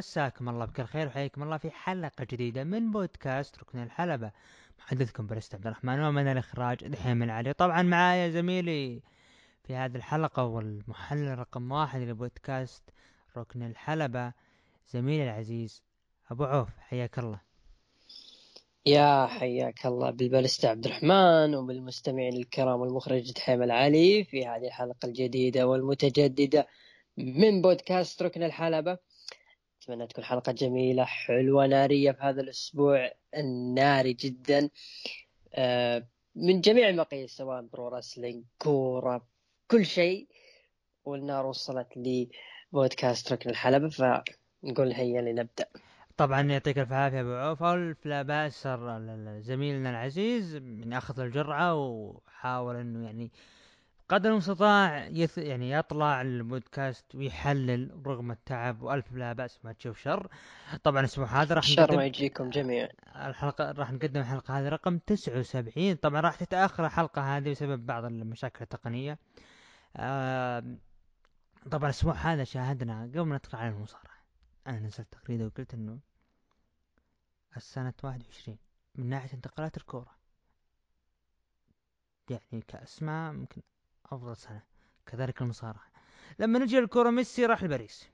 مساكم الله بكل خير وحياكم الله في حلقة جديدة من بودكاست ركن الحلبة. محدثكم برست عبد الرحمن ومن الإخراج دحين من علي طبعا معايا زميلي في هذه الحلقة والمحلل رقم واحد لبودكاست ركن الحلبة زميلي العزيز أبو عوف. حياك الله. يا حياك الله بالبلست عبد الرحمن وبالمستمعين الكرام والمخرج دحيم العلي في هذه الحلقة الجديدة والمتجددة من بودكاست ركن الحلبة. أتمنى تكون حلقة جميلة حلوة نارية في هذا الأسبوع الناري جدا. آه، من جميع المقاييس سواء pro wrestling كورة كل شيء. والنار وصلت لبودكاست ركن الحلبة فنقول هيا لنبدأ. طبعا يعطيك الف عافية أبو عوف الف لا باس زميلنا العزيز من أخذ الجرعة وحاول إنه يعني قدر المستطاع يث... يعني يطلع البودكاست ويحلل رغم التعب وألف لا بأس ما تشوف شر. طبعا الأسبوع هذا راح نقدم ما يجيكم جميعا. الحلقة راح نقدم الحلقة هذه رقم 79 طبعا راح تتأخر الحلقة هذه بسبب بعض المشاكل التقنية. آه... طبعا الأسبوع هذا شاهدنا قبل ما ندخل على المصارعة. أنا نزلت تغريده وقلت إنه السنة واحد وعشرين من ناحية انتقالات الكورة. يعني كأسماء ممكن أفضل سنة. كذلك المصارعة لما نجي للكورة ميسي راح لباريس.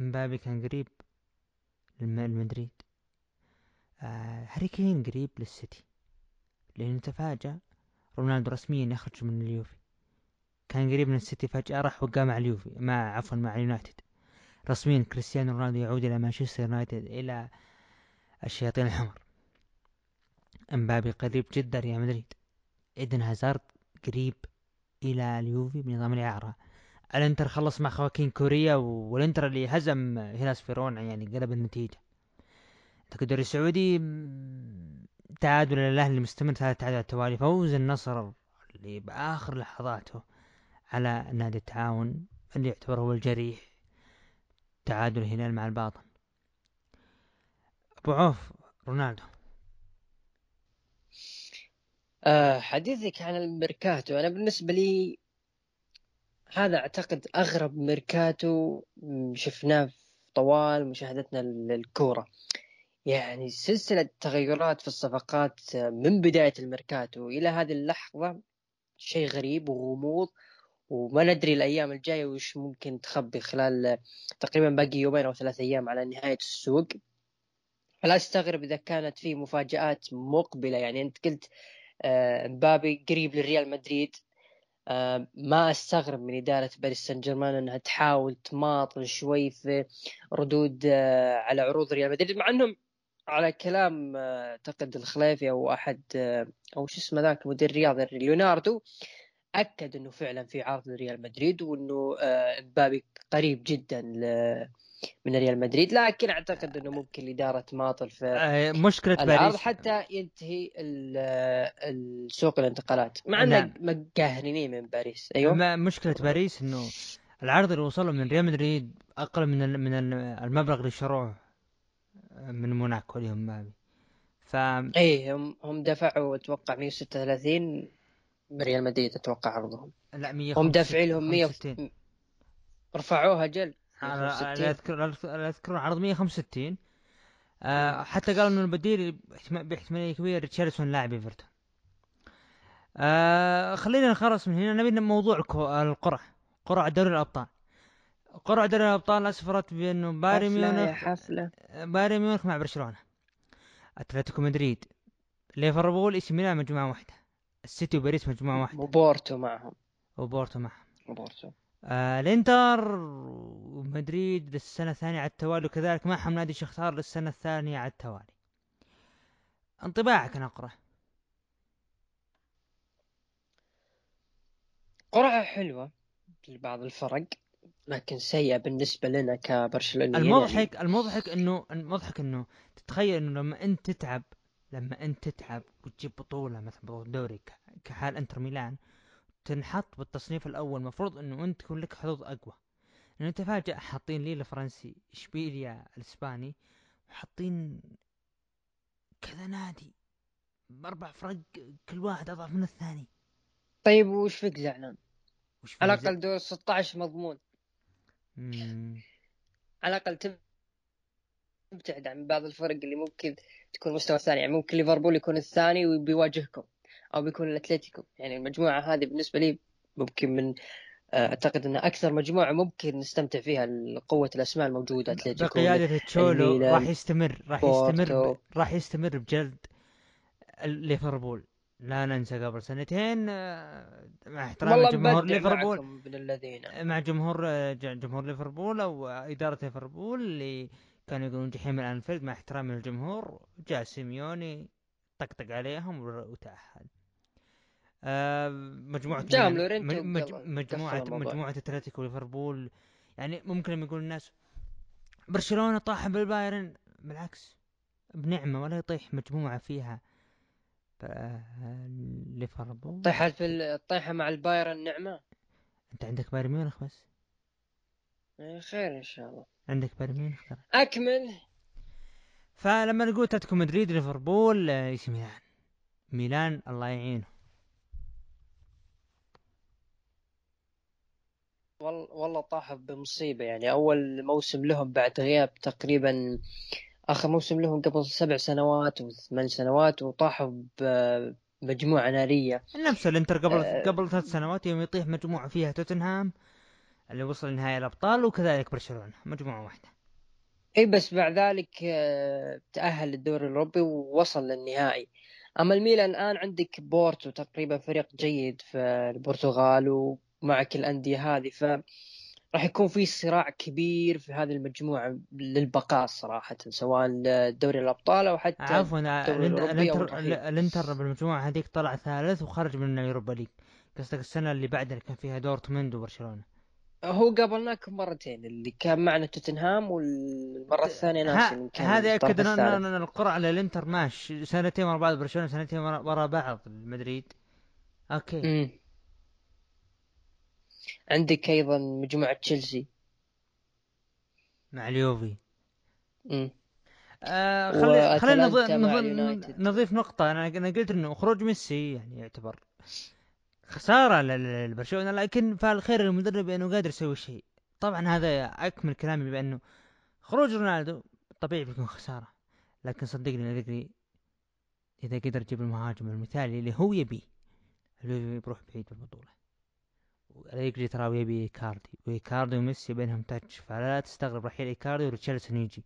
مبابي كان قريب للمدريد آه هاري كين قريب للسيتي. لأنه تفاجأ. رونالدو رسميا يخرج من اليوفي. كان قريب من السيتي فجأة راح وقع مع اليوفي مع عفوا مع اليونايتد. رسميا كريستيانو رونالدو يعود إلى مانشستر يونايتد إلى الشياطين الحمر. إمبابي قريب جدا ريال مدريد. ايدن هازارد قريب إلى اليوفي بنظام الإعارة. الإنتر خلص مع خواكين كوريا والإنتر اللي هزم هيلاس فيرونا يعني قلب النتيجة. الدوري السعودي تعادل الأهلي مستمر ثلاث تعادلات على التوالي فوز النصر اللي بآخر لحظاته على نادي التعاون اللي يعتبر هو الجريح. تعادل الهلال مع الباطن. أبو عوف رونالدو. أه حديثك عن الميركاتو. أنا بالنسبة لي هذا أعتقد أغرب ميركاتو شفناه طوال مشاهدتنا للكورة. يعني سلسلة تغيرات في الصفقات من بداية الميركاتو إلى هذه اللحظة شيء غريب وغموض وما ندري الأيام الجاية وش ممكن تخبي خلال تقريبا باقي يومين أو ثلاث أيام على نهاية السوق. فلا أستغرب إذا كانت في مفاجآت مقبلة. يعني أنت قلت آه، مبابي قريب للريال مدريد. آه، ما أستغرب من إدارة باريس سان جيرمان إنها تحاول تماطل شوي في ردود آه، على عروض ريال مدريد مع إنهم على كلام أعتقد الخليفي أو أحد أو شو اسمه ذاك مدير الرياضي ليوناردو أكد إنه فعلا في عرض لريال مدريد وإنه مبابي قريب جدا من ريال مدريد لكن أعتقد إنه ممكن الإدارة تماطل في آه مشكلة باريس. حتى ينتهي السوق الانتقالات. مع إنه نعم. مقهرين من باريس. أيوه. مشكلة باريس إنه العرض اللي وصله من ريال مدريد أقل من من المبلغ اللي شروه من موناكو هم مابي ف إيه هم هم دفعوا أتوقع 136 من ريال مدريد أتوقع عرضهم. لا 100 هم دافعين لهم 100 رفعوها جل أنا أذكر أذكر عرض 165 آه حتى قالوا إنه البديل باحتمالية كبيرة ريتشاردسون لاعب إيفرتون. آه خلينا نخلص من هنا. نبي موضوع القرعة قرعة دوري الأبطال. قرعة دوري الأبطال أسفرت بأنه بايرن ميونخ حفله بايرن ميونخ مع برشلونة. أتلتيكو مدريد ليفربول إي ميلان مجموعة واحدة. السيتي وباريس مجموعة واحدة. وبورتو معهم. وبورتو معهم. وبورتو. آه الانتر ومدريد للسنة الثانية على التوالي وكذلك معهم نادي شختار للسنة الثانية على التوالي انطباعك عن القرعة قرعة حلوة لبعض الفرق لكن سيئة بالنسبة لنا كبرشلونة المضحك يعني. المضحك انه المضحك إنه تتخيل إنه لما أنت تتعب لما أنت تتعب وتجيب بطولة مثلا بطولة دوري كحال إنتر ميلان تنحط بالتصنيف الأول. مفروض إنه أنت تكون لك حظوظ أقوى. لأنه تفاجأ حاطين ليل الفرنسي إشبيليا الإسباني وحاطين كذا نادي بأربع فرق كل واحد أضعف من الثاني. طيب وش فيك زعلان؟ على الأقل دور 16 مضمون. مم. على الأقل تبتعد عن بعض الفرق اللي ممكن تكون مستوى ثاني. يعني ممكن ليفربول يكون الثاني وبيواجهكم أو بيكون الاتليتيكو يعني المجموعة هذه بالنسبة لي ممكن من آه، أعتقد ان أكثر مجموعة ممكن نستمتع فيها قوه الأسماء الموجودة. أتلتيكو بقيادة تشولو راح يستمر راح يستمر راح يستمر بجلد ليفربول. لا ننسى قبل سنتين آه، مع احترام جمهور ليفربول. مع جمهور آه، جمهور ليفربول أو إدارة ليفربول اللي كانوا يقولون جحيم الأنفيلد. مع احترامي للجمهور جاء سيميوني طقطق عليهم وتأهل. مجموعة مجموعة الموضوع. مجموعة أتلتيكو وليفربول يعني ممكن لما يقول الناس برشلونة طاح بالبايرن بالعكس بنعمة ولا يطيح مجموعة فيها. ليفربول. طيحت في ال- الطيحه مع البايرن نعمة؟ أنت عندك بايرن ميونخ بس. إيه، خير إن شاء الله. عندك بايرن ميونخ أكمل. فلما نقول أتلتيكو مدريد ليفربول آه، إيش ميلان؟ ميلان الله يعينه. والله والله طاحوا بمصيبة يعني. أول موسم لهم بعد غياب تقريبا آخر موسم لهم قبل سبع سنوات وثمان سنوات وطاحوا بمجموعة نارية. نفس الانتر قبل آه. قبل ثلاث سنوات يوم يطيح مجموعة فيها توتنهام اللي وصل نهائي الأبطال وكذلك برشلونة مجموعة واحدة. إي بس بعد ذلك آه، تأهل للدوري الأوروبي ووصل للنهائي. أما الميلان الآن عندك بورتو تقريبا فريق جيد في البرتغال ومعك الأندية هذه ف راح يكون في صراع كبير في هذه المجموعة للبقاء صراحة سواء دوري الأبطال أو حتى عفوا الانتر الانتر, بالمجموعة هذيك طلع ثالث وخرج من ال Europa League. قصدك السنة اللي بعدها اللي كان فيها دورتموند وبرشلونة. هو قابلناكم مرتين اللي كان معنا توتنهام والمرة الثانية ناسي هذا يأكد إن القرعة للإنتر ماشي. سنتين ورا بعض برشلونة سنتين ورا ورا بعض مدريد. Okay. مم. عندك أيضا مجموعة تشيلسي. مع اليوفي. مم. آه خلي خلينا نض- وأتلانتا مع نض- اليونايتد. نضيف نقطة. أنا أنا قلت إنه خروج ميسي يعني يعتبر خسارة لبرشلونة لكن فالخير للمدرب إنه قادر يسوي شيء. طبعا هذا أكمل كلامي بأنه خروج رونالدو طبيعي بيكون خسارة. لكن صدقني صدقني إذا قدر يجيب المهاجم المثالي اللي هو يبيه اليوفي بيروح بعيد بالبطولة أليجري ترى يبي إيكاردي وإيكاردي وميسي بينهم touch فلا تستغرب رحيل إيكاردي وريتشاردسون يجي.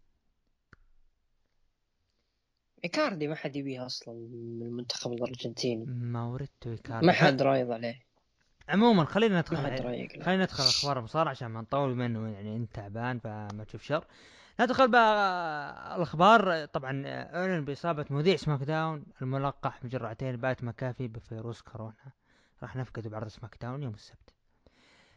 إيكاردي ما حد يبيها أصلا من المنتخب الأرجنتيني. ماوريتو إيكاردي. ما حد راضي عليه. عموما خلينا ما ندخل. خلينا ندخل أخبار المصارعة عشان ما نطول بما انه يعني أنت تعبان فما تشوف شر. ندخل بقى الأخبار. طبعا إعلن بإصابة مذيع SmackDown الملقح بجرعتين بات مكافي بفيروس كورونا. راح نفقده بعرض SmackDown يوم السبت.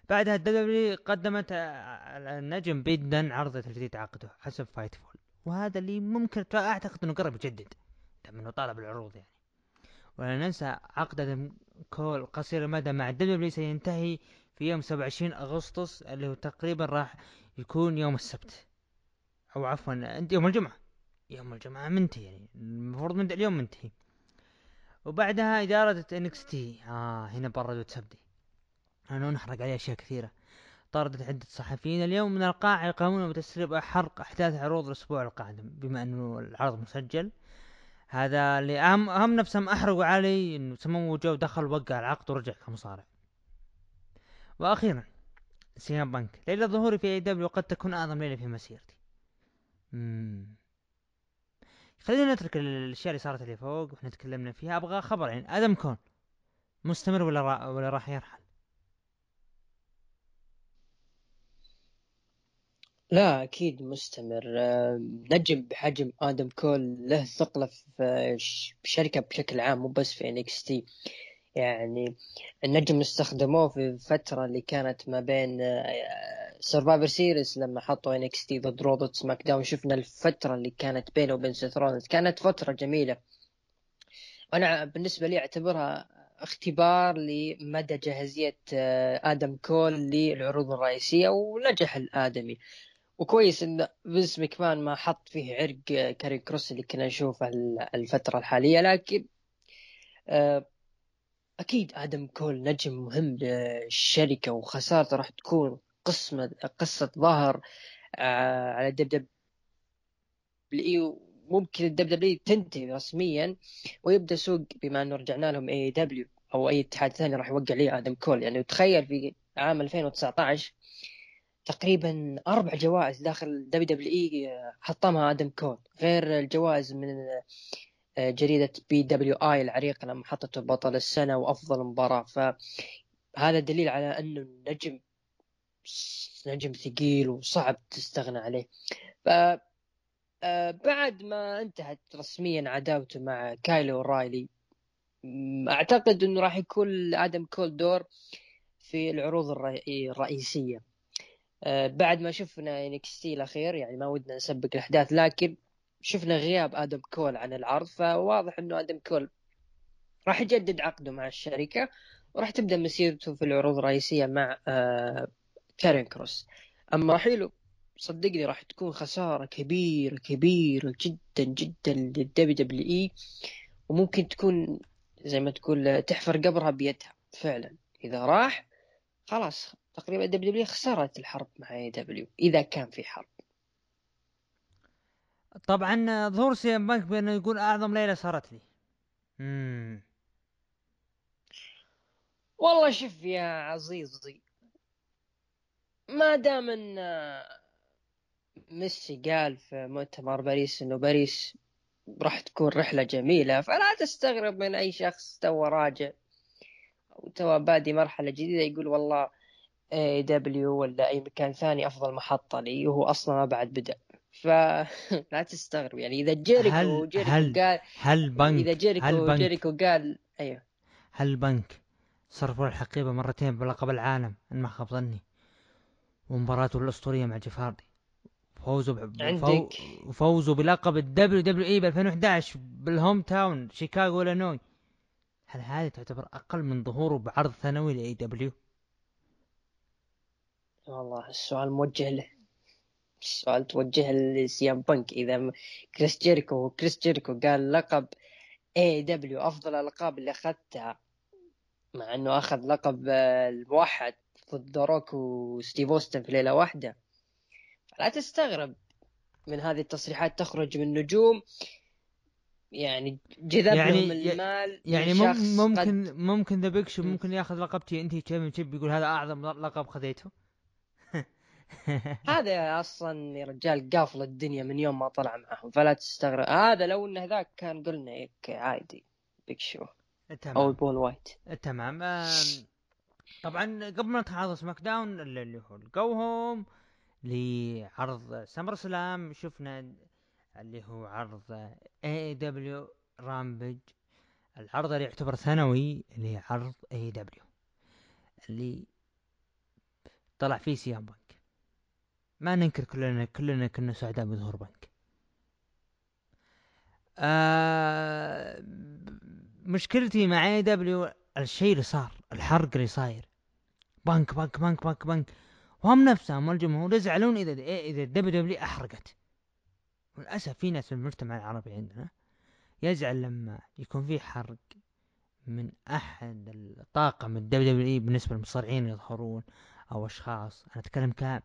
بعدها ال W قدمت للنجم بيت دن عرض تجديد عقده حسب Fightful وهذا اللي ممكن أعتقد إنه قرب يجدد انه طالب العروض يعني. ولا ننسى عقد كول قصير المدى مع ال W سينتهي في يوم 27 أغسطس اللي هو تقريبا راح يكون يوم السبت. أو عفوا أنت يوم الجمعة. يوم الجمعة منتهي يعني المفروض من اليوم منتهي. وبعدها إدارة انكس تي. آه هنا بردوا تسبدي أنا نحرق عليه أشياء كثيرة. طردت عدة صحفيين اليوم من القاعة يقومون بتسريب حرق أحداث عروض الأسبوع القادم بما أنه العرض مسجل. هذا اللي اهم أهم نفسهم أحرقوا علي إنه سموه جو دخل وقع العقد ورجع كمصارع. وأخيرا سي إم بانك. ليلة ظهوري في AEW قد تكون أعظم ليلة في مسيرتي. خلينا نترك الأشياء اللي صارت اللي فوق وإحنا تكلمنا فيها. أبغى خبر يعني آدم كول. مستمر ولا را... ولا راح يرحل؟ لا أكيد مستمر. آه، نجم بحجم آدم كول له ثقلة في بالشركة بشكل عام مو بس في NXT. يعني النجم استخدموه في الفترة اللي كانت ما بين Survivor Series لما حطوا NXT ضد Raw SmackDown. شفنا الفترة اللي كانت بينه وبين سيث رولينز. كانت فترة جميلة. أنا بالنسبة لي أعتبرها اختبار لمدى جاهزية آه، آدم كول للعروض الرئيسية ونجح الآدمي. وكويس إن فينس مكمان ما حط فيه عرق كاري كروس اللي كنا نشوفه ال- الفترة الحالية لكن آه، أكيد آدم كول نجم مهم للشركة وخسارته راح تكون قسمة قصة ظهر آه، على ال WW ممكن ال WW تنتهي رسميا ويبدأ سوق بما أنه رجعنا لهم AEW أو أي اتحاد ثاني راح يوقع عليه آدم كول. يعني تخيل في عام 2019 تقريبا أربع جوائز داخل WWE حطمها آدم كول غير الجوائز من آه، جريدة PWI العريقة لما حطته بطل السنة وأفضل مباراة. فهذا دليل على انه النجم نجم ثقيل وصعب تستغنى عليه. ف آه، بعد ما انتهت رسميا عداوته مع كايل أورايلي أعتقد إنه راح يكون آدم كول دور في العروض الرئيسية. آه، بعد ما شفنا NXT الأخير يعني ما ودنا نسبق الأحداث لكن شفنا غياب آدم كول عن العرض فواضح إنه آدم كول راح يجدد عقده مع الشركة وراح تبدأ مسيرته في العروض الرئيسية مع آه، كاريون كروس. أما رحيله صدقني راح تكون خسارة كبيرة كبيرة جدا جدا لل WWE وممكن تكون زي ما تقول تحفر قبرها بيدها فعلا. إذا راح خلاص. تقريبا WW خسرت الحرب مع AEW إذا كان في حرب. طبعا ظهور سي إم بانك بأنه يقول أعظم ليلة صارت لي. امم والله شوف يا عزيزي ما دام إن ميسي قال في مؤتمر باريس إنه باريس راح تكون رحلة جميلة فلا تستغرب من أي شخص تو راجع أو تو بادي مرحلة جديدة يقول والله AEW ولا أي مكان ثاني أفضل محطة لي وهو أصلا ما بعد بدا فلا تستغرب يعني إذا جيريكو هل جيريكو هل قال هل بنك إذا جيريكو هل بنك جيريكو قال أيوه. هل بنك صرفوا الحقيبة مرتين بلقب العالم؟ إن ما خاب ظني. ومباراته الأسطورية مع جيف هاردي فوزوا ب... عندك. فوزوا بلقب ال WWE ب 2011 بال home town شيكاغو إلينوي. هل هذه تعتبر أقل من ظهوره بعرض ثانوي ل AEW؟ والله السؤال موجه له. السؤال توجه لسي إم بانك. إذا كريس جيريكو كريس جيريكو قال لقب AEW أفضل الالقاب اللي أخذتها مع إنه أخذ لقب الموحد ضد روك وستيف أوستن في ليلة واحدة. لا تستغرب من هذه التصريحات تخرج من نجوم يعني جذب يعني لهم المال يعني ممكن. ممكن The Big Show ممكن ياخذ لقب TNT championship يقول هذا أعظم لقب خذيته. هذا أصلا يا رجال قافل الدنيا من يوم ما طلع معهم فلا تستغرب. هذا لو انه ذاك كان قلنا هيك عادي Big Show تمام. أو بول وايت تمام طبعا قبل ما نتعرض SmackDown اللي هو ال go home لعرض SummerSlam شفنا اللي هو عرض AEW Rampage العرض اللي يعتبر ثانوي اللي هي عرض AEW اللي طلع فيه سي إم بانك ما ننكر كلنا كلنا كنا سعداء بظهور بنك. آه مشكلتي مع AEW الشيء اللي صار الحرق اللي صاير. بنك بنك بنك بنك بنك. وهم نفسهم والجمهور يزعلون إذا إذا ال WW أحرقت. للاسف في ناس في المجتمع العربي عندنا يزعل لما يكون في حرق من أحد الطاقم ال WW بالنسبة للمصارعين يظهرون أو أشخاص. أنا أتكلم ك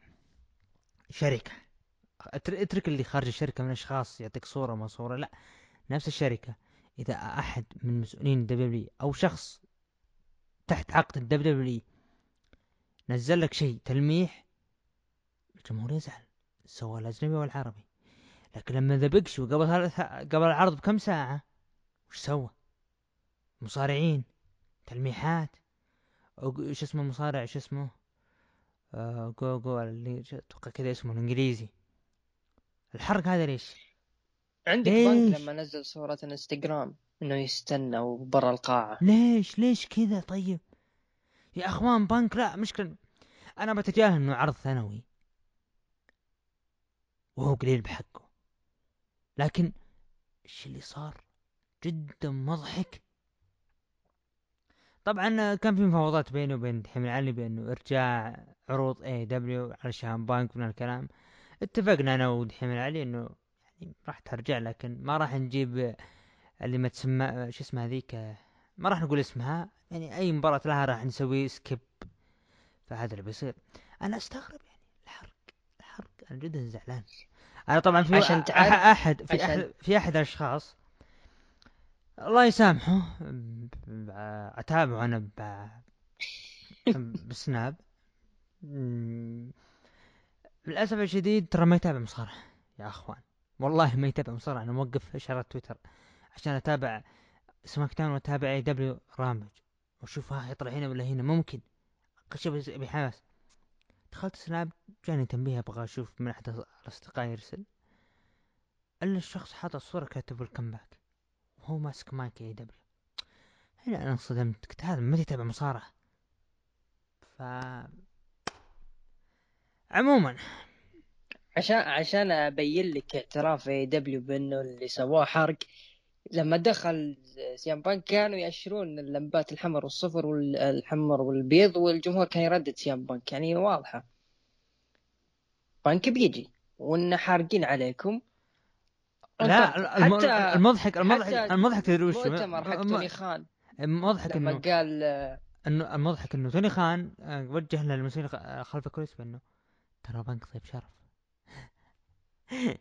شركة. اترك اللي خارج الشركة من أشخاص يعطيك صورة ما صورة لا نفس الشركة. إذا أحد من مسؤولين الدبليو أو شخص تحت عقد الدبليو نزل لك شيء تلميح الجمهور يزعل سواء الأجنبي والعربي لكن لما The Big قبل قبل العرض بكم ساعة وش سوى؟ مصارعين تلميحات. شو اسمه المصارع؟ شو اسمه؟ آه جو جو اللي أتوقع كذا اسمه الإنجليزي. الحرق هذا ليش؟ عندك بنك لما نزل صورة إنستغرام إنه يستنى وبرا القاعة. ليش؟ ليش كذا؟ طيب؟ يا أخوان بنك لا مشكلة. أنا بتجاهل إنه عرض ثانوي. وهو قليل بحقه. لكن إيش اللي صار؟ جدا مضحك. طبعا كان في مفاوضات بيني وبين دحيم العلي بأنه إرجاع عروض AEW علشان بانك من الكلام. اتفقنا أنا ودحيم العلي إنه يعني راح ترجع لكن ما راح نجيب اللي ما تسمى شو اسمها هذيك ما راح نقول اسمها يعني أي مباراة لها راح نسوي skip فهذا اللي بيصير. أنا أستغرب يعني الحرق الحرق أنا جدا زعلان. أنا طبعا في عشان تعرف- أحد في عشان- احد في أحد الأشخاص الله يسامحه. أتابعه أنا ب... ب Snap. للأسف الشديد ترى ما يتابع مصارعه يا أخوان. والله ما يتابع مصارعه أنا موقف إشارات تويتر عشان أتابع SmackDown وأتابع اي دبليو رامج. وأشوف ها يطلع هنا ولا هنا. ممكن. شوف بحماس. دخلت Snap جاني تنبيه أبغى أشوف من أحد الأصدقاء يرسل. إلا الشخص حاط الصورة كاتب ال comeback وهو ماسك mic AEW هنا أنا انصدمت قلت هذا ما يتابع مصارعة؟ ف عموما. عشان عشان أبين لك اعتراف AEW بأنه اللي سواه حرق لما دخل سي ام بانك كانوا يأشرون اللمبات الحمر والصفر والحمر والبيض والجمهور كان يردد سي ام بانك. يعني واضحة. بانك بيجي وإن حارقين عليكم لا حتى المضحك المضحك حتى المضحك تدري وش مؤتمر حق توني خان. المضحك لما إنه قال آه، إنه المضحك إنه توني خان آه، وجه للمسؤولين خ- خلف الكواليس بأنه ترى بنك ضيف شرف.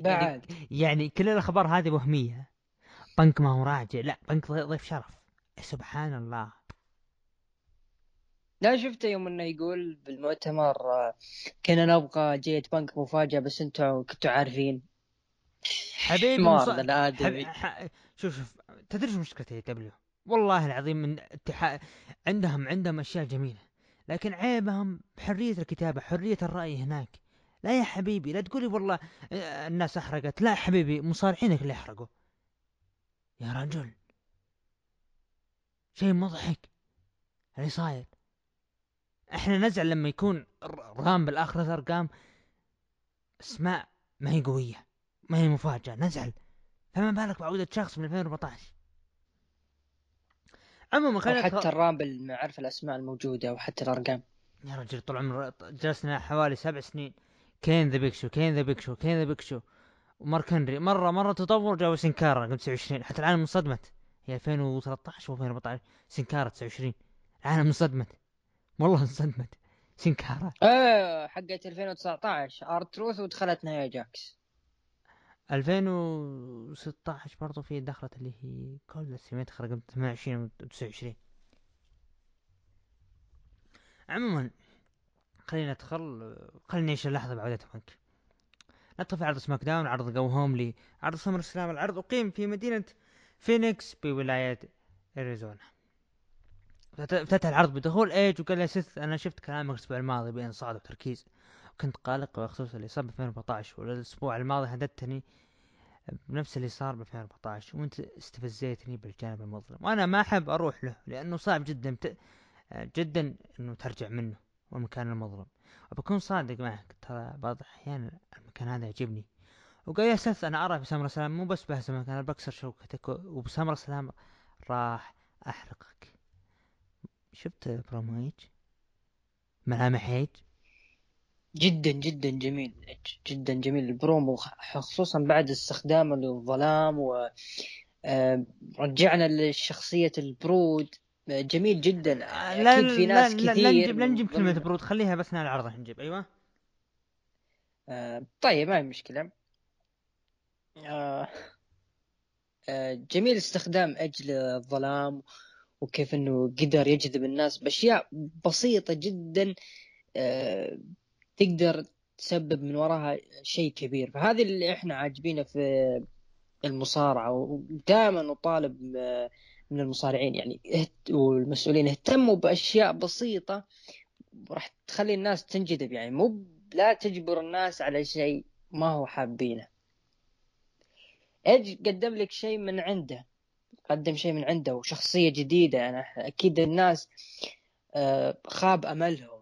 بعد. يعني كل الأخبار هذه وهمية. بنك ما هو راجع لا بنك ضي- ضيف شرف. سبحان الله. لا شفت يوم إنه يقول بالمؤتمر آه، كنا نبغى جية بنك مفاجأة بس أنتوا كنتوا عارفين. حبيبي مص... ذا الآدمي. حب... ح... شوف شوف تدري شو مشكلة اي دبليو؟ والله العظيم من اتحاد عندهم عندهم أشياء جميلة لكن عيبهم بحرية الكتابة حرية الرأي هناك. لا يا حبيبي لا تقولي والله آه، الناس أحرقت. لا حبيبي مصارعينك اللي أحرقوا. يا رجل. شيء مضحك. اللي صاير. إحنا نزعل لما يكون رام بالآخر ارقام اسماء ما هي قوية. ما هي مفاجأة نزعل. فما بالك بعودة شخص من 2014 عموما خلينا حتى ندخل- الرامبل نعرف الأسماء الموجودة وحتى الأرقام. يا رجل طول عمر جلسنا حوالي سبع سنين. كين ذا بيك شو كين ذا بيك شو كين ذا بيك شو ومارك هنري مرة مرة تطور جابوا سنكارا قبل 29 حتى العالم انصدمت. هي 2013 و 2014 سنكارا 29 العالم انصدمت. والله انصدمت. سنكارا. آه حقت 2019 ارت تروث ودخلت نهاية جاكس 2016 برضو في دخلت اللي هي كل دخلت قبل 28 و 29 عموما خلينا ندخل خلينا نعيش اللحظة بعودة بنك في عرض SmackDown عرض go home ل عرض SummerSlam العرض أقيم في مدينة فينيكس بولاية أريزونا. فت- افتتح العرض بدخول إيدج وقال يا سيث أنا شفت كلامك الأسبوع الماضي بانصات وتركيز. وكنت قلق بخصوص اللي صار ب 2014 والاسبوع الماضي هددتني بنفس اللي صار ب 2014 وانت استفزيتني بالجانب المظلم. وأنا ما أحب أروح له لأنه صعب جدا بت... جدا إنه ترجع منه والمكان المظلم. وبكون صادق معك ترى بعض الأحيان المكان هذا يعجبني. وقال يا سيث أنا ارى ب SummerSlam مو بس بهزمك أنا بكسر شوكتك وب SummerSlam راح أحرقك. شفت برومو ايج ملامح إيدج جدا جدا جميل جدا جميل. البرومو خصوصا بعد استخدامه للظلام و آه، رجعنا لشخصية ال Brood. آه، جميل جدا. لا أكيد في ناس لا كثير لا نجيب لا نجيب كلمة Brood خليها بس نال العرض نجيب أيوه. آه، طيب ما هي مشكلة. آه، آه، جميل استخدام أجل الظلام وكيف إنه قدر يجذب الناس بأشياء بسيطة جدا. آه، تقدر تسبب من وراها شيء كبير. فهذه اللي إحنا عاجبينه في المصارعة ودائما نطالب من المصارعين. يعني والمسؤولين اهتموا بأشياء بسيطة راح تخلي الناس تنجذب. يعني مو لا تجبر الناس على شيء ما هو حابينه. إيج قدم لك شيء من عنده قدم شيء من عنده وشخصية جديدة. أنا أكيد الناس آه، خاب أملهم.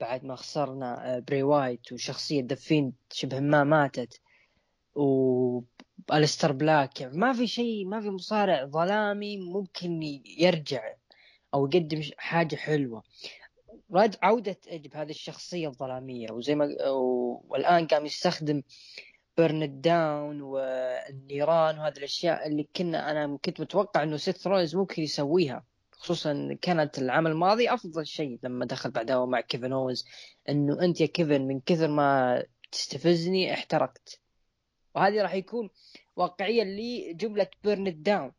بعد ما خسرنا آه، براي وايت وشخصية ذا فيند شبه ما ماتت وأليستر بلاك يعني ما في شيء ما في مصارع ظلامي ممكن يرجع أو يقدم حاجة حلوة. رد عودة إيدج بهذه الشخصية الظلامية وزي ما و- والآن قام يستخدم burn down والنيران وهذه الأشياء اللي كنا أنا كنت متوقع إنه سيث رولز ممكن يسويها. خصوصا كانت العام الماضي أفضل شيء لما دخل بعدها مع كيفن اوينز إنه أنت يا كيفن من كثر ما تستفزني احترقت. وهذه راح يكون واقعيا لجملة burn down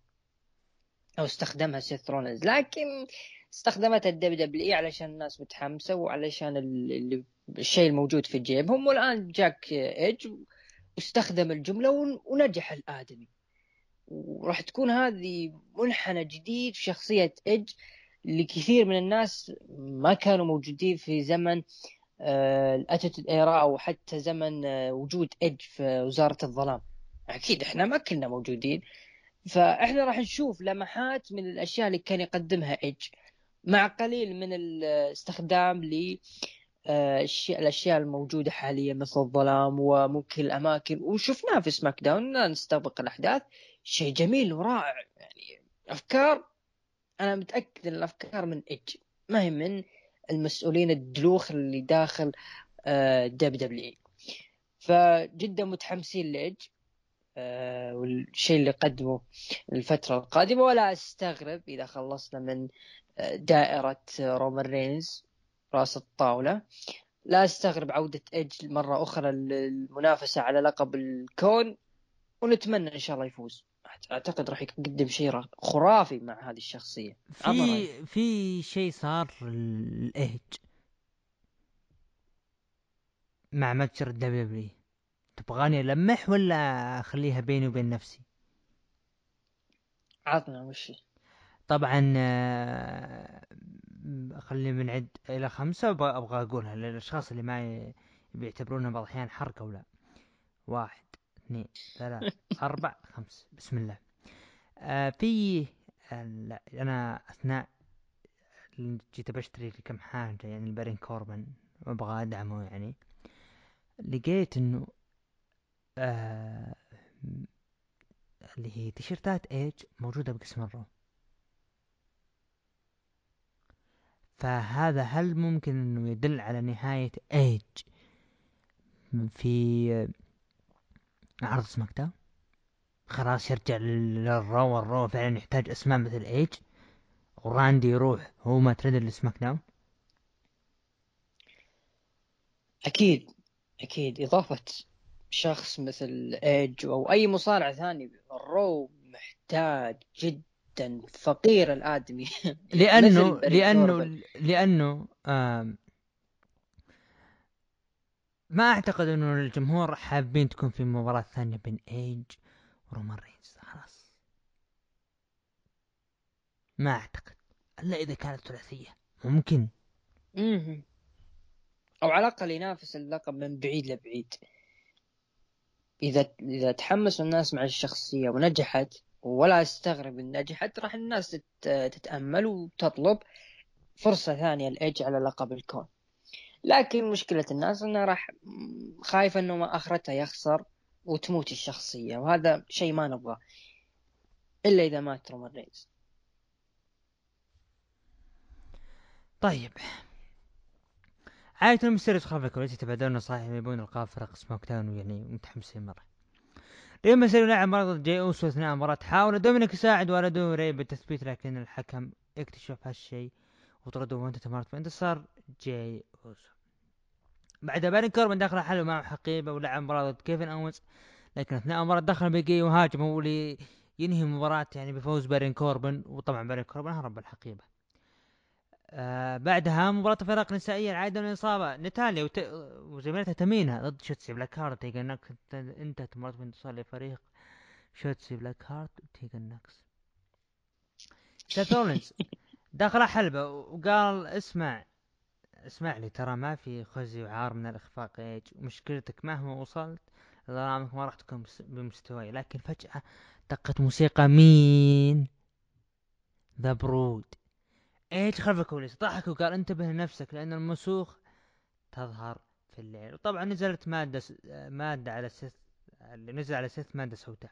أو استخدمها سيث رولينز لكن استخدمتها ال WWE علشان الناس متحمسة وعلشان الشيء الموجود في جيبهم. والآن جاك إيدج واستخدم الجملة ونجح الآدمي. وراح تكون هذه منحنى جديد في شخصية إيدج لكثير من الناس ما كانوا موجودين في زمن ال Attitude Era أو حتى زمن آه، وجود إيدج في وزارة الظلام. أكيد إحنا ما كنا موجودين. فإحنا راح نشوف لمحات من الأشياء اللي كان يقدمها إيدج مع قليل من الاستخدام ل آه، الأشياء الموجودة حاليا مثل الظلام وممكن الأماكن. وشفناها في SmackDown لا نستبق الأحداث. شيء جميل ورائع يعني أفكار أنا متأكد إن الأفكار من إيدج ما هي من المسؤولين الدلوخ اللي داخل WWE. فجدا متحمسين لإيدج آه، والشيء اللي قدمه الفترة القادمة ولا أستغرب إذا خلصنا من آه، دائرة رومان رينز رأس الطاولة. لا أستغرب عودة إيدج مرة أخرى للمنافسة على لقب الكون ونتمنى إن شاء الله يفوز. أعتقد راح يقدم شيء خرافي مع هذه الشخصية. في في شيء صار لإيدج مع متجر ال WWE تبغاني ألمح ولا أخليها بيني وبين نفسي؟ عطنا وش طبعا آه، خلينا بنعد إلى خمسة أبغى أقولها للأشخاص اللي ما بيعتبرونها بعض الاحيان حركة ولا واحد. اثنين ثلاث أربع خمس. بسم الله. آه في آه أنا أثناء جيت بشتري كم حاجة يعني البارين كوربن وأبغى أدعمه يعني. لقيت إنه آه اللي هي تيشيرتات إيدج موجودة بقسم ال Raw. فهذا هل ممكن إنه يدل على نهاية إيدج؟ في عرض SmackDown خلاص يرجع لل Raw وال Raw فعلا يحتاج أسماء مثل إيدج وراندي يروح هو ما تريد لسماك داون أكيد أكيد. إضافة شخص مثل إيدج أو أي مصارع ثاني ال Raw محتاج جدا. فقير الآدمي. لأنه لأنه لأنه ما أعتقد إنه الجمهور حابين تكون في مباراة ثانية بين إيدج ورومان رينز. خلاص. ما أعتقد. إلا إذا كانت ثلاثية. ممكن. أو على الأقل ينافس اللقب من بعيد لبعيد. إذا إذا تحمسوا الناس مع الشخصية ونجحت ولا أستغرب إن نجحت راح الناس تتأمل وتطلب فرصة ثانية لإيج على لقب الكون. لكن مشكلة الناس إنه راح خايفة إنه ما اخرتها يخسر وتموت الشخصية وهذا شيء ما نبغاه إلا إذا مات رومان رينز. طيب. عائلة المستيريوز خلف الكواليس يتبادلون نصائح يبون القاب فرق سماك داون يعني متحمسين مرة. ري مستيريو لعب مرة ضد جاي أوسو أثناء المباراة حاول دومينيك يساعد ولده ري بالتثبيت لكن الحكم اكتشف هالشيء وطرده وانتهت المباراة بانتصار جاي. اوسو بعد بارون كوربن دخل حامل معه حقيبة ولعب مباراة ضد كيفن اونز لكن أثناء المباراة دخل بيج إي وهاجم هو اللي ينهي المباراة يعني بفوز بارون كوربن. وطبعا بارون كوربن هرب بالحقيبة آه بعدها مباراة فرق نسائية العائدة من الإصابة. نتاليا وت... وزميلتها تامينا ضد شوتسي بلاك هارت تيجن نوكس انتهت مباراة بانتصار لفريق شوتسي بلاك هارت وتيجن نوكس. سيث دخل حلبة وقال اسمع اسمع لي ترى ما في خزي وعار من الإخفاق ايج مشكلتك مهما وصلت ظلامك ما راح تكون بمستواي. لكن فجأة دقت موسيقى مين؟ ذا برود ايج خلف الكواليس ضحك وقال انتبه لنفسك لأن المسوخ تظهر في الليل. وطبعا نزلت مادة س... مادة على سيث اللي نزل على سيث مادة سوداء.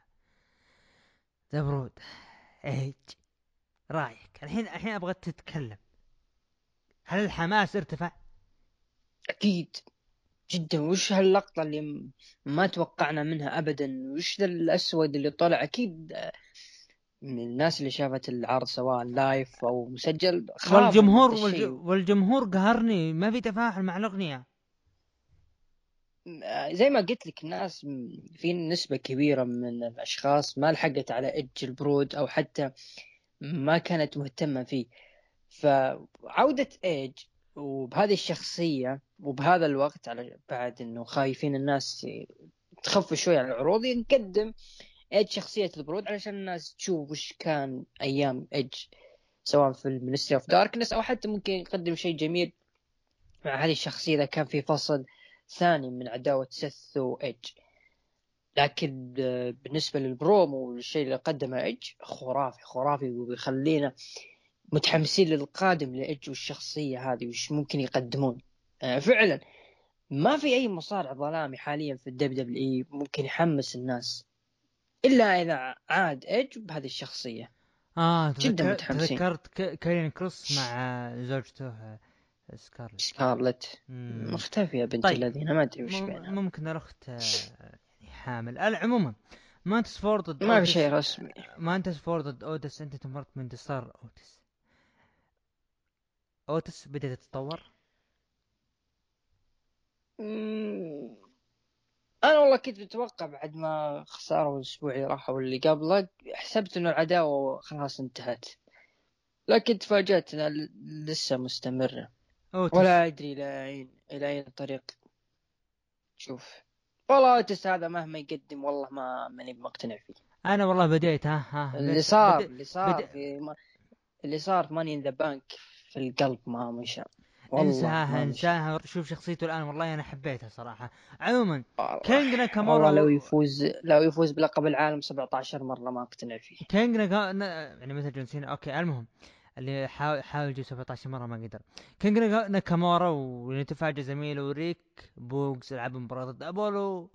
ذا برود ايج رأيك؟ الحين الحين أبغى تتكلم. هل الحماس ارتفع؟ أكيد. جدا. وش هاللقطة اللي ما توقعنا منها ابدا؟ وش ذا الأسود اللي طلع؟ أكيد من الناس اللي شافت العرض سواء live أو مسجل والجمهور والج... والجمهور قهرني. ما في تفاعل مع الأغنية. آه، زي ما قلت لك الناس في نسبة كبيرة من الأشخاص ما لحقت على إج البرود أو حتى ما كانت مهتمة فيه. فعودة إيج وبهذه الشخصية وبهذا الوقت على بعد إنه خايفين الناس تخفوا شوي على العروض نقدم إيج شخصية البرود علشان الناس تشوف وش كان أيام إيج سواء في المينستري اوف داركنس أو حتى ممكن يقدم شيء جميل مع هذه الشخصية إذا كان في فصل ثاني من عداوة سيث وإيج لكن آه، بالنسبة للبرومو والشيء اللي قدمه إيج خرافي خرافي وبيخلينا متحمسين للقادم لإيج والشخصية هذه وش ممكن يقدمون آه، فعلا ما في أي مصارع ظلامي حاليا في الدبليو دبليو إي ممكن يحمس الناس إلا إذا عاد إيج بهذه الشخصية آه جداً. متحمسين. تذكرت ك... كارين كروس مع زوجته آه، سكارلت سكارلت مم. مختفية بنت طيب. الذين ما أدري وش بينها ممكن الأخت آه، يعني حامل ال- عموما مانتس فورد ما في. شيء رسمي مانتس فورد ضد اوتس أنت تمرت من انتصار اوتس أوتس بدأت تتطور؟ مم. أنا والله كنت متوقع بعد ما خساروا الأسبوع اللي راح واللي قبله حسبت إنه العداوة خلاص انتهت. لكن تفاجأت إنها لسه مستمرة. أوتيس. ولا أدري إلى اين إلى أين الطريق. شوف. والله أوتيس هذا مهما يقدم والله ما ماني مقتنع فيه. أنا والله بديت ها ها اللي صار اللي صار بدأ- اللي صار في ماني ان ذا بانك في القلب ما مشى والله انساها. انساها. شوف شخصيته الآن والله أنا حبيتها صراحة. عموما. كينج ناكامورا والله لو يفوز لو يفوز بلقب العالم 17 مرة ما أقتنع فيه. كينج ناكا... نا- يعني مثل جون سينا أوكي المهم اللي حاول حاول يجيب 17 مرة ما قدر. كينج ناكا- ناكامورا ونتفاجئ زميله ريك بوقز لعب مباراة ضد أبولو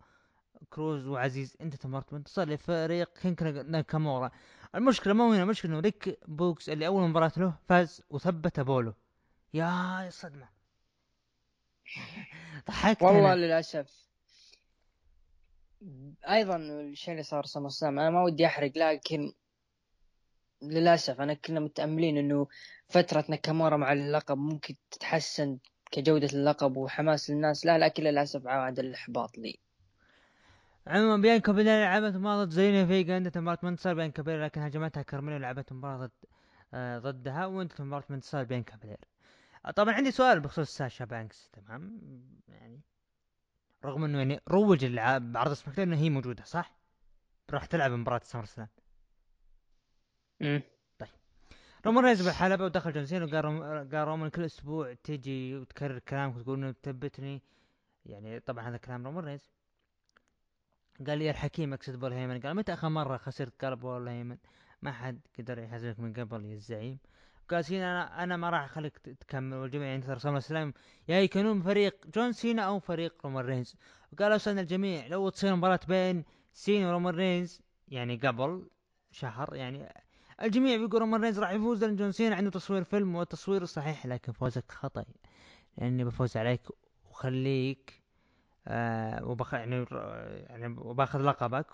كروز وعزيز. انتهت مباراة وانتصر لفريق كينج نا- ناكامورا. المشكلة مو هنا المشكلة إنه ريك بوقز اللي أول مباراة له فاز وثبت ابولو يا الصدمه ضحكت والله أنا. للأسف. أيضا الشيء اللي صار سمر سلام أنا ما ودي أحرق لكن للأسف أنا كنا متأملين إنه فترة ناكامورا مع اللقب ممكن تتحسن كجودة اللقب وحماس الناس لا لكن للأسف عاد الإحباط لي. عموما بيانكا بيلير لعبت مباراة ضد زيلينا فيجا انتهت مباراة من انتصار بيانكا بيلير لكن هجمتها كارميلا لعبت مباراة ضد آه ضدها وانتهت مباراة من انتصار بيانكا بيلير آه طبعا عندي سؤال بخصوص ساشا بانكس تمام؟ يعني رغم إنه يعني روج بعرض سماك داون إنه هي موجودة صح؟ راح تلعب مباراة سمر سلام مم. رومان رينز بالحلبة ودخل جون سينا وقال روم- قال رومان كل أسبوع تجي وتكرر كلامك وتقول إنه تثبتني. يعني طبعا هذا كلام رومان رينز. قال لي الحكيم أقصد بول هيمن. قال متى آخر مرة خسرت قال بول هيمن؟ ما حد قدر يهزمك من قبل يا الزعيم. قال سينا أنا أنا ما راح أخليك تكمل والجميع ينتظر سمر سلام يا يكونون فريق جون سينا أو فريق رومان رينز. وقال أوصلنا الجميع لو تصير مباراة بين سينا ورومان رينز يعني قبل شهر يعني الجميع بيقول رومان رينز راح يفوز لأن جون سينا عنده تصوير فيلم والتصوير صحيح لكن فوزك خطأ. لأني بفوز عليك وخليك آه وبخ يعني يعني وباخذ لقبك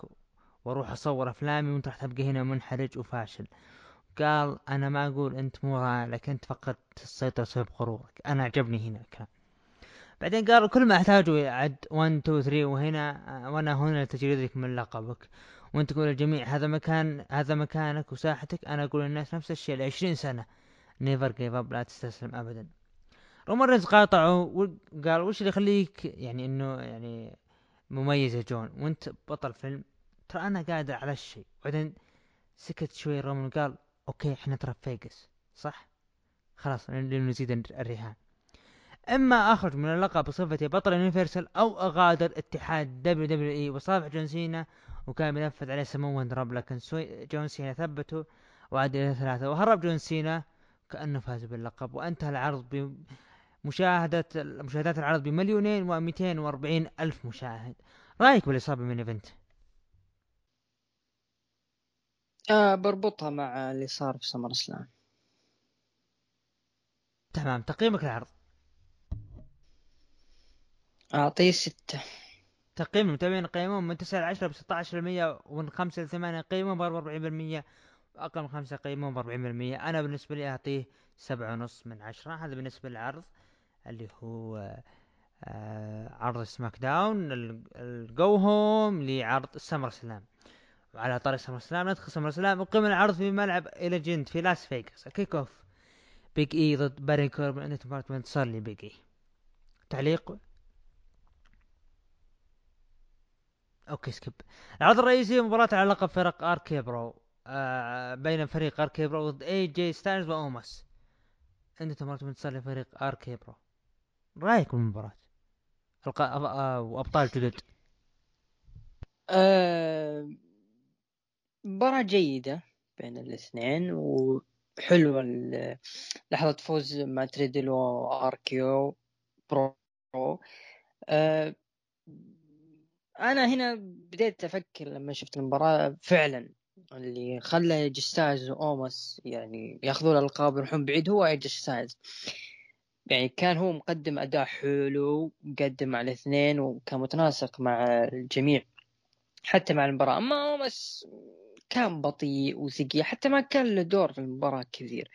وأروح أصور أفلامي وأنت راح تبقى هنا منحرج وفاشل. قال أنا ما أقول أنت مو لكن أنت فقدت السيطرة بسبب غرورك. أنا عجبني هنا الكلام بعدين قال كل ما أحتاجه عد 1 2 3 وهنا آه، وأنا هنا لتجريدك من لقبك. وأنت تقول للجميع هذا مكان هذا مكانك وساحتك. أنا أقول للناس نفس الشيء ل 20 سنة. never give up لا تستسلم ابدا. رومان رينز قاطعه وقال وش اللي يخليك يعني إنه يعني مميز يا جون؟ وأنت بطل فيلم. ترى أنا قادر على الشيء بعدين سكت شوي رومان وقال okay إحنا ترى في فيجاس صح؟ خلاص نزيد الرهان. إما أخرج من اللقب بصفتي بطل universal أو أغادر اتحاد WWE وصافح جون سينا وكان بينفذ عليه سمو رب لكن جون سينا ثبته وعاد إلى ثلاثة. وهرب جون سينا كأنه فاز باللقب وأنتهى العرض بمشاهدة مشاهدات العرض بمليونين ومئتين وأربعين ألف مشاهد. رأيك بالإصابة من إيفنت؟ آه بربطها مع اللي صار في سمر سلام. تمام تقييمك للعرض؟ أعطيه ستة. تقييم المتابعين قيمهم من 9 ل 10 ب 16% ومن 5 ل 8 قيمهم ب 44% أقل من خمسة قيمة ب 40% أنا بالنسبة لي أعطيه سبعة ونص من عشرة. هذا بالنسبة للعرض. اللي هو آه عرض سماك داون ال go home لعرض سمر سلام. وعلى طاري سمر سلام ندخل سمر سلام وأقيم العرض في ملعب إليجنت في لاس فيغاس. ال kickoff. بيج إي ضد بارون كوربن المباراة بانتصار لبيج إي. تعليق؟ okay skip. العرض الرئيسي مباراة على لقب فرق RK-Bro آه بين فريق RK-Bro ضد إي جي ستايلز وأوماس. انتهت المباراة بانتصار لفريق RK-Bro. رأيك بالمباراة؟ آه، وأبطال جدد. أه مباراة جيدة بين الاثنين وحلوة لحظة فوز مات ريدل و RK-Bro. أه أنا هنا بديت أفكر لما شفت المباراة فعلا اللي خلى جستاز وأوماس يعني ياخذون الألقاب ويروحون بعيد هو إي جي ستايلز يعني كان هو مقدم أداء حلو مقدم مع الاثنين وكان متناسق مع الجميع حتى مع المباراة. أما أوماس كان بطيء وثقيل حتى ما كان له دور في المباراة كثير.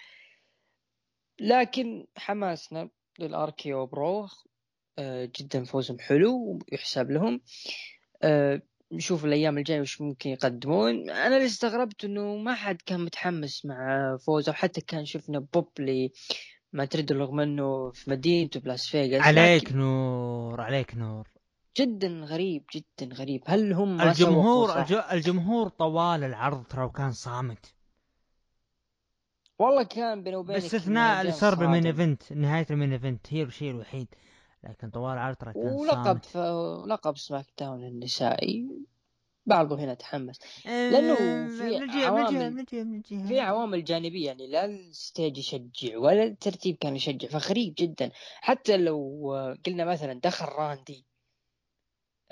لكن حماسنا لل RK-Bro آه، جدا فوزهم حلو ويحسب لهم. آه، نشوف الأيام الجاية وش ممكن يقدمون. أنا اللي استغربت إنه ما حد كان متحمس مع فوزه وحتى كان شفنا بوب ما ترد رغم إنه في مدينته بلاس فيغاس عليك نور عليك نور. جدا غريب جدا غريب. هل هم الجمهور الجمهور طوال العرض ترى كان صامت. والله كان بيني وبينك باستثناء اللي صار بال main event نهاية ال main event هي الشيء الوحيد. لكن طوال العرض ترى كان ولقب صامت. لقب سماك داون النسائي. بعضه هنا تحمس. لأنه في عوامل في عوامل جانبية يعني لا ال stage يشجع ولا الترتيب كان يشجع فغريب جدا. حتى لو قلنا مثلا دخل راندي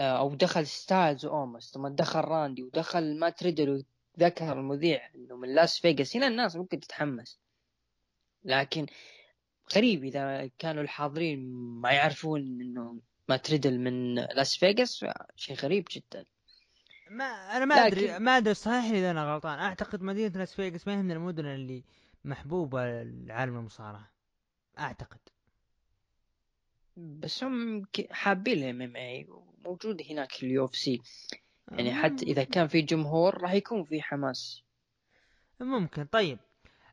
آه، أو دخل ستايلز واومس ثم دخل راندي ودخل مات ريدل وذكر المذيع إنه من لاس فيغاس هنا الناس ممكن تتحمس. لكن غريب إذا كانوا الحاضرين ما يعرفون إنه مات ريدل من لاس فيغاس شيء غريب جدا. ما أنا ما أدري ما أدري صحيح إذا أنا غلطان. أعتقد مدينة لاس فيغاس ما هي من المدن اللي محبوبة لعالم المصارعة. أعتقد. بس هم حابين الام إم اي موجود هناك ال UFC. يعني حتى إذا كان في جمهور راح يكون في حماس. ممكن. طيب.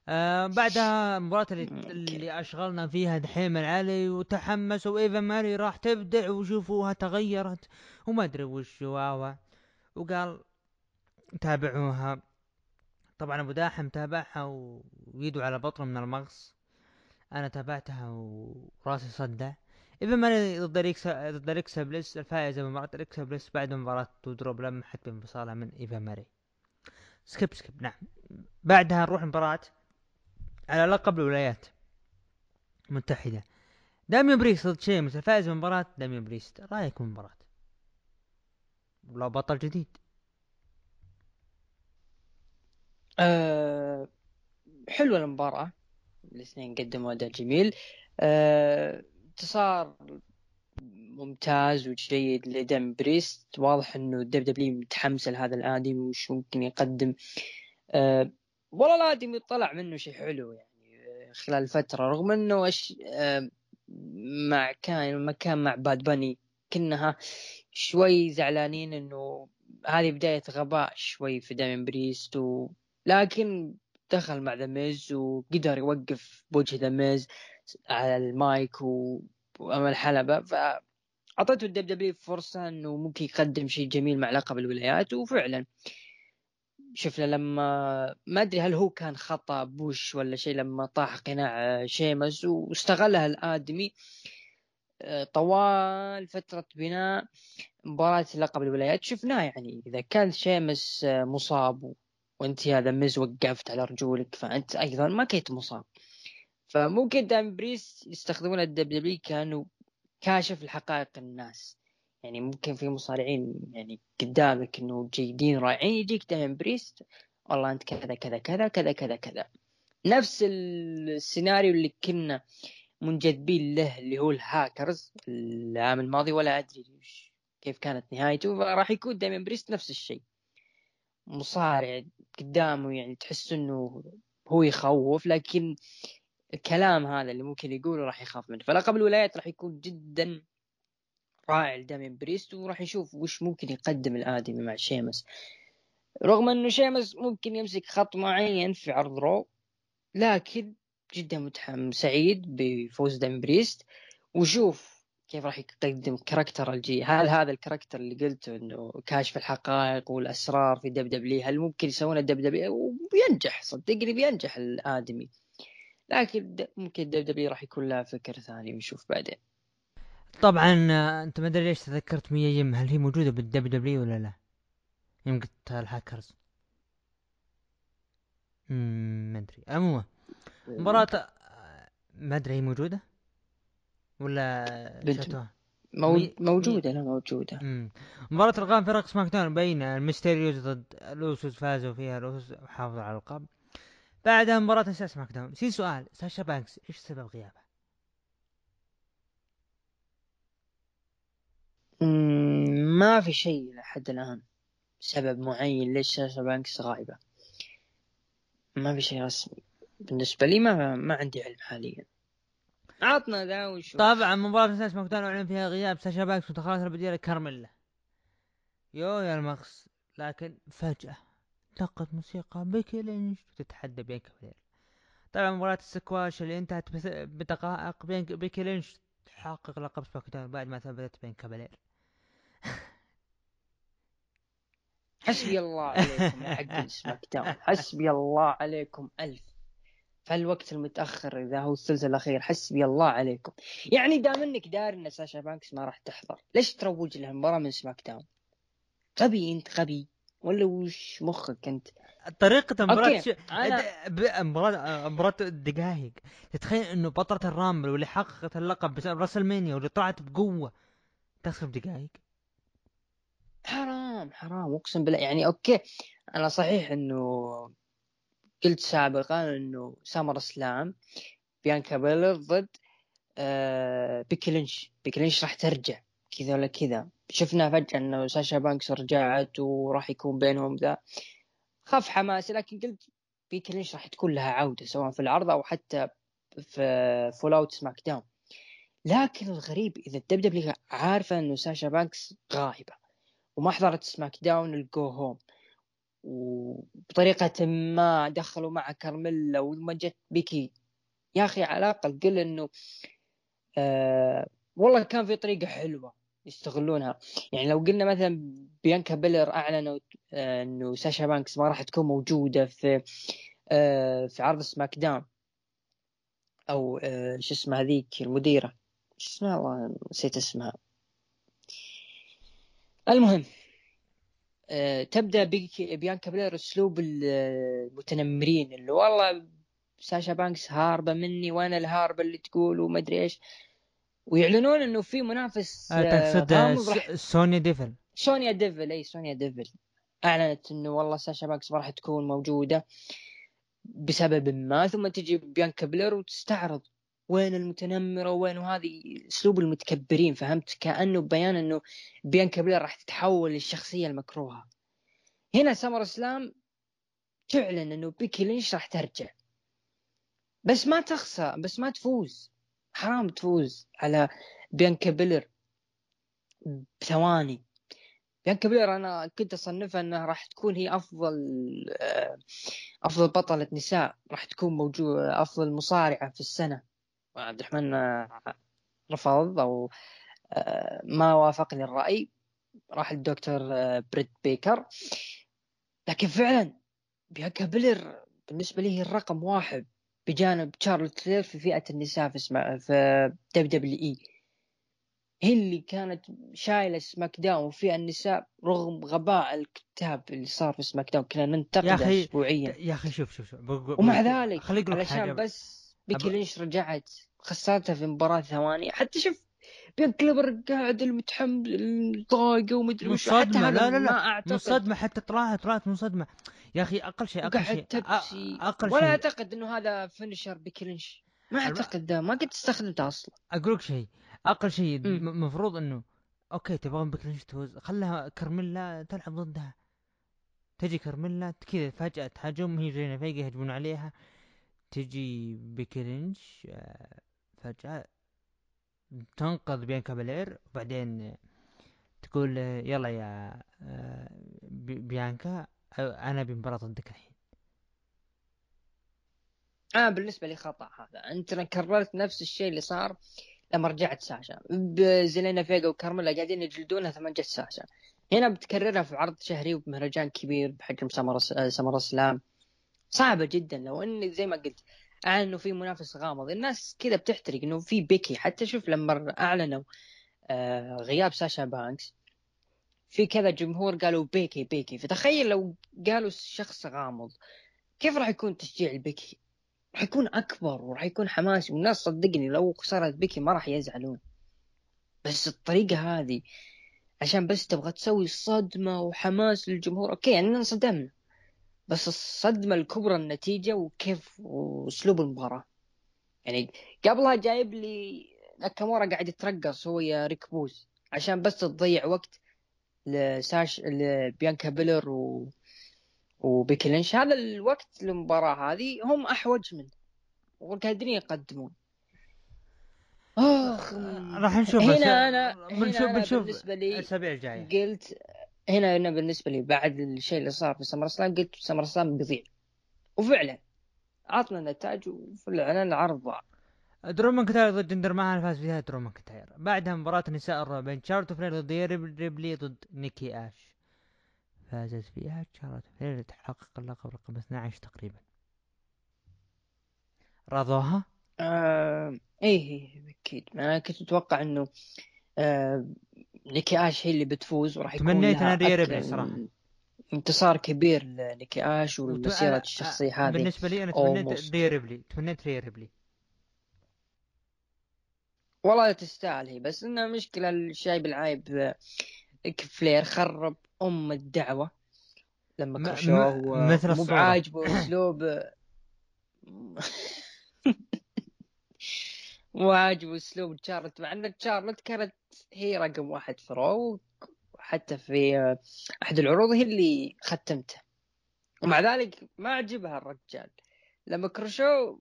آه بعدها المباراة اللي, اللي أشغلنا فيها دحيم العلي وتحمس وايفا ماري راح تبدع وشوفوها تغيرت وما أدري وش واوا. وقال تابعوها. طبعا أبو داحم تابعها ويده على بطنه من المغص. أنا تابعتها وراسي صدع. إيفا ماري ضد أليكسا ضد أليكسا بليس الفائزة بمباراة أليكسا بليس بعد مباراة دودروب لمحت بانفصالها من إيفا ماري. skip skip. نعم. بعدها نروح مباراة على لقب الولايات المتحدة. داميان بريست ضد شيمس الفائز من مباراة داميان بريست رأيك بالمباراة لو بطل جديد. أه حلوة المباراة. الاثنين قدموا أداء جميل. أه انتصار ممتاز وجيد لداميان بريست. واضح إنه ال WWE متحمس لهذا الآدمي وش ممكن يقدم. أه والله الآدمي طلع منه شيء حلو يعني آه، خلال فترة. رغم إنه أش... أه مع كان لما كان مع باد باني كنها شوي زعلانين إنه هذه بداية غباء شوي في داميان بريست و... لكن دخل مع ذا ميز وقدر يوقف بوجه ذا ميز على المايك و... وامام الحلبة. فاعطته ال WWE فرصة إنه ممكن يقدم شيء جميل مع لقب الولايات وفعلا. شفنا لما ما أدري هل هو كان خطأ botch ولا شيء لما طاح قناع شيمس واستغلها الآدمي. آه، طوال فترة بناء مباراة لقب الولايات. شفناه يعني إذا كان شيمس آه، مصاب وأنت هذا ميز وقفت على رجولك فأنت أيضا ما كنت مصاب. فممكن دامين بريست يستخدمون ال WWE كأنه كاشف الحقائق الناس. يعني ممكن في مصارعين يعني قدامك إنه جيدين رائعين يجيك دامين بريست والله أنت كذا كذا كذا كذا كذا كذا. نفس السيناريو اللي كنا منجذبين له اللي هو الهاكرز العام الماضي ولا أدري كيف كانت نهايته. راح يكون دامين بريست نفس الشيء. مصارع قدامه يعني تحس إنه هو يخوف لكن الكلام هذا اللي ممكن يقوله راح يخاف منه. فلقب الولايات راح يكون جدا رائع لدامين بريست وراح يشوف وش ممكن يقدم الآدمي مع شيمس. رغم إنه شيمس ممكن يمسك خط معين في عرض Raw لكن جدا متحمس سعيد بفوز دامين بريست. وشوف كيف راح يقدم character الجي هل هذا ال character اللي قلته إنه كاشف الحقائق والأسرار في WWE هل ممكن يسوونه WWE وبينجح صدقني بينجح الآدمي. لكن ممكن WWE راح يكون لها فكر ثاني ونشوف بعدين. طبعا آه، أنت ما أدري ليش تذكرت ميا يم. هل هي موجودة بال WWE ولا لا؟ قلت الهاكرز ما أدري. عموما مباراة ما أدري هي موجودة؟ ولا شفتوها؟ مو... موجودة لا موجودة. مباراة القاب فرق SmackDown بين الميستيريوز ضد الأوسوس فازوا فيها الأوسوس وحافظوا على القاب. بعدها مباراة نساء SmackDown في سؤال ساشا بانكس إيش سبب غيابه؟ ما في شيء لحد الآن سبب معين ليش ساشا بانكس غايبة ما في شيء رسمي. بالنسبة لي ما ما عندي علم حاليا. عطنا ذا وشوف طبعا مباراة SmackDown اعلن فيها غياب ساشا بانكس وتخلص البديلة كارميلا. يو يا المغص لكن فجأة دقت موسيقى بيكي لينش وتتحدى بيانكا بلير طبعا مباراة السكواش اللي انتهت بدقائق بيكي لينش تحقق لقب SmackDown بعد ما ثبتت بيانكا بلير حسبي الله عليكم يا حق SmackDown حسبي الله عليكم. ألف في الوقت المتأخر إذا هو الثلث الأخير حسبي الله عليكم. يعني دام إنك داري إن ساشا بانكس ما راح تحضر ليش تروج لها المباراة من SmackDown؟ غبي أنت غبي. ولا وش مخك أنت؟ طريقة مباراة. أنا... مباراة مباراة دقائق تتخيل إنه بطلة ال Rumble واللي حققت اللقب بسبب WrestleMania واللي طلعت بقوة تخسر بدقائق حرام حرام. أقسم بالله يعني okay أنا صحيح إنه قلت سابقا إنه SummerSlam بيانكا بيلر ضد آه بيكي لينش. بيكي لينش راح ترجع كذا ولا كذا. شفنا فجأة إنه ساشا بانكس رجعت وراح يكون بينهم ذا. خف حماسي لكن قلت بيكي لينش راح تكون لها عودة سواء في العرض أو حتى في fallout SmackDown لكن الغريب إذا ال WWE عارفة إنه ساشا بانكس غايبة وما حضرت SmackDown ال go home وبطريقة ما دخلوا مع كارميلا وما جت بيكي. يا أخي على الأقل قل إنه آه والله كان في طريقة حلوة يستغلونها. يعني لو قلنا مثلا بيانكا بيلر أعلنوا آه إنه ساشا بانكس ما راح تكون موجودة في آه في عرض SmackDown. أو آه شو اسمها هذيك المديرة. شو اسمها؟ والله نسيت اسمها. المهم تبدأ بيانكا بلير أسلوب المتنمرين اللي والله ساشا بانكس هاربة مني وأنا الهاربة اللي تقول وما أدري إيش. ويعلنون إنه في منافس آه تقصد آه، سونيا ديفل. سونيا ديفل إي سونيا ديفل. أعلنت إنه والله ساشا بانكس ما راح تكون موجودة بسبب ما ثم تجي بيانكا بلير وتستعرض وين المتنمرة وين هذه أسلوب المتكبرين فهمت؟ كأنه بيان إنه بيانكا بلير راح تتحول للشخصية المكروهة. هنا SummerSlam تعلن إنه بيكي لينش راح ترجع. بس ما تخسر بس ما تفوز. حرام تفوز على بيانكا بلير بثواني. بيانكا بلير أنا كنت اصنفها انها راح تكون هي أفضل آه، أفضل بطلة نساء راح تكون موجودة أفضل مصارعة في السنة. عبد الرحمن رفض أو آه، ما وافقني الراي راح للدكتور آه، بريت بيكر. لكن فعلا بيانكا بيلر بالنسبة لي هي الرقم واحد بجانب تشارلوت فلير في فئة النساء في اسمع في WWE. هي اللي كانت شايلة سماك داون وفي النساء رغم غباء الكتاب اللي صار في سماك داون كنا ننتقده اسبوعيا. يا أخي شوف شوف شوف. ومع ذلك علشان بس بيكي لينش رجعت خسرتها في مباراة ثواني. حتى شوف بين كليبر قاعد المتحمل ضايقه ومدري وش. حتى لا لا لا. أعتقد. مصدمة. حتى طلعت طلعت مصدمة. يا أخي أقل شيء أقل شيء أقل ولا شيء. أعتقد إنه هذا فينشر بكلينش. ما أعتقد ده. ما قد استخدمته أصلا. أقول لك شيء. أقل شيء المفروض إنه okay تبغى بيكي لينش تفوز خلها كارميلا تلعب ضدها. تجي كارميلا كذا فجأة تهاجم. هي وزيلينا فيجا يهجمون عليها. تجي بيكي آه، فجأة تنقذ بيانكا بلير وبعدين تقول يلا يا آه، بيانكا أنا بمباراة ضدك الحين. أنا بالنسبة لي خطأ هذا. أنت كررت نفس الشيء اللي صار لما رجعت ساشا. زيلينا فيجا وكارميلا قاعدين يجلدونها ثم جت ساشا. هنا بتكررها في عرض شهري وبمهرجان كبير بحجم Summer SummerSlam. صعبة جدا. لو ان زي ما قلت أعلن إنه في منافس غامض. الناس كذا بتحترق إنه في بيكي. حتى شوف لما أعلنوا آه غياب ساشا بانكس في كذا جمهور قالوا بيكي بيكي. فتخيل لو قالوا شخص غامض كيف راح يكون التشجيع لبيكي؟ راح يكون أكبر وراح يكون حماسي. والناس صدقني لو خسرت بيكي ما راح يزعلون. بس الطريقة هذه عشان بس تبغى تسوي صدمة وحماس للجمهور okay يعني انصدمنا بس الصدمة الكبرى النتيجة وكيف وأسلوب المباراة. يعني قبلها جايب لي ناكامورا قاعد يترقص هو وريك بوغز عشان بس تضيع وقت لساش لبيانكا بيلر و وبيكي لينش. هذا الوقت المباراة هذه هم أحوج منه وقادرين يقدمون. آخ راح نشوف هنا أنا بنشوف بنشوف بالنسبة لي الأسابيع الجاية. قلت هنا أنا بالنسبة لي بعد الشيء اللي صار في سمر سلام قلت سمر سلام بيضيع. وفعلا عطنا نتائج وفعلا العرض ضاع. درو ماكنتاير ضد جندر ماهال فاز فيها درو ماكنتاير. بعدها مباراة النساء الرابع بين شارلوت فلير ضد ريبلي ضد نيكي آش. فازت فيها شارلوت فلير تحقق اللقب رقم 12 تقريبا. رضوها؟ آه إيه أكيد. أنا كنت أتوقع إنه آه نيكي اش هي اللي بتفوز وراح يكون تمنيت أنا ريبلي صراحة انتصار كبير لنيكي اش والمسيرة الشخصية هذه بالنسبة لي أنا تمنيت ريبلي تمنيت ريبلي والله تستاهل هي بس انها مشكلة الشايب العايب فلير خرب أم الدعوة. لما كرشوه مثل مو بعاجبه اسلوب مو عاجبه اسلوب تشارلت مع إن تشارلت كانت هي رقم واحد في رو وحتى في أحد العروض هي اللي ختمته. ومع ذلك ما عجبها الرجال. لما كرشو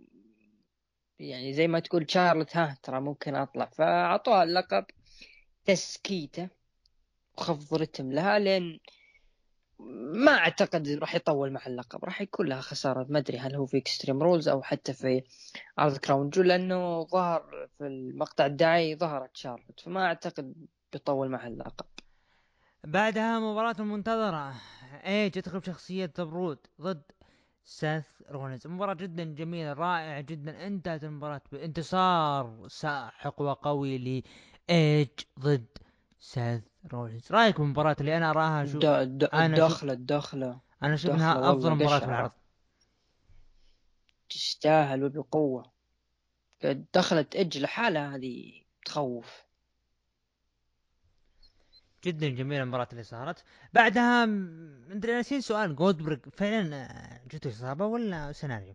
يعني زي ما تقول شارلوت ها ترى ممكن أطلع. فأعطوها اللقب تسكيته وخفض رتم لها لين ما أعتقد راح يطول مع اللقب راح يكون لها خسارة ما أدري هل هو في Extreme Rules أو حتى في عرض Crown Jewel لأنه ظهر في المقطع الدعائي ظهرت شارلوت فما أعتقد بيطول مع اللقب. بعدها مباراة المنتظرة. إيدج يدخل بشخصية Brood ضد سيث رولينز مباراة جدا جميلة رائعة جدا. انتهت المباراة بانتصار ساحق وقوي لإيدج ضد سيث رولينز رأيك بالمباراة اللي أنا أراها؟ شو دا دا أنا الدخلة الدخلة أنا أشوف إنها أفضل مباراة في العرض. تستاهل وبقوة. دخلة إيدج لحالها هذه تخوف. جدا جميلة المباراة اللي صارت. بعدها مدري ناسين سؤال. جولدبرغ فعلا جته إصابة ولا سيناريو؟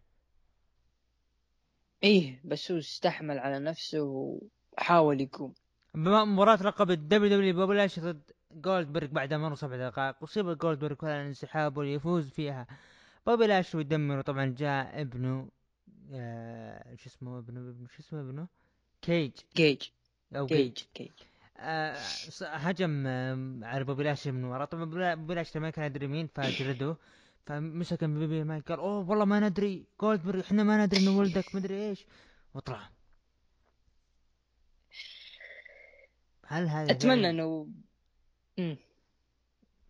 إيه بس هو استحمل على نفسه وحاول يقوم. مباراة لقب ال WW بوبي لاشلي ضد جولدبرغ بعد ما سبع دقائق أصيب جولدبرغ على الانسحاب واللي يفوز فيها. بوبي لاشلي ويدمر طبعا جاء ابنه آه شو اسمه ابنه؟ ابنه شو اسمه ابنه؟ كيج. كيج. أو كيج كيج. آه، هجم على بوبي لاشلي من ورا طبعا بوبي لاشلي ما كان يدري مين فجلده. فمسك إم في بي ما قال أوه والله ما ندري. جولدبرغ إحنا ما ندري إنه ولدك مدري إيش. وطلع. هل هذا أتمنى إنه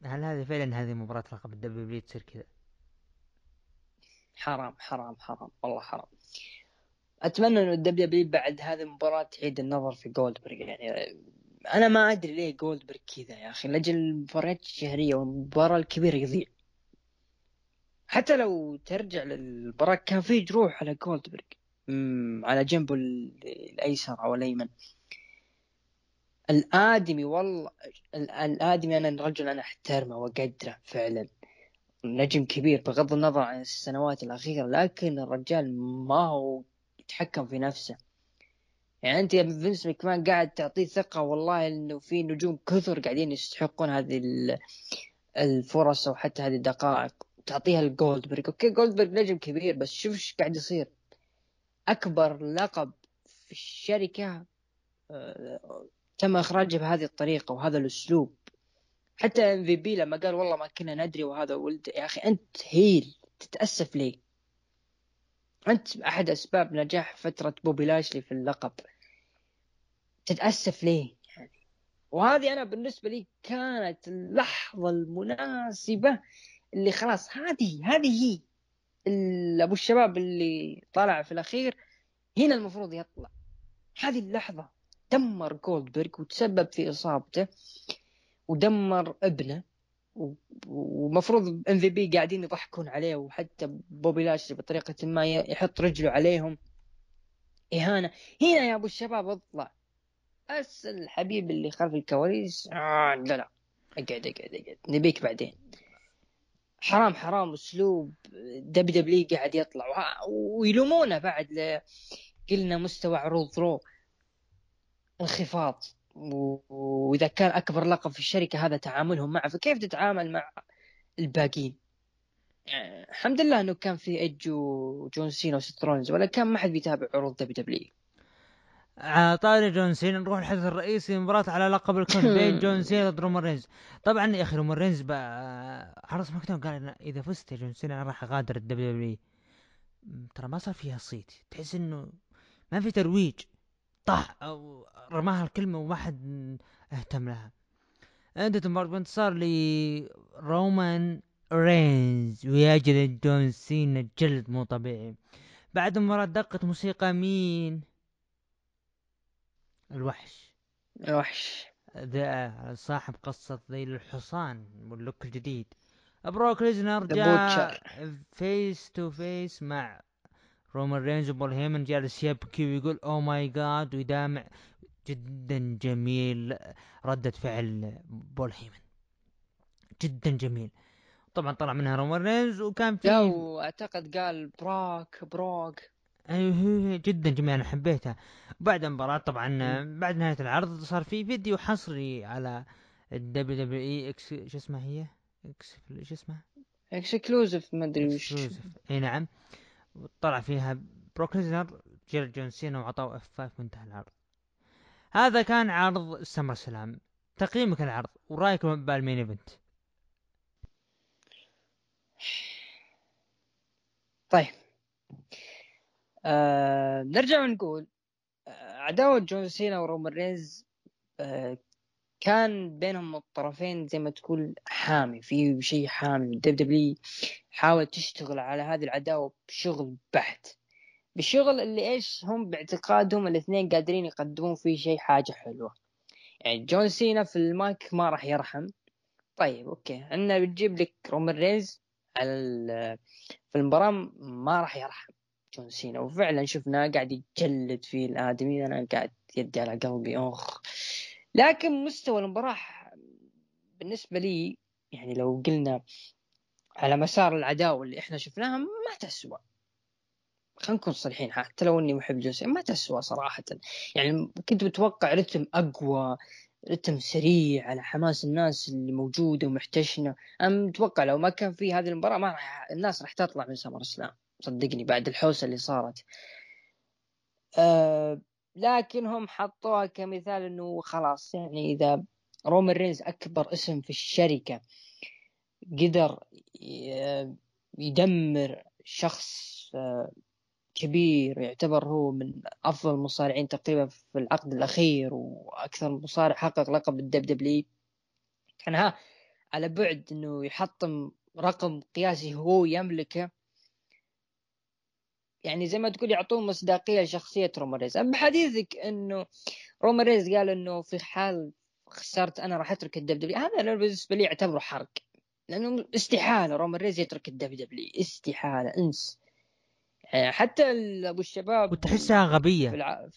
هل هذه فعلا هذه مباراة لقب ال W تصير كذا؟ حرام حرام حرام. والله حرام. أتمنى إنه ال W بعد هذه المباراة تعيد النظر في جولدبرغ يعني أنا ما أدري ليه جولدبرغ كذا يا أخي. لأجل المباريات الشهريه والمباراة الكبيرة يضيع. حتى لو ترجع للمباراة كان في جروح على جولدبرغ على جنبه الأيسر أو الأيمن. الآدمي والله الآدمي أنا الرجل أنا أحترمه وأقدره فعلا. نجم كبير بغض النظر عن السنوات الأخيرة لكن الرجال ما هو يتحكم في نفسه. يعني أنت يا فينس ماكمان قاعد تعطيه ثقة والله إنه في نجوم كثر قاعدين يستحقون هذه الفرص أو حتى هذه الدقائق. تعطيها لجولدبرغ. okay جولدبرغ نجم كبير بس شوف إيش قاعد يصير. أكبر لقب في الشركة آه، تم اخراجه بهذه الطريقة وهذا الأسلوب حتى إم في بي لما قال والله ما كنا ندري وهذا ولد يا أخي أنت هيل تتأسف ليه؟ أنت أحد أسباب نجاح فترة بوبي لاشلي في اللقب تتأسف ليه؟ يعني وهذه أنا بالنسبة لي كانت اللحظة المناسبة اللي خلاص هذه هذه هي أبو الشباب اللي طلع في الأخير هنا المفروض يطلع هذه اللحظة دمر جولدبرغ وتسبب في إصابته ودمر ابنه ومفروض إم في بي قاعدين يضحكون عليه وحتى بوبي لاشلي بطريقة ما يحط رجله عليهم. إهانة. هنا يا أبو الشباب اطلع. بس الحبيب اللي خلف الكواليس. آه لا لا. أقعد أقعد أقعد. نبيك بعدين. حرام حرام. أسلوب WW قاعد يطلع. ويلومونه بعد قلنا مستوى عروض Raw. انخفاض. وإذا كان أكبر لقب في الشركة هذا تعاملهم معه فكيف تتعامل مع الباقيين؟ يعني الحمد لله إنه كان في إيدج وجون سينا وسيث رولينز ولا كان ما حد بيتابع عروض WW طاري جون سينا نروح الحدث الرئيسي مباراة على لقب الكون بين جون سينا ضد رومان رينز. طبعا يا أخي رومان رينز حرص مكتوب قال إذا فزت يا جون سينا راح أغادر ال WWE ترى ما صار فيها صيت. تحس إنه ما في ترويج. طح أو رماها الكلمة وما حد اهتم لها. انتهت المباراة بانتصار لرومان رينز ويجلد جون سينا جلد مو طبيعي. بعد المباراة دقت موسيقى مين؟ الوحش. الوحش. ذا صاحب قصة ذيل الحصان وال look الجديد. بروك ليزنر جاء face to face مع رومان رينز وبول هيمن جالس يبكي ويقول oh my God ويدامع جدا جميل ردة فعل بول هيمن جدا جميل. طبعا طلع منها رومان رينز وكان في أعتقد قال براك بروك أيوه جدا جميل أنا حبيتها. بعد المباراة طبعا بعد نهاية العرض صار في فيديو حصري على ال WWE إكس شو اسمها هي؟ إكس شو اسمها؟ exclusive ما أدري وش. إي نعم. طلع فيها بروك ليزنر جر جون سينا وعطاه F5 وانتهى العرض. هذا كان عرض SummerSlam. تقييمك العرض ورأيك بال main event. طيب. آه نرجع ونقول آه، عداوة جون سينا ورومان رينز آه كان بينهم الطرفين زي ما تقول حامي في شيء حامي WWE حاولت تشتغل على هذه العداوة بشغل بحت. بالشغل اللي إيش؟ هم باعتقادهم الاثنين قادرين يقدمون فيه شيء حاجة حلوة. يعني جون سينا في المايك ما راح يرحم. طيب okay. عندنا بتجيب لك رومان رينز على في المباراة ما راح يرحم جون سينا. وفعلا شفناه قاعد يجلد في الآدمي. أنا قاعد يدي على قلبي. اخ لكن مستوى المباراة بالنسبة لي يعني لو قلنا على مسار العداوة اللي إحنا شفناها ما تسوى. خلينا نكون صريحين حتى لو إني محب جوسي ما تسوى صراحة. يعني كنت متوقع رتم أقوى رتم سريع على حماس الناس اللي موجودة ومحتشنة. أنا متوقع لو ما كان في هذه المباراة ما راح الناس راح تطلع من سمر أسلام. صدقني بعد الحوسة اللي صارت. أه لكن هم حطوها كمثال إنه خلاص يعني إذا رومان رينز أكبر اسم في الشركة قدر يدمر شخص آه، كبير يعتبر هو من أفضل المصارعين تقريبا في العقد الأخير وأكثر مصارع حقق لقب ال WWE كان ها على بعد إنه يحطم رقم قياسي هو يملكه يعني زي ما تقول يعطون مصداقية لشخصية رومان رينز بحديثك إنه رومان رينز قال إنه في حال خسرت أنا راح أترك ال WWE هذا أنا بالنسبة لي اعتبره حرق. لأنه استحالة رومان رينز يترك ال WWE استحالة أنس. يعني حتى أبو الشباب وتحسها غبية. الع...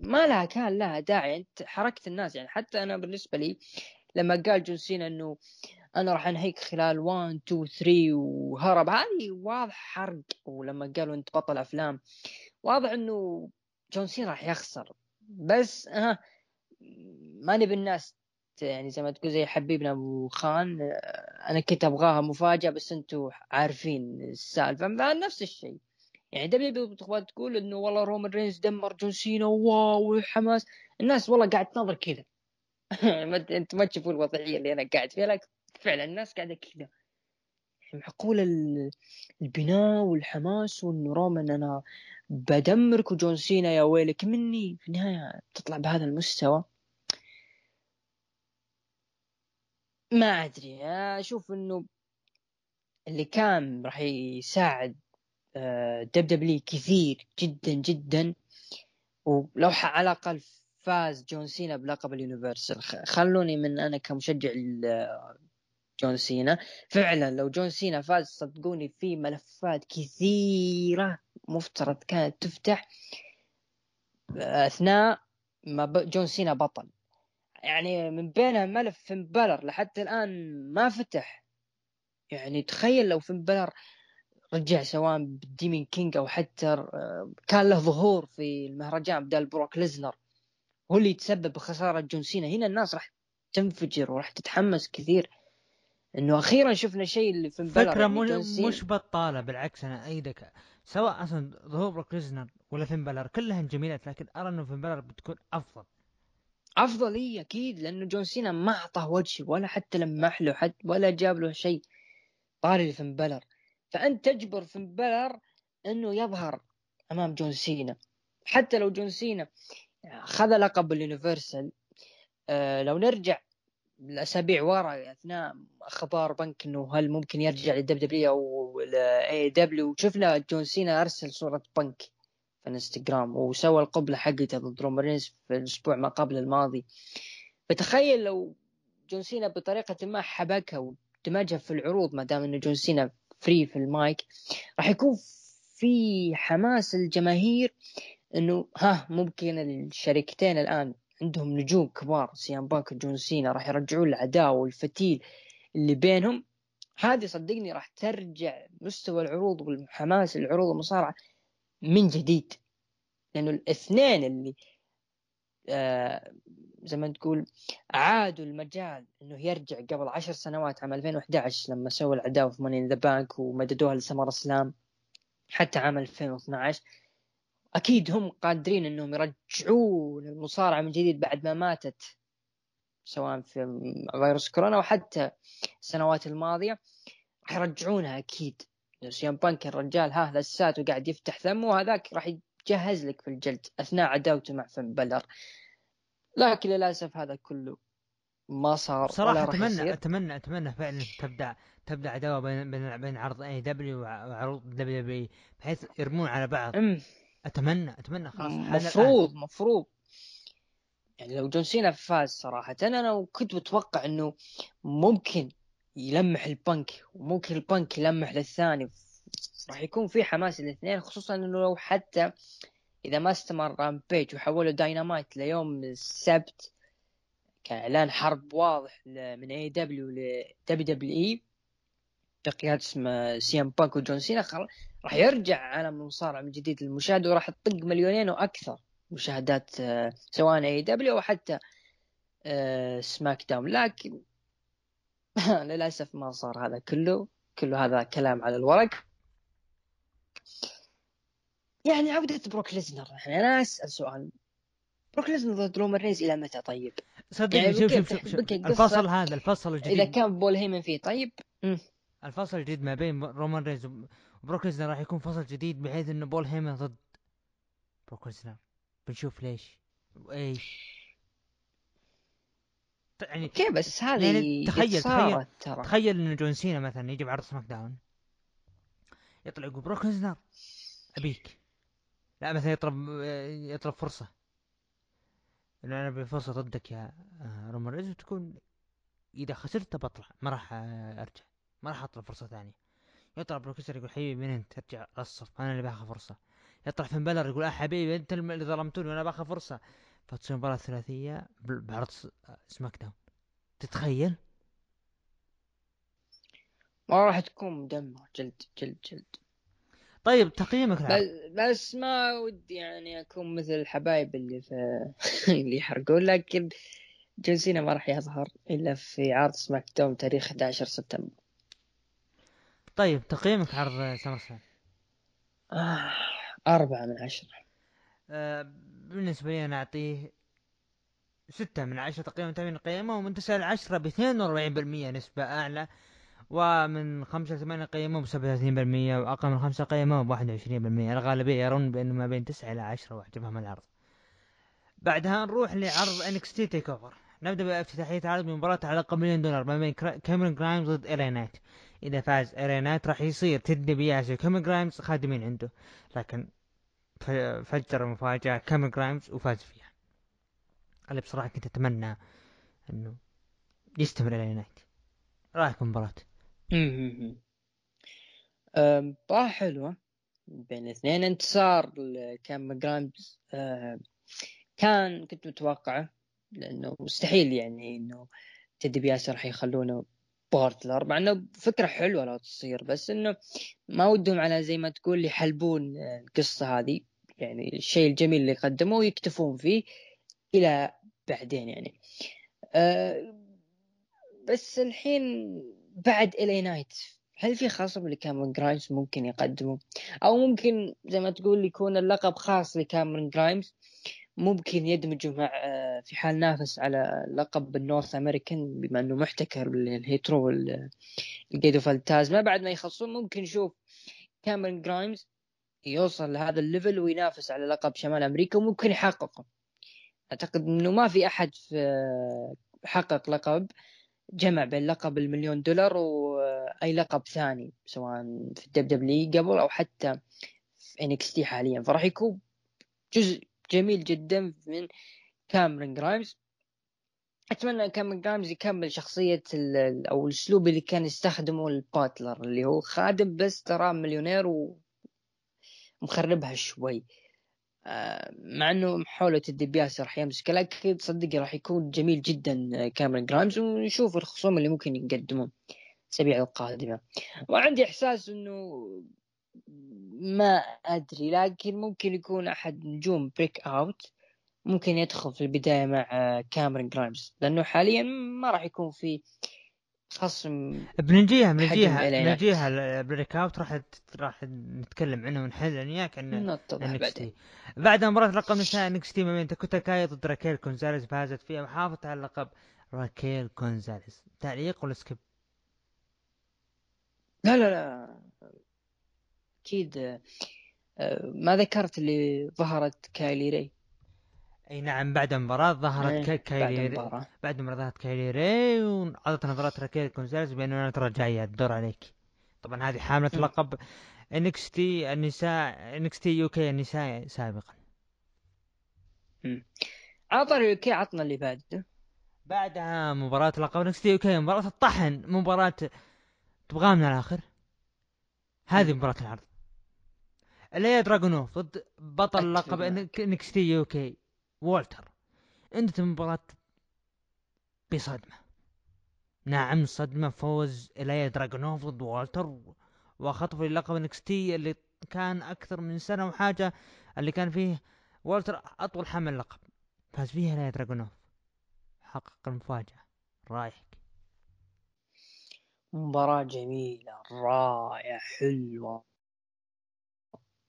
ما لها كان لها داعي. أنت حركت الناس يعني. حتى أنا بالنسبة لي لما قال جون سينا إنه أنا راح أنهيك خلال 1 2 3 وهرب. هذه واضح حرق ولما قالوا أنت بطل أفلام. واضح إنه جون سينا راح يخسر. بس ها ما نبي الناس يعني زي ما تقول زي حبيبنا أبو خان أنا كنت أبغاها مفاجأة بس أنتم عارفين السالفة. نفس الشيء. يعني WWE تقول إنه والله رومان رينز دمر جون سينا wow حماس. الناس والله قاعد تنظر كذا. انت ما تشوفوا الوضعية اللي أنا قاعد فيها لكن فعلا الناس قاعدة كذا. معقول البناء والحماس وانه رومان أنا بدمرك وجون سينا يا ويلك مني في النهاية تطلع بهذا المستوى؟ ما أدري. أشوف إنه اللي كان راح يساعد WWE كثير جدا جدا. ولو على الأقل فاز جون سينا بلقب ال Universal. خلوني من أنا كمشجع جون سينا. فعلا لو جون سينا فاز صدقوني في ملفات كثيرة مفترض كانت تفتح أثناء ما جون سينا بطل. يعني من بينها ملف فين بلر لحتى الآن ما فتح. يعني تخيل لو فين بلر رجع سواء بال Demon King أو حتى كان له ظهور في المهرجان بدال بروك ليزنر. هو اللي يتسبب بخسارة جون سينا. هنا الناس راح تنفجر وراح تتحمس كثير. إنه أخيرا شفنا شيء اللي في فكرة مش بطالة بالعكس أنا أؤيدك سواء أصلا ظهور بروك ليزنر ولا فين بلر كلهم جميلات لكن أرى إنه فين بلر بتكون أفضل. أفضل إي أكيد لأنه جون سينا ما أعطاه وجه ولا حتى لمح له حتى ولا جاب له شيء طاري لفين بلر فأنت تجبر فين بلر إنه يظهر أمام جون سينا. حتى لو جون سينا خذ لقب ال Universal آه لو نرجع الأسابيع ورا أثناء أخبار بانك إنه هل ممكن يرجع لل WWE أو AEW شفنا جون سينا أرسل صورة بانك في الإنستغرام وسوى القبلة حقته ضد رومان رينز في الأسبوع ما قبل الماضي. فتخيل لو جون سينا بطريقة ما حبكها ودمجها في العروض ما دام إنه جون سينا free في المايك راح يكون في حماس الجماهير إنه ها ممكن الشركتين الآن عندهم نجوم كبار سي ام بانك وجون سينا راح يرجعون العداوة والفتيل اللي بينهم. هذه صدقني راح ترجع مستوى العروض والحماس العروض المصارعة من جديد. لأنه الاثنين اللي آه زي ما تقول عادوا المجال إنه يرجع قبل عشر سنوات عام 2011 لما سووا العداوة في ماني ذا بانك ومددوها لسمر أسلام حتى عام 2012 أكيد هم قادرين إنهم يرجعون المصارعة من جديد بعد ما ماتت سواء في فيروس كورونا أو حتى السنوات الماضية راح يرجعونها أكيد سي ام بانك الرجال ها لساته قاعد يفتح ثمه وهذاك راح يجهز لك في الجلد أثناء عداوته مع فن بلر لكن للأسف هذا كله ما صار صراحة أتمنى يصير. أتمنى أتمنى فعلا تبدأ تبدأ عداوة بين بين بين عرض AEW وعروض WWE بحيث يرمون على بعض. أتمنى أتمنى خلاص. مفروض مفروض. يعني لو جون سينا فاز صراحة أنا كنت متوقع إنه ممكن يلمح لبانك وممكن بانك يلمح للثاني راح يكون في حماس الاثنين خصوصا إنه لو حتى إذا ما استمر رامبيج وحولوا داينامايت ليوم السبت كإعلان حرب واضح من اي دبليو لدبليو دبليو اي بقيادة اسمه سي إم بانك وجون سينا خلاص. راح يرجع عالم المصارعة من جديد للمشاهد وراح تطق مليونين وأكثر مشاهدات آه، سواء AEW أو حتى سماك آه، داون لكن للأسف ما صار هذا كله. كله هذا كلام على الورق. يعني عودة بروك ليزنر. يعني أنا أسأل سؤال. بروك ليزنر ضد رومان رينز إلى متى طيب؟ صدقني يعني شوف شوف شوف, شوف. الفصل هذا الفصل الجديد. إذا كان بول هيمن فيه طيب. الفصل الجديد ما بين رومان رينز ليزنر راح يكون فصل جديد بحيث إنه بول هيمن ضد بروك ليزنر بنشوف ليش. وإيش. يعني أوكي بس هذه يعني تخيل تخيل ترى. تخيل إن جون سينا مثلا يجي بعرض سماك داون. يطلع يقول بروك ليزنر أبيك. لا مثلا يطلب يطلب فرصة. إنه أنا بفرصه ضدك يا آه، رومان رينز وتكون إذا خسرت بطلع. ما راح أرجع. ما راح أطلب فرصة ثانية. يطلع بروكسر يقول حبيبي من انت؟ ترجع الصف أنا اللي باخذ فرصة. يطلع فين بالور يقول آه حبيبي انت اللي ظلمتوني وأنا باخذ فرصة. فتصير مباراة ثلاثية بعرض سماك داون. تتخيل؟ ما راح تكون مدمر جلد جلد جلد. طيب تقييمك بس, بس ما ودي يعني أكون مثل الحبايب اللي في اللي يحرقون لكن جون سينا ما راح يظهر إلا في عرض سماك داون تاريخ 11 سبتمبر. طيب تقييمك عرض سمر سلام آه أربعة من عشرة. آه بالنسبة لي أنا أعطيه ستة من عشرة تقريبا تمرين قيمه ومن تسعة لعشرة باثنين وأربعين بالمية نسبة أعلى. ومن خمسة لثمانية قيمه بسبعة وثلاثين بالمية وأقل من خمسة قيمه بواحد وعشرين بالمية. الغالبية يرون بأنه ما بين تسعة إلى عشرة وعجبهم العرض. بعدها نروح لعرض NXT TakeOver نبدأ بافتتاحية عرض بمباراه على مليون دولار ما بين كاميرون جرايمز ضد إل إي نايت إذا فاز إل إي نايت راح يصير تيد ديبياسي وكاميرون جرايمز خادمين عنده. لكن فجر المفاجاه كاميرون جرايمز وفاز فيها. اللي بصراحة كنت أتمنى إنه يستمر إل إي نايت رأيك بالمباراه مباراة حلوة. بين الاثنين انتصار لكام جرايمز. كان كنت متوقعه لأنه مستحيل يعني إنه تدي بياس راح يخلونه بورتلر مع إنه فكرة حلوة لو تصير بس إنه ما ودهم على زي ما تقول يحلبون القصة هذه يعني الشيء الجميل اللي قدموه يكتفون فيه إلى بعدين يعني. أه بس الحين بعد إل إي نايت هل في خصم لكاميرون جرايمز ممكن يقدمه أو ممكن زي ما تقول يكون اللقب خاص لكاميرون جرايمز؟ ممكن يدمجوا مع آه، في حال نافس على لقب ال North American بما إنه محتكر الهيت رو بعد ما يخلصون ممكن نشوف كاميرون جرايمز يوصل لهذا ال level وينافس على لقب شمال أمريكا وممكن يحققه. أعتقد إنه ما في أحد في آه، حقق لقب جمع بين لقب المليون دولار وأي لقب ثاني سواء في ال WWE قبل أو حتى في NXT حاليا. فراح يكون جزء جميل جدا من كاميرون جرايمز. أتمنى كامرون جرايمز يكمل شخصية أو الأسلوب اللي كان يستخدمه ال butler اللي هو خادم بس ترى مليونير ومخربها شوي. آه، مع إنه محاولة ديبياسي راح يمسك لكن صدقني راح يكون جميل جدا كاميرون جرايمز ونشوف الخصوم اللي ممكن يقدمون الأسابيع القادمة. وعندي إحساس إنه ما أدري لكن ممكن يكون أحد نجوم Breakout ممكن يدخل في البداية مع كاميرون جرايمز لأنه حاليا ما راح يكون في خصم بنجيها بنجيها بنجيها ال Breakout راح راح نتكلم عنه ونحل اياك عن بعدين. بعد مباراة رقم نساء NXT ما بين داكوتا كاي ضد راكيل كونزاليز فازت فيها وحافظت على اللقب راكيل كونزاليز تعليق ولا skip؟ لا لا لا. أكيد آه، ما ذكرت اللي ظهرت كايلي راي. أي نعم بعد المباراة ظهرت إيه كايلي راي. بعد بعد المباراة ظهرت كايلي راي وعطت نظرات راكيل كونزاليز بأنه أنا ترى جاية الدور عليك. طبعا هذه حاملة لقب NXT النساء NXT UK النساء سابقا. عطر UK عطنا اللي بعده بعدها مباراة لقب NXT UK مباراة الطحن مباراة تبغاها من الآخر هذه مباراة العرض. إليا دراجونوف ضد بطل لقب NXT UK والتر انت مباراة بصدمة. نعم صدمة فوز اليا دراجونوف ضد والتر وخطف لقب NXT اللي كان أكثر من سنة وحاجة اللي كان فيه والتر أطول حمل لقب فاز فيها اليا دراجونوف حقق المفاجأة. رأيك مباراة جميلة رائعة حلوة.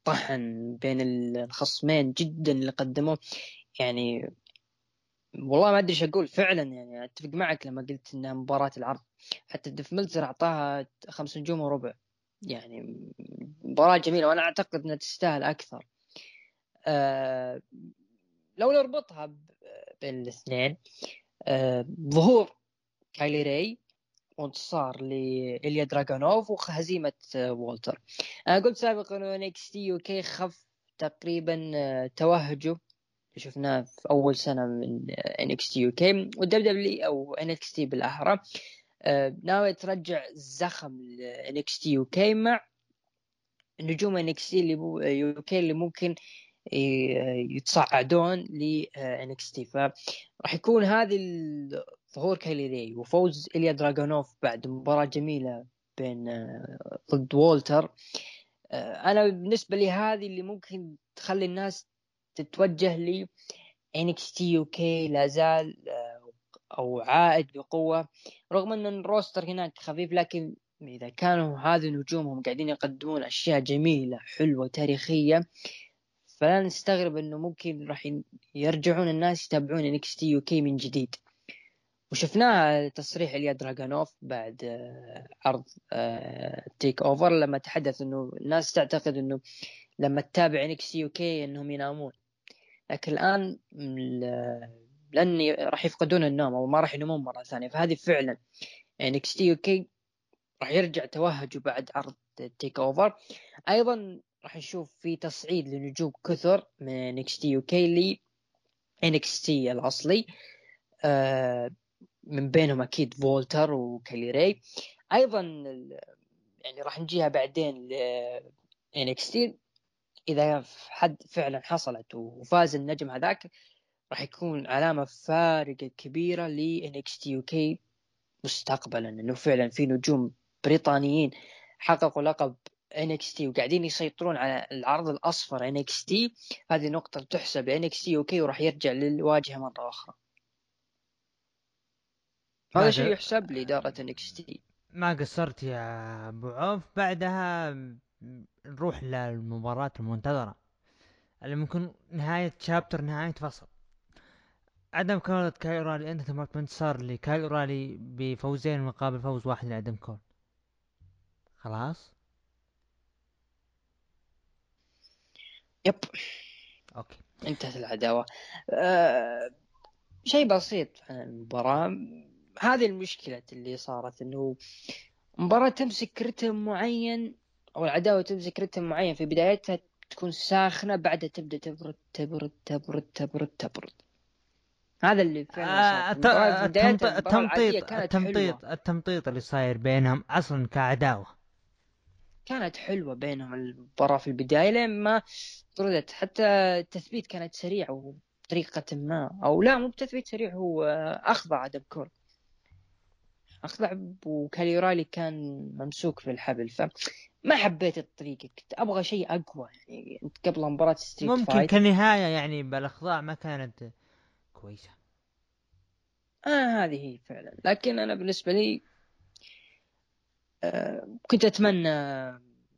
طحن بين الخصمين جدا اللي قدموه. يعني والله ما أدري إيش أقول فعلا يعني أتفق معك لما قلت إنها مباراة العرض. حتى ديف ميلتزر أعطاها خمس نجوم وربع. يعني مباراة جميلة وأنا أعتقد إنها تستاهل أكثر. أه لو نربطها بين الاثنين أه ظهور كايلي راي وانتصار لإليا دراغونوف وهزيمة آه، وولتر أنا قلت سابقا أنه NXT خف تقريبا آه، توهجه. شفناه في أول سنة من NXT UK وال WWE أو NXT بالأحرى. آه، ناوي ترجع زخم NXT UK مع نجوم NXT اللي UK اللي ممكن يتصعدون ل NXT. فراح يكون هذه ظهور كايلي وفوز إليا دراغونوف بعد مباراة جميلة بين آه، ضد وولتر آه، أنا بالنسبة لي هذه اللي ممكن تخلي الناس تتوجه ل UK لا زال آه، أو عائد بقوة. رغم أن ال roster هناك خفيف لكن إذا كانوا هذه نجومهم قاعدين يقدمون أشياء جميلة حلوة تاريخية فلا نستغرب أنه ممكن راح يرجعون الناس يتابعون UK من جديد. وشفناها تصريح إليا دراغونوف بعد آه، عرض Take آه، Over لما تحدث إنه الناس تعتقد إنه لما تتابع NXT UK إنهم ينامون. لكن الآن لن راح يفقدون النوم أو ما راح ينامون مرة ثانية. فهذه فعلا NXT UK راح يرجع توهجه بعد عرض TakeOver أيضا راح نشوف في تصعيد لنجوم كثر من NXT UK ل NXT الأصلي. آه من بينهم أكيد فولتر وكيلي راي أيضا يعني راح نجيها بعدين ل تي. إذا حد فعلا حصلت وفاز النجم هذاك راح يكون علامة فارقة كبيرة ل NXT UK مستقبلا إنه فعلا في نجوم بريطانيين حققوا لقب NXT وقاعدين يسيطرون على العرض الأصفر NXT هذه نقطة تحسب NXT UK وراح يرجع للواجهة مرة أخرى. هذا شيء يحسب لإدارة NXT ما قصرت يا أبو عوف. بعدها نروح للمباراة المنتظرة اللي ممكن نهاية chapter نهاية فصل. آدم كول وكايل أورايلي انتهت بانتصار لكايل أورايلي بفوزين مقابل فوز واحد لآدم كول خلاص؟ Yep. Okay. انتهت العداوة. أه... شيء بسيط عن المباراة. هذه المشكلة اللي صارت إنه مباراة تمسك رتم معين أو العداوة تمسك رتم معين في بدايتها تكون ساخنة بعدها تبدأ تبرد تبرد تبرد تبرد تبرد. هذا اللي فعلا آه التمطيط التمطيط التمطيط اللي صاير بينهم أصلا كعداوة. كانت حلوة بينهم المباراة في البداية لين ما طردت. حتى التثبيت كانت سريع بطريقه ما أو لا مو بتثبيت سريع هو أخضع آدم كول اخضع وكايل أورايلي كان ممسوك في الحبل ف ما حبيت الطريقة كنت أبغى شيء أقوى يعني انت قبل مباراة street ممكن fight. كنهاية يعني بالأخضاع ما كانت كويسة. آه هذه هي فعلا. لكن أنا بالنسبة لي آه كنت أتمنى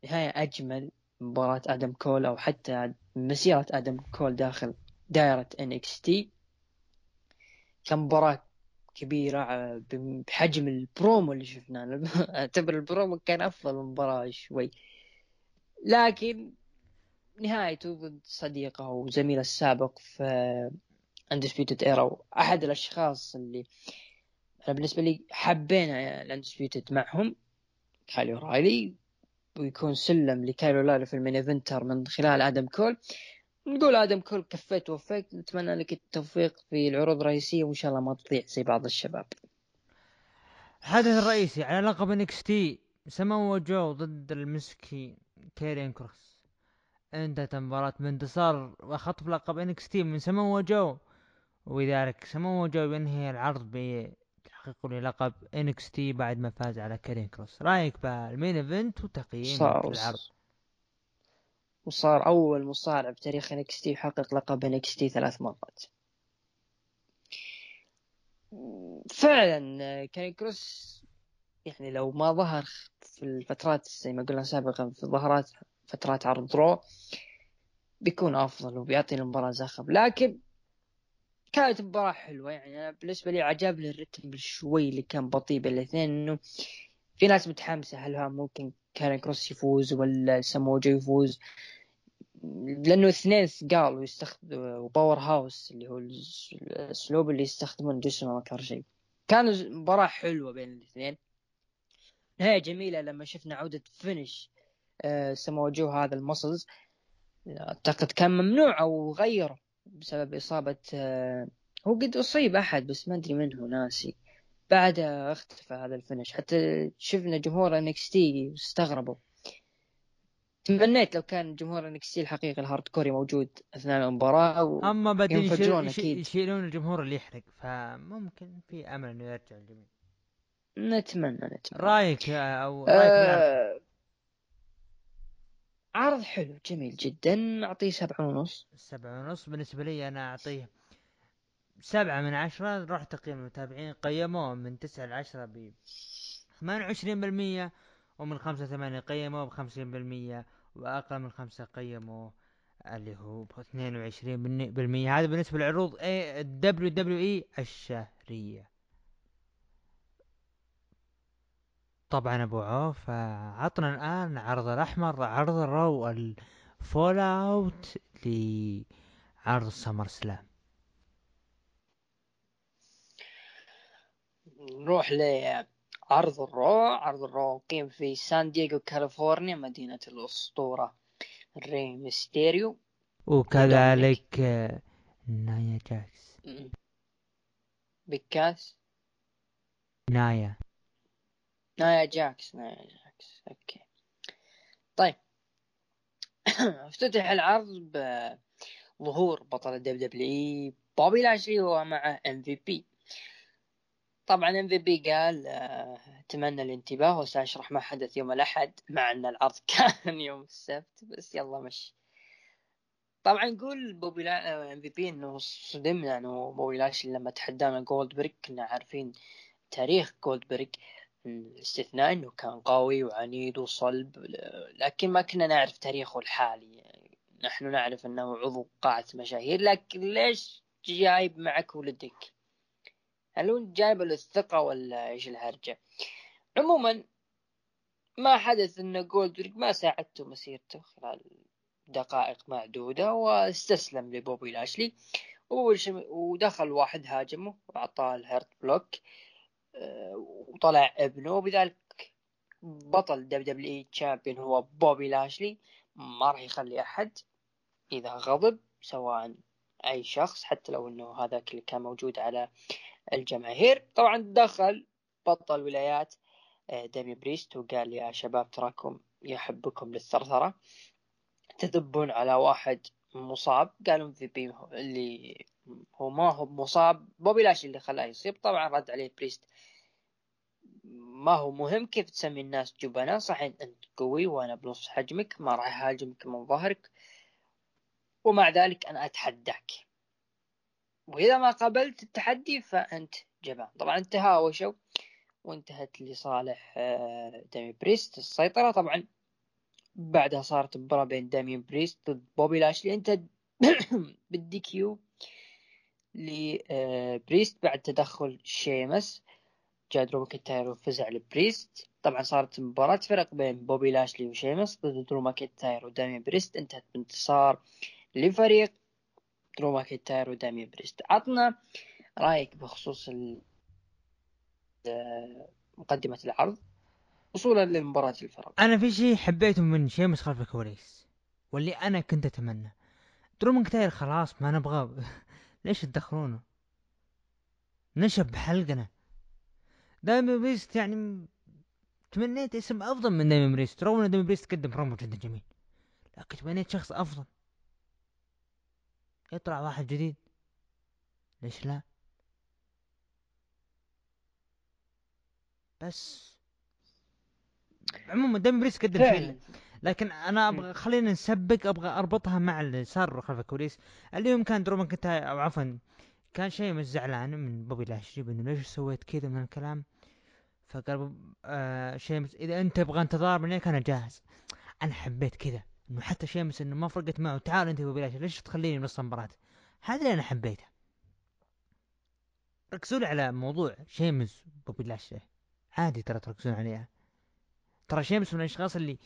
نهاية أجمل مباراة آدم كول أو حتى مسيرة آدم كول داخل دائرة NXT كمباراة كبيرة آه، بحجم البرومو اللي شفناه. أعتبر البرومو كان أفضل من المباراة شوي. لكن نهايته ضد صديقه وزميله السابق في Undisputed Era وأحد الأشخاص اللي أنا بالنسبة لي حبينا ال Undisputed معهم كايل أورايلي ويكون سلم لكايل أورايلي في ال main من خلال آدم كول. نقول آدم كول كفيت وفيت نتمنى لك التوفيق في العروض الرئيسية وإن شاء الله ما تضيع زي بعض الشباب. الحدث الرئيسي على لقب NXT سمو جو ضد المسكي كارين كروس. انتهت المباراة بانتصار وخطف لقب NXT من سمو جو. وبذلك سمو جو ينهي العرض بتحقيق لقب NXT بعد ما فاز على كارين كروس. رأيك بال main event وتقييم العرض وصار أول مصارع بتاريخ NXT يحقق لقب NXT ثلاث مرات. فعلا كارين كروس يعني لو ما ظهر في الفترات زي ما قلنا سابقا في ظهرات فترات عرض Raw بيكون أفضل وبيعطي المباراة زخم. لكن كانت مباراة حلوة. يعني أنا بالنسبة لي عجبني ال rhythm شوي اللي كان بطيء بين الاثنين إنه في ناس متحمسة هل ممكن كارين كروس يفوز ولا سموجو يفوز. لأنه اثنين ثقال ويستخدم وباور هاوس اللي هو الأسلوب اللي يستخدمون جسمهم أكثر شيء. كانت مباراة حلوة بين الاثنين. نهاية جميلة لما شفنا عودة فينش آه سموجو هذا المسلز أعتقد كان ممنوع أو غيره بسبب إصابة آه، هو قد أصيب أحد بس ما أدري من هو ناسي. بعدها اختفى هذا ال finish حتى شفنا جمهور NXT استغربوا. تمنيت لو كان جمهور NXT الحقيقي ال hardcore موجود أثناء المباراة و... اما بعدين يشيلون يشيلون الجمهور اللي يحرق فممكن في أمل إنه يرجع الجميع. نتمنى نتمنى. رأيك أو رأيك آه... عرض حلو جميل جدا. أعطيه سبعة ونص. سبعة ونص. بالنسبة لي أنا أعطيه سبعة من عشرة. راح تقييم المتابعين. قيموه من تسعة لعشرة ب ثمانية وعشرين بالمية ومن خمسة ثمانية قيموه بخمسين بالمية. وأقل من خمسة قيموه اللي هو باثنين وعشرين بالمية. هذا بالنسبة للعروض ال WWE الشهرية. طبعا أبو عوف عطنا الآن عرض الأحمر عرض ال Raw ال fallout لعرض سمر سلام. نروح لعرض ال Raw عرض ال Raw أقيم في سان دييغو كاليفورنيا مدينة الأسطورة. ري ميستيريو. وكذلك نايا جاكس. بكاس. نايا. نايا جاكس نايا جاكس. Okay. طيب. افتتح العرض بظهور بطل ال WWE بوبي لاشلي ومعه MVP. طبعا MVP قال أتمنى الانتباه وسأشرح ما حدث يوم الأحد مع أن العرض كان يوم السبت بس يلا مشي. طبعا نقول بوبي لا MVP إنه صدمنا إنه بوبي لاشلي لما تحدانا جولدبرغ كنا عارفين تاريخ جولدبرغ الاستثناء إنه كان قوي وعنيد وصلب لكن ما كنا نعرف تاريخه الحالي. نحن نعرف إنه عضو قاعة مشاهير لكن ليش جايب معك ولدك؟ هل هو جايب الثقة ولا إيش الهرجة؟ عموما ما حدث ان جولدبرغ ما ساعدته مسيرته خلال دقائق معدودة واستسلم لبوبي لاشلي. ودخل واحد هاجمه وأعطاه ال Hurt Lock وطلع ابنه. وبذلك بطل WWE champion هو بوبي لاشلي. ما راح يخلي أحد إذا غضب سواء أي شخص حتى لو إنه هذاك اللي كان موجود على الجماهير. طبعا دخل بطل ولايات آه، دامين بريست وقال يا شباب تراكم يحبكم للثرثرة تذبون على واحد مصاب. قال MVP اللي هو ما هو مصاب بوبي لاشلي اللي خلاه يصيب. طبعا رد عليه بريست ما هو مهم كيف تسمي الناس جبناء صح أنت قوي وأنا بنص حجمك ما راح أهاجمك من ظهرك ومع ذلك أنا أتحداك. وإذا ما قبلت التحدي فأنت جبان. طبعا تهاوشوا وانتهت لصالح آه، دامين بريست السيطرة. طبعا بعدها صارت مباراة بين دامين بريست ضد بوبي لاشلي. أنت بال DQ لبريست بعد تدخل شيمس. جاء درو ماكنتاير وفز على بريست طبعا صارت مباراة فرق بين بوبي لاشلي وشيمس ضد درو ماكنتاير ودامين بريست. انتهت بانتصار لفريق درو ماكنتاير ودامين بريست. عطنا رايك بخصوص مقدمة العرض. وصولا لمباراة الفرق. أنا في شيء حبيته من شيمس خلف الكواليس واللي أنا كنت أتمنى. درو ماكنتاير خلاص ما نبغى. ليش تدخلونه؟ نشب بحلقنا دامين بريست يعني تمنيت اسم أفضل من دايما بريست. رغم ان بريست قدم برومو جدا جميل. لكن تمنيت شخص أفضل. يطلع واحد جديد. ليش لا؟ بس. عموما دامين بريست قدم شيء لكن أنا أبغى خلينا نسبق أبغى أربطها مع اللي صار خلف الكواليس. اليوم كان درو ماكنتاير عفوا كان شيمس زعلان من بوبي لاشلي انه ليش سويت كذا من الكلام؟ فقال آه شيمس إذا أنت تبغى انتظار مني أنا جاهز. أنا حبيت كذا. إنه حتى شيمس إنه ما فرقت معه. تعال أنت بوبي لاشلي ليش تخليني نص المباراة هذا اللي أنا حبيته. ركزوا لي على موضوع شيمس بوبي لاشلي عادي ترى تركزون عليها ترى شيمس من الأشخاص اللي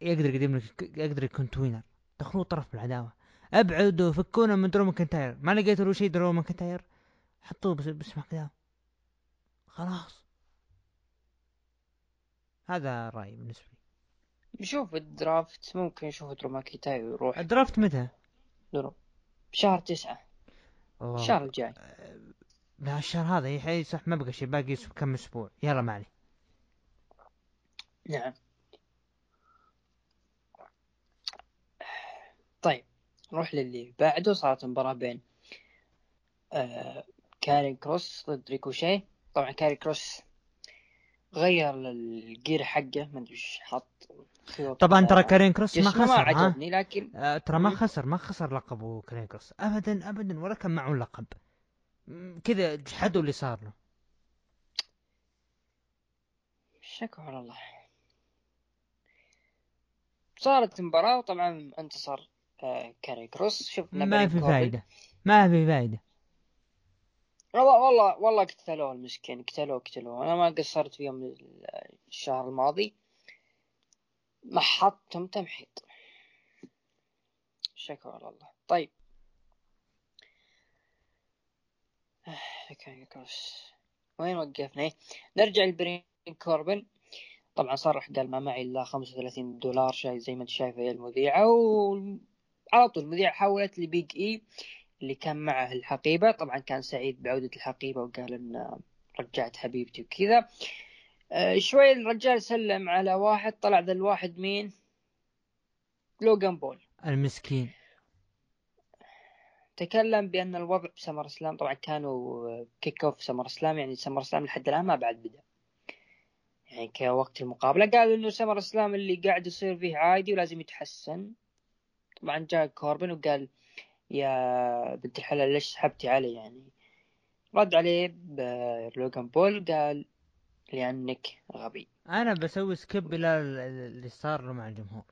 يقدر يقدم لك يقدر يكون tweener دخلوه طرف بالعداوة. أبعدوا فكونا من درو ماكنتاير. ما لقيتوا له شيء درو ماكنتاير؟ حطوه بس كذا خلاص. هذا رأيي بالنسبة لي. نشوف ال draft ممكن نشوف درو ماكنتاير يروح. ال draft متى؟ درو شهر تسعة. الشهر الجاي. لا الشهر هذا هي صح ما بقى شيء باقي كم أسبوع. يلا ما عليه نعم. طيب نروح للي بعده. صارت مباراة بين آه كاريون كروس ضد ريكوشي. طبعا كاريون كروس غير ال gear حقه ما أدري إيش حط طبعا ترى كاريون كروس ما خسر ما عجبني لكن آه ترى ما خسر ما خسر لقبه كارين كروس. ابدا ابدا ولا كان معه لقب. كذا جحدوا اللي صار له. شكوا على الله. صارت مباراة وطبعا انتصر آه، كاري كروس. شفنا ما في. فايدة. ما في فايدة. والله والله والله قتلوه المسكين قتلوه قتلوه أنا ما قصرت فيهم الشهر الماضي. محطتهم تمحيط شكرا الله طيب. آه، وين وقفنا؟ إيه؟ نرجع لبرين كوربن. طبعا صرح قال ما معي إلا 35 دولار شاي زي ما أنت شايفة يا المذيعة. وعلى طول المذيعة حولت لبيج اي اللي كان معه الحقيبة. طبعا كان سعيد بعودة الحقيبة وقال إن رجعت حبيبتي وكذا. شوي الرجال سلم على واحد طلع ذا الواحد مين؟ لوغان بول. المسكين. تكلم بأن الوضع ب SummerSlam طبعا كانوا kick off SummerSlam يعني SummerSlam لحد الآن ما بعد بدأ. يعني كوقت المقابلة قال إنه SummerSlam اللي قاعد يصير فيه عادي ولازم يتحسن. طبعا جاء كوربن وقال يا ابن الحلال ليش سحبتي علي يعني؟ رد عليه لوغان بول قال لانك غبي. أنا بسوي skip ال- اللي صار له مع الجمهور.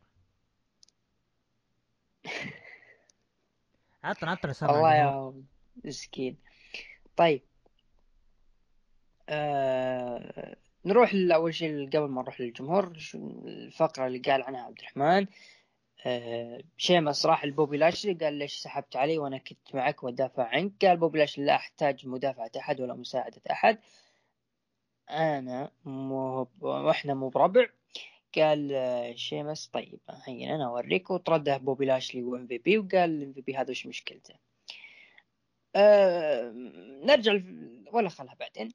عطنا عطنا صار الله يا مسكين. طيب. آه نروح ل- أول شيء قبل ما نروح للجمهور شو الفقرة اللي قال عنها عبد الرحمن. آه شيمس راح لبوبي لاشلي قال ليش سحبت علي وأنا كنت معك ودافع عنك؟ قال بوبي لاشلي لا أحتاج مدافعة أحد ولا مساعدة أحد. أنا مو وإحنا مو بربع. قال آه، شيمس طيب هين أنا أوريك. وطرده بوبي لاشلي و MVP وقال ال MVP هذا وش مشكلته؟ آه نرجع ولا خلها بعدين.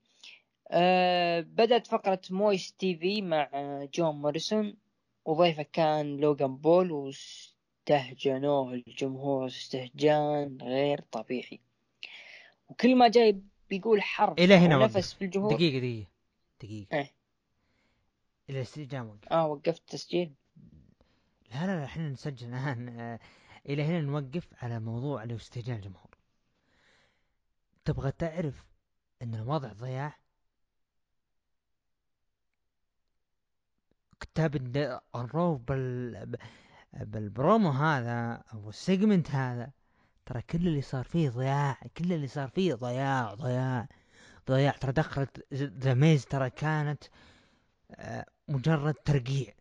آه بدأت فقرة Moist TV مع آه، جون موريسون. وضيفه كان لوغان بول. واستهجنوه الجمهور. استهجان غير طبيعي. وكل ما جاي بيقول حرف إلى هنا أو وقف. نفس في الجمهور. دقيقة دقيقة. دقيقة. إلى الاستئجام وقف آه وقفت التسجيل لا لا إحنا نسجل الآن. آه، إلى هنا نوقف على موضوع استئجان الجمهور تبغى تعرف إن الوضع ضياع؟ كتاب الد- الرو بال بالبرومو هذا أو السيجمنت هذا ترى كل اللي صار فيه ضياع كل اللي صار فيه ضياع ضياع. ضياع ترى دخلت ذا ميز ترى كانت آه، مجرد ترقيع.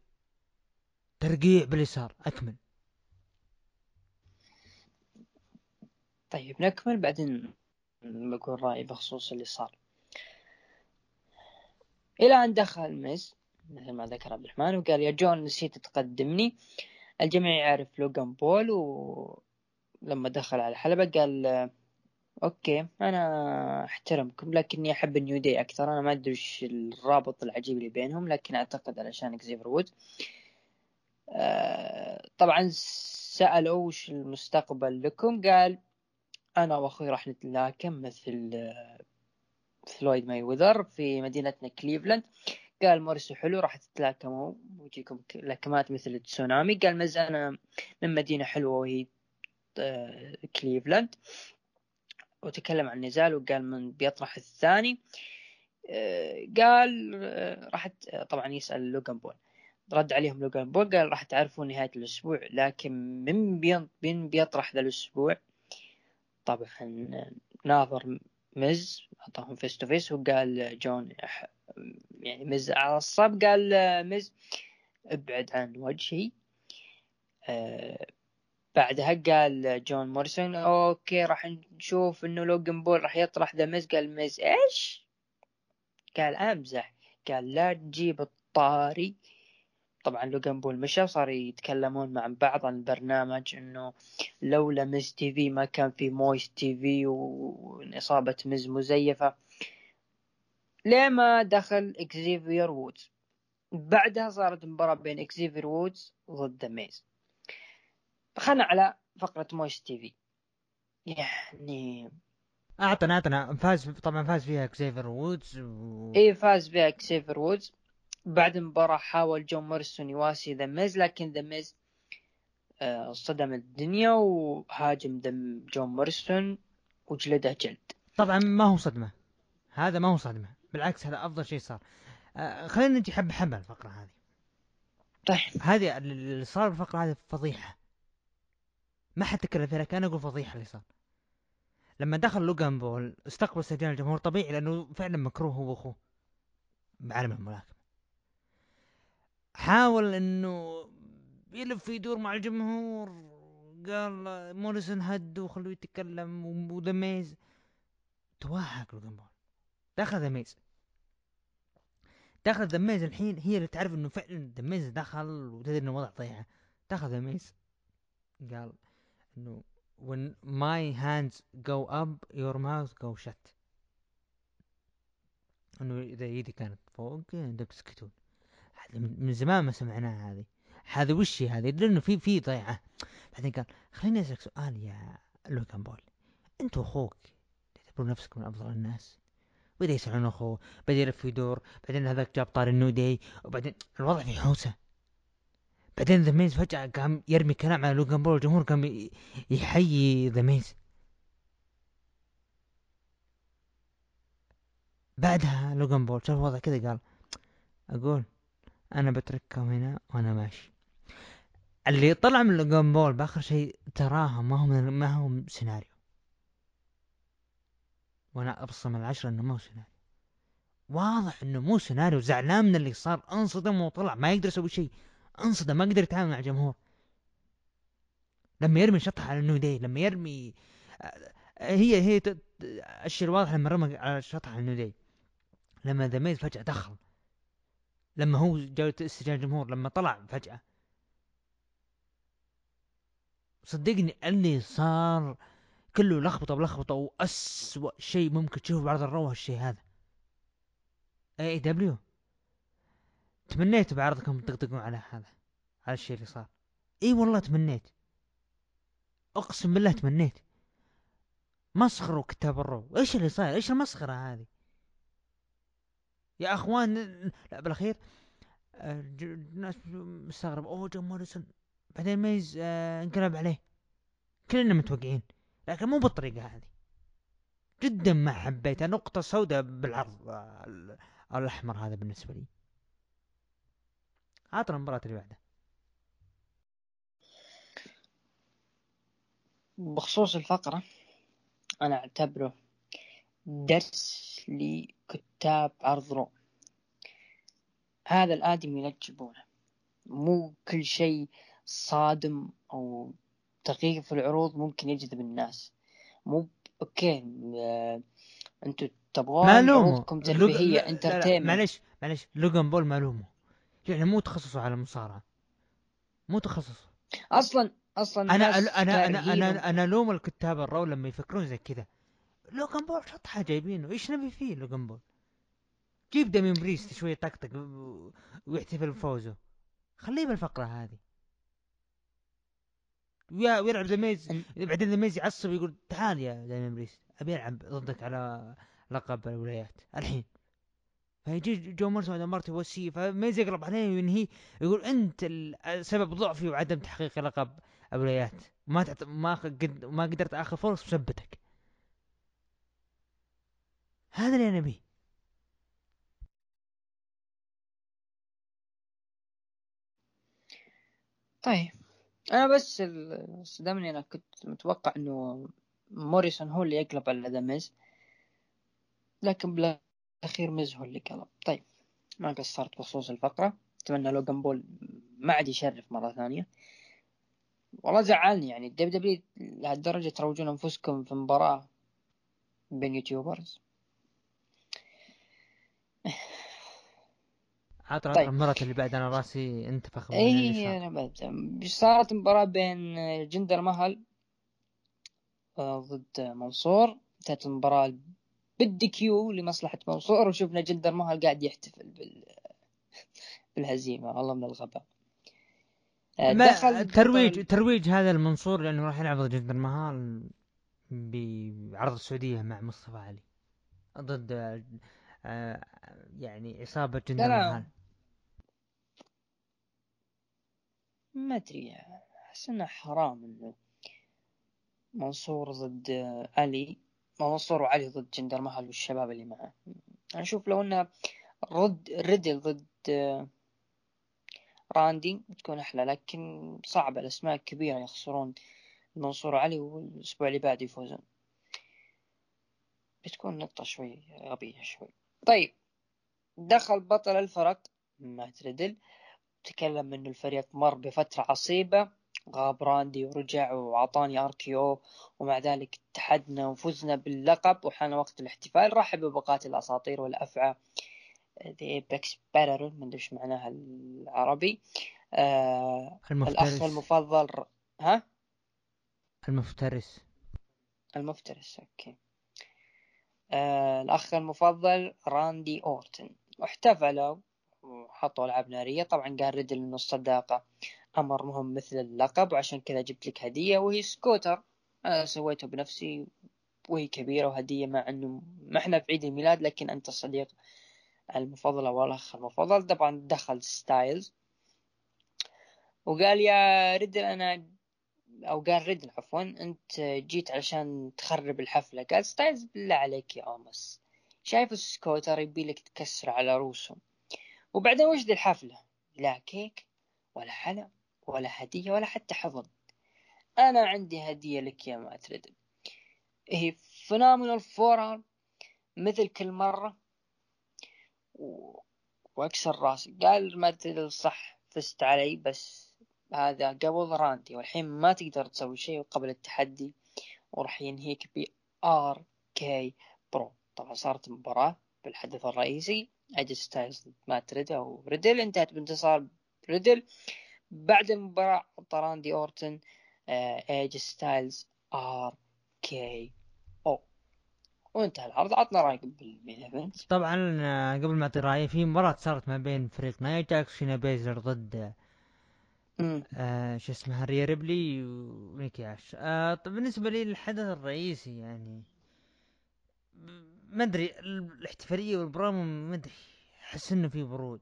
ترقيع باليسار أكمل. طيب نكمل بعدين بقول رأيي بخصوص اللي صار إلى أن دخل ميز مثل ما ذكر عبد الرحمن وقال يا جون نسيت تقدمني. الجميع يعرف لوغان بول ولما دخل على الحلبة قال okay. أنا أحترمكم لكني أحب النيو داي أكثر. أنا ما أدري وش الرابط العجيب اللي بينهم لكن أعتقد علشان إكزيفر وود. آه، طبعا سألوا وش المستقبل لكم؟ قال أنا وأخوي راح نتلاكم مثل آه، فلويد ماي وذر في مدينتنا كليفلاند. قال موريسو حلو راح تتلاكموا. ويجيكم لكمات مثل التسونامي. قال مز أنا من مدينة حلوة وهي آه، كليفلاند. وتكلم عن النزال وقال من بيطرح الثاني. آه، قال آه، راح آه، طبعا يسأل لوغان بول. رد عليهم لوغان بول قال راح تعرفون نهاية الأسبوع لكن من من بيطرح ذا الأسبوع؟ طبعا ناظر مز أعطاهم face to face وقال جون يعني مز عصب قال مز ابعد عن وجهي. بعدها قال جون موريسون okay راح نشوف إنه لوجن بول راح يطرح ذا مز قال مز إيش؟ قال أمزح. قال لا تجيب الطاري. طبعا لوجن بول مشى وصار يتكلمون مع بعض عن البرنامج إنه لولا Miz TV ما كان في Moist TV وإصابة مز مزيفة. ليه ما دخل إكزيفير وودز؟ بعدها صارت مباراة بين إكزيفير وودز ضد ميز. دخلنا على فقرة Moist TV. يعني أعطنا أعطنا. فاز طبعا فاز فيها اكزيفر وودز و... إيه فاز فيها إكسيفر وودز. بعد المباراة حاول جون موريسون يواسي ذا ميز لكن ذا ميز آه، صدم الدنيا وهاجم ذا جون موريسون وجلده جلد. طبعا ما هو صدمة. هذا ما هو صدمة. بالعكس هذا أفضل شيء صار. آه خلينا نجي حبه حبه الفقرة هذه. طيب. هذه اللي صار بالفقره هذه فضيحة. ما حد تكلم فيها كان أقول فضيحة اللي صار. لما دخل لوغان بول استقبل استهجان الجمهور طبيعي لأنه فعلا مكروه هو وأخوه. بعالم الملاكمة. حاول إنه يلف ويدور مع الجمهور. قال موريسون هدوا وخلوه يتكلم وذا ميز. توهق لوغان بول دخل ذا ميز. دخل ذا ميز الحين هي اللي تعرف إنه فعلا ذا ميز دخل وتدري إنه وضع ضيعه دخل ذا ميز. قال إنه when my hands go up your mouth go shut. إنه إذا إيدي كانت فوق انت بتسكتون هذا من زمان ما سمعناها هذه. هذا وش هذه؟ لأنه في في ضيعة. بعدين قال خليني أسألك سؤال يا لوغان بول. انت واخوك تعتبرون نفسكم من افضل الناس. بدا يسألون أخوه بدا يلف ويدور بعدين هذاك جاب طاري النيو داي وبعدين الوضع في حوسة. بعدين ذا ميز فجأة قام يرمي كلام على لوغان بول الجمهور قام يحيي ذا ميز بعدها لوغان بول شاف الوضع كذا قال أقول أنا بتركهم هنا وأنا ماشي. اللي طلع من لوغان بول بآخر شيء تراها ما هو ما هو سيناريو. وأنا أبصم العشرة إنه مو سيناريو. واضح إنه مو سيناريو زعلان من اللي صار أنصدم وطلع ما يقدر يسوي شيء. أنصدم ما قدر يتعامل مع الجمهور لما يرمي شطح على النيو داي لما يرمي هي هي الشيء الواضح لما رمى على شطح على النيو داي. لما ذا ميز فجأة دخل. لما هو جاء استجابة الجمهور لما طلع فجأة. صدقني اللي صار كله لخبطة بلخبطة وأسوأ شيء ممكن تشوفه بعرض الرو هالشيء هذا. AEW تمنيت بعرضكم تطقطقون على هذا على الشيء اللي صار. إي والله تمنيت. أقسم بالله تمنيت. مسخروا كتاب الرو إيش اللي صاير؟ إيش المسخرة هذه؟ يا أخوان لا بالأخير الناس مستغرب. أوه جو موريسون. بعدين ميز آه انقلب عليه. كلنا متوقعين لكن مو بالطريقة هذه. جدا ما حبيتها نقطة سوداء بالعرض آه، الأحمر هذا بالنسبة لي. عطنا المباراة اللي بعدها. بخصوص الفقرة أنا أعتبره درس لكتاب عرض رو. هذا الآدمي يجيبونه مو كل شيء صادم أو تغيير في العروض ممكن يجذب الناس. مو okay آه، أنتوا تبغون عروضكم ترفيهية entertainment معلش معلش لوجان بول ما ألومه. يعني مو تخصصه على المصارعه مو تخصصه. أصلا أصلا أنا أنا أنا أنا أنا, أنا لوم الكتاب الرو لما يفكرون زي كذا. لوجان بول شطحة جايبينه. إيش نبي فيه لوجان بول؟ جيب دامين بريست شوي طقطق ويحتفل بفوزه. خليه بالفقرة هذه. ويلعب ذا ميز. بعدين ذا ميز يعصب يقول تعال يا دامين بريست أبي ألعب ضدك على لقب الولايات. الحين. فيجي جو مارس بعد مرتي يوسيه فميز يقلب عليه وينهي يقول أنت سبب ضعفي وعدم تحقيق لقب الولايات ما تعت... ما قد... ما قدرت اخذ فرص بسبتك. هذا اللي أنا بيه طيب. أنا بس صدمني أنا كنت متوقع إنه موريسون هو اللي يقلب على The Miz لكن بالاخير هو اللي قلب طيب ما قصرت بخصوص الفقرة. أتمنى لو بول ما عاد يشرف مرة ثانية. والله زعلني يعني. ال WWE لهالدرجة تروجون أنفسكم في مباراة بين YouTubers. عطنا طيب. المرة اللي بعد أنا رأسي انتفخ اي أنا بعد. صارت مباراة بين جندر مهل آه، ضد منصور. انتهت المباراة بال DQ لمصلحة منصور وشفنا جندر مهال قاعد يحتفل بال... بالهزيمة. والله من الغباء. آه، دخل ترويج ترويج هذا المنصور لأنه راح يلعب ضد جندر مهال بعرض السعودية مع مصطفى علي. ضد آه، يعني عصابة جندر مهال ما أدري احس انه حرام إنه منصور ضد علي. منصور وعلي ضد جندر مهل والشباب اللي معه. أنا أشوف لو إنه رد ريدل ضد آه، راندي بتكون أحلى لكن صعبة الأسماء الكبيرة يخسرون منصور وعلي والأسبوع اللي بعده يفوزون. بتكون نقطة شوي غبية شوي. طيب دخل بطل الفرق مات ريدل. تكلم إنه الفريق مر بفترة عصيبة. غاب راندي ورجع وعطاني RKO ومع ذلك اتحدنا وفزنا باللقب وحان وقت الاحتفال رحب بقاتل الأساطير والأفعى. The Apex Predator من إيش معناها العربي. آه المفترس. الاخ المفضل ها؟ المفترس. المفترس أوكي. آه الأخ المفضل راندي أورتن. واحتفلوا وحطوا ألعاب نارية طبعا قال ريدل إنه الصداقة. أمر مهم مثل اللقب وعشان كذا جبت لك هدية وهي سكوتر. أنا سويته بنفسي وهي كبيرة وهدية مع إنه ما إحنا في عيد الميلاد لكن أنت الصديق المفضل أو الأخ المفضل. طبعا دخل ستايلز. وقال يا ريدل أنا أو قال ريدل عفوا أنت جيت علشان تخرب الحفلة. قال ستايلز بالله عليك يا اومس شايف السكوتر يبي لك تكسر على روسهم وبعدين وش ذي الحفلة؟ لا كيك ولا حلا ولا هدية ولا حتى حضن. أنا عندي هدية لك يا مات ريدل هي phenomenal forearm مثل كل مرة و... وأكسر راسي. قال ما تدري صح فزت علي بس هذا قبل راندي والحين ما تقدر تسوي شيء قبل التحدي وراح ينهيك ب RK-Bro طبعا صارت مباراة بالحدث الرئيسي. أجل ستايلز ضد ريدل أو ريدل. أنتهت بانتصار ريدل. بعد المباراة راندي أورتن اعطى ستايلز RKO وانتهى العرض. عطنا رأيك بال main event طبعا آه، قبل ما اعطي رأيي في مباراة صارت ما بين فريق نايا جاكس وشينا بيزلر ضد آه شو اسمها ريا ريبلي ونيكي آش. آه طب بالنسبة لي الحدث الرئيسي يعني ما أدري الاحتفالية والبرومو ما أدري أحس إنه في برود.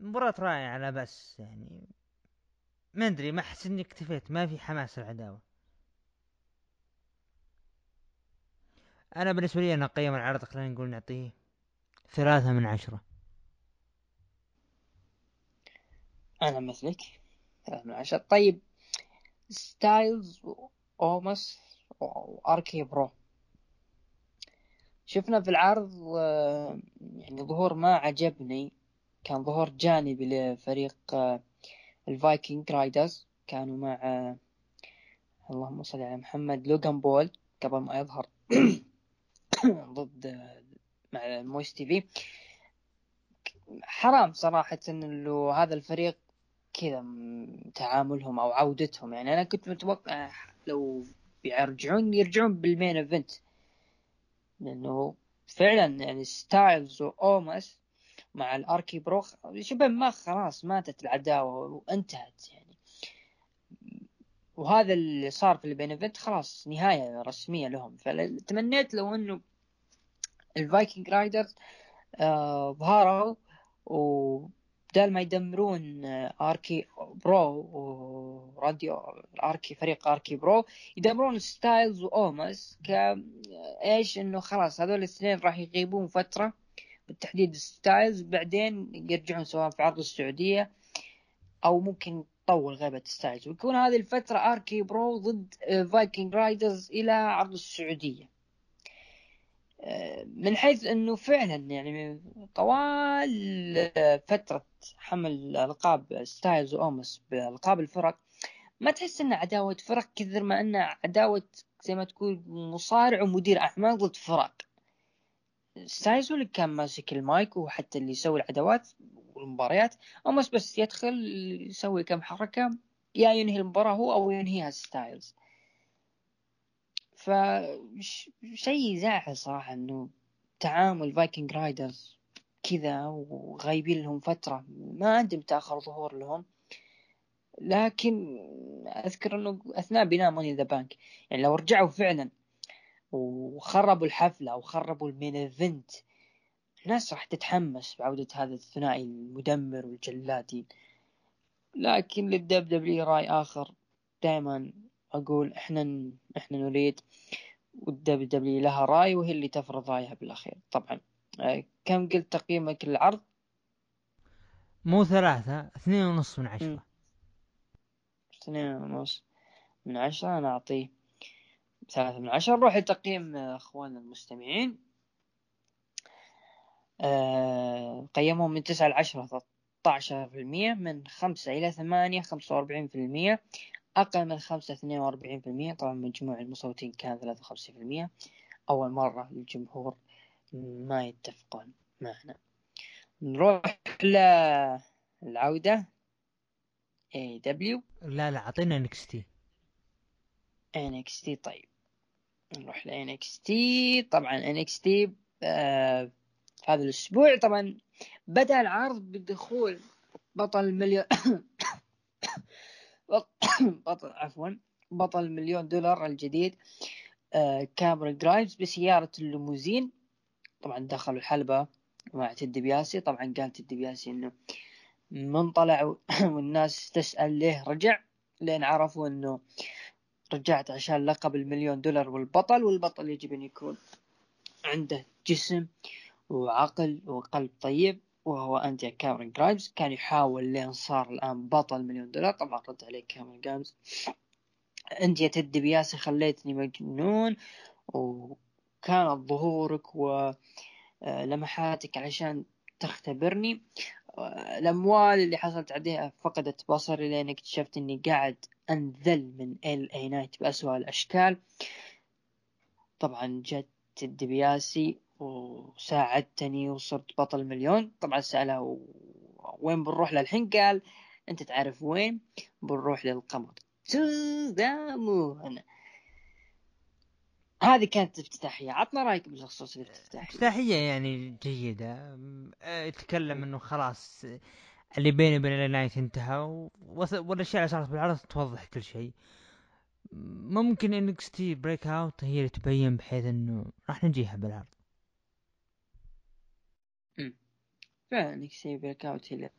مباراة رائعة لا بس يعني ما أدري ما أحس إني اكتفيت ما في حماس العداوة أنا بالنسبة لي أنا أقيم العرض خلينا نقول نعطيه ثلاثة من عشرة. أنا مثلك ثلاثة من عشرة. طيب ستايلز اومس و RK-Bro. شفنا في العرض يعني ظهور ما عجبني. كان ظهور جانبي لفريق الفايكنج رايدرز. كانوا مع اللهم صل على محمد لوغان بول قبل ما يظهر ضد مع Miz TV. حرام صراحة إنه هذا الفريق كذا تعاملهم أو عودتهم. يعني أنا كنت متوقع لو بيرجعون يرجعون بال main event لأنه فعلا يعني ستايلز واومس مع ال RK-Bro شبه ما خلاص ماتت العداوة وانتهت يعني. وهذا اللي صار في ال main event خلاص نهاية رسمية لهم. فتمنيت لو إنه الفايكنج رايدرز آه ظهروا وبدال ما يدمرون آه، RK-Bro وراديو أركي فريق RK-Bro يدمرون ستايلز واومس ك إيش إنه خلاص هذول الاثنين راح يغيبون فترة. بالتحديد ستايلز بعدين يرجعون سواء في عرض السعودية أو ممكن تطول غيبة ستايلز. ويكون هذه الفترة RK-Bro ضد فايكنج رايدرز إلى عرض السعودية. من حيث إنه فعلا يعني طوال فترة حمل ألقاب ستايلز وأومس بألقاب الفرق ما تحس انه عداوة فرق كثر ما انه عداوة زي ما تقول مصارع ومدير أعمال ضد فرق. ستايلز هو اللي كان ماسك المايك وحتى اللي يسوي العداوات والمباريات اومس بس يدخل يسوي كم حركة يا ينهي المباراة هو أو ينهيها ستايلز. فشيء يزعل صراحة إنه تعامل فايكنج رايدرز كذا وغايبين لهم فترة ما عندهم تأخر ظهور لهم. لكن أذكر إنه أثناء بناء Money in the Bank يعني لو رجعوا فعلا وخربوا الحفلة أو خربوا ال main event. الناس راح تتحمس بعودة هذا الثنائي المدمر والجلادي. لكن لل WWE رأي آخر دائما أقول إحنا إحنا نريد وال WWE لها رأي وهي اللي تفرض رأيها بالأخير. طبعا آه، كم قلت تقييمك للعرض؟ مو ثلاثة اثنين ونص من عشرة. اثنين ونص من عشرة أنا أعطيه ثلاثة من عشرة نروح لتقييم أخواننا المستمعين. أه قيمهم من تسعة لعشرة ثلاثة عشر في المية. من خمسة إلى ثمانية خمسة وأربعين في المية. أقل من خمسة اثنين وأربعين في المية. طبعا مجموع المصوتين كان ثلاثة وخمسين في المية. أول مرة الجمهور ما يتفقون معنا. نروح للعودة AEW لا لا أعطينا NXT NXT طيب. نروح ل NXT طبعا NXT آه هذا الأسبوع. طبعا بدأ العرض بدخول بطل المليون بطل عفوا بطل مليون دولار الجديد آه كاميرون جرايمز بسيارة الليموزين. طبعا دخلوا الحلبة مع تيد ديبياسي طبعا قال تيد ديبياسي إنه من طلع والناس تسأل ليه رجع لين عرفوا إنه رجعت عشان لقب المليون دولار والبطل والبطل يجب أن يكون عنده جسم وعقل وقلب طيب وهو أنديا كاميرون جرايمز كان يحاول لين صار الآن بطل مليون دولار. طبعا رد عليه كاميرون جرايمز أنديا تيد ديبياسي خليتني مجنون وكانت ظهورك ولمحاتك علشان تختبرني. الأموال اللي حصلت عليها فقدت بصري لأن اكتشفت إني قاعد أنذل من ال اي نايت بأسوأ الأشكال. طبعا جت الدبياسي وساعدتني وصرت بطل مليون. طبعا سأله وين بنروح للحين؟ قال أنت تعرف وين؟ بنروح للقمر. هذه كانت افتتاحية. عطنا رأيك بخصوص الافتتاحية. افتتاحية يعني جيدة. يتكلم إنه خلاص اللي بيني وبين نايت انتهى والأشياء اللي صارت بالعرض توضح كل شيء. ممكن NXT Breakout هي اللي تبين بحيث إنه راح نجيها بالعرض. فعلا NXT Breakout هي اللي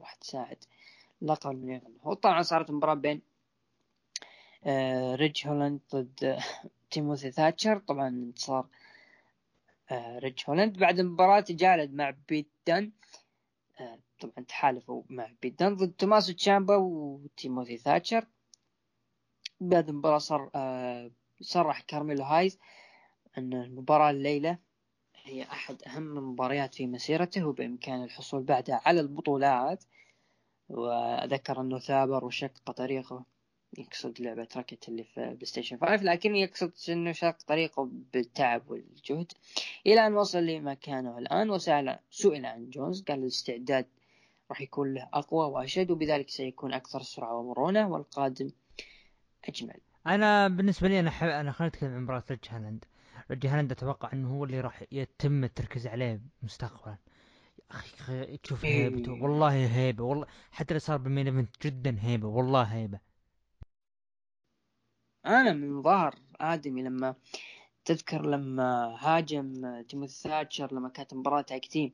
راح تساعد لقب المليون وطبعا صارت مباراة بين آه ريج هولاند ضد تيموثي ثاتشر. طبعا انتصار آه ريج هولاند بعد المباراة جالد مع بيت دان آه طبعا تحالفوا مع بيت دان ضد توماسو تشامبا وتيموثي ثاتشر. بعد المباراة صار آه صرح كارميلو هايز أن المباراة الليلة هي أحد أهم المباريات في مسيرته وبإمكانه الحصول بعدها على البطولات. وذكر أنه ثابر وشق طريقه يقصد لعبة Ratchet اللي في بلاي ستيشن 5 لكن يقصد أنه شق طريقه بالتعب والجهد. إلى أن وصل لمكانه الآن وسأل سئل عن جونز قال الاستعداد راح يكون له أقوى وأشد وبذلك سيكون أكثر سرعة ومرونة والقادم أجمل. أنا بالنسبة لي أنا حب... أنا خليني اتكلم عن مباراة ريج هالاند. ريج هالاند أتوقع إنه هو اللي راح يتم التركيز عليه مستقبلا. أخي تشوف إيه. هيبته والله هيبة والله حتى اللي صار بال main event جدا هيبة والله هيبة. أنا من ظهر آدمي لما تذكر لما هاجم تيموثي ثاتشر لما كانت مباراة tag team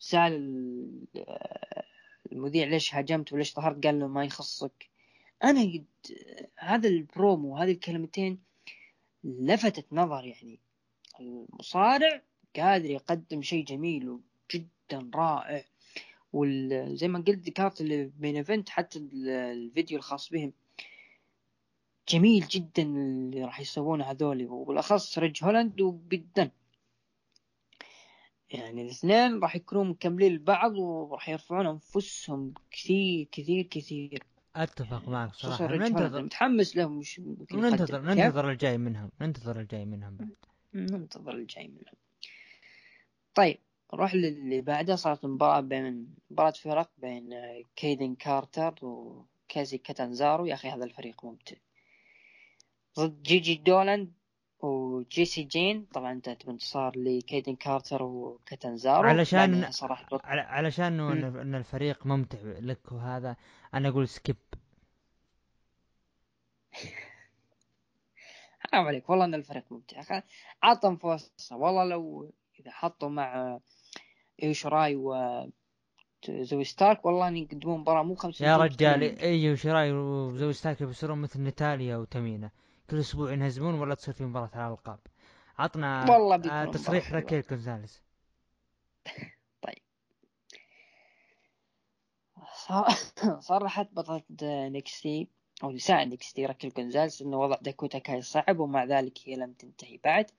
وسأل المذيع ليش هاجمت وليش ظهرت؟ قال له ما يخصك. أنا قد هذا البرومو وهذه الكلمتين لفتت نظر يعني. المصارع قادر يقدم شيء جميل وجدا رائع. وزي ما قلت ذكرت ال main event حتى الفيديو الخاص بهم. جميل جدا اللي راح يسوونه هذولي. وبالأخص ريج هولاند وبيت دان يعني الاثنين راح يكونوا مكملين البعض وراح يرفعون أنفسهم كثير كثير كثير. أتفق معك صراحة. ننتظر. متحمس لهم مش ننتظر ننتظر الجاي منهم ننتظر الجاي منهم بعد. ننتظر الجاي منهم. طيب نروح للي بعده. صارت مباراة بين مباراة فرق بين كيدن كارتر وكازي كاتانزارو. يا أخي هذا الفريق ممتع. ضد جيجي دولان وجيسي جين طبعا انتهت بانتصار لكيدن كارتر وكاتنزارو علشان صراحة علشان إن الفريق ممتع لك وهذا أنا أقول skip. حرام عليك والله إن الفريق ممتع. عطهم فرصة. والله لو إذا حطوا مع ايو شيراي و زوي ستارك والله اني يقدمون مباراة مو خمسة يا رجال أيوه وزوي ستارك بيصيرون مثل نتاليا وتمينة كل أسبوع ينهزمون ولا تصير في مباراة على الألقاب. عطنا والله آه، تصريح. راكيل جونزاليز صار- صرحت بطلة NXT أو نساء NXT راكيل جونزاليز إنه وضع داكوتا كاي صعب ومع ذلك هي لم تنتهي بعد.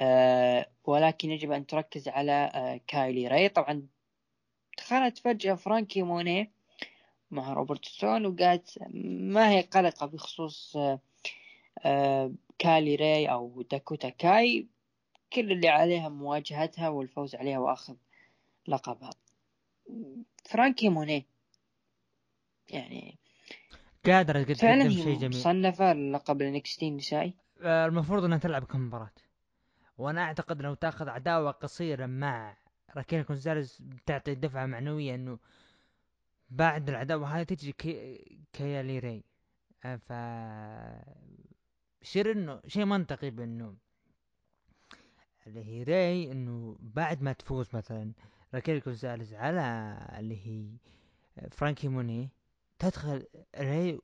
آه ولكن يجب أن تركز على آه كايلي راي. طبعا دخلت فجأة فرانكي موني مع روبرتسون وقالت ما هي قلقة بخصوص آه كايلي راي أو داكوتا كاي كل اللي عليها مواجهتها والفوز عليها وأخذ لقبها. فرانكي موني. يعني قادرة تقدم شيء جميل. مصنفة لقب ال NXT النسائي. آه، المفروض إنها تلعب كم مباراة. وأنا أعتقد لو تأخذ عداوة قصيرة مع راكيل جونزاليز بتعطي دفعة معنوية إنه بعد العداوة هذه تجي كي... كيالي راي آه، ف يصير إنه شيء منطقي بإنه اللي هي راي إنه بعد ما تفوز مثلا راكيل جونزاليز على اللي هي فرانكي موني تدخل راي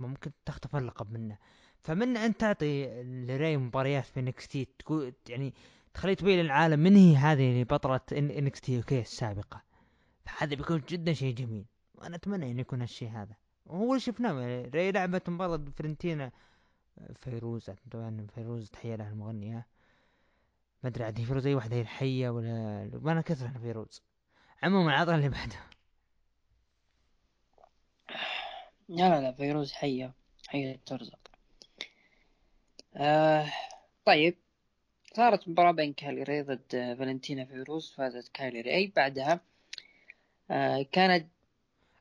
وممكن تخطف اللقب منه. فمن أن تعطي لراي مباريات في NXT تقول يعني تخليه تبين للعالم من هي هذه اللي بطلة NXT UK السابقة. فهذا بيكون جدا شيء جميل. وأنا أتمنى ان يكون هالشيء هذا. وهو اللي شفناه راي لعبت مباراة فالنتينا فيروز طبعا فيروز تحية لها المغنية ما أدري عاد هي فيروز أي واحدة هي الحية ولا ما أنا كثر أنا فيروز. عموما عطنا اللي بعده. لا لا لا فيروز حية حية ترزق. آه طيب. صارت مباراة بين كايلي ضد فالنتينا فيروز فازت كايلي ري. بعدها آه كانت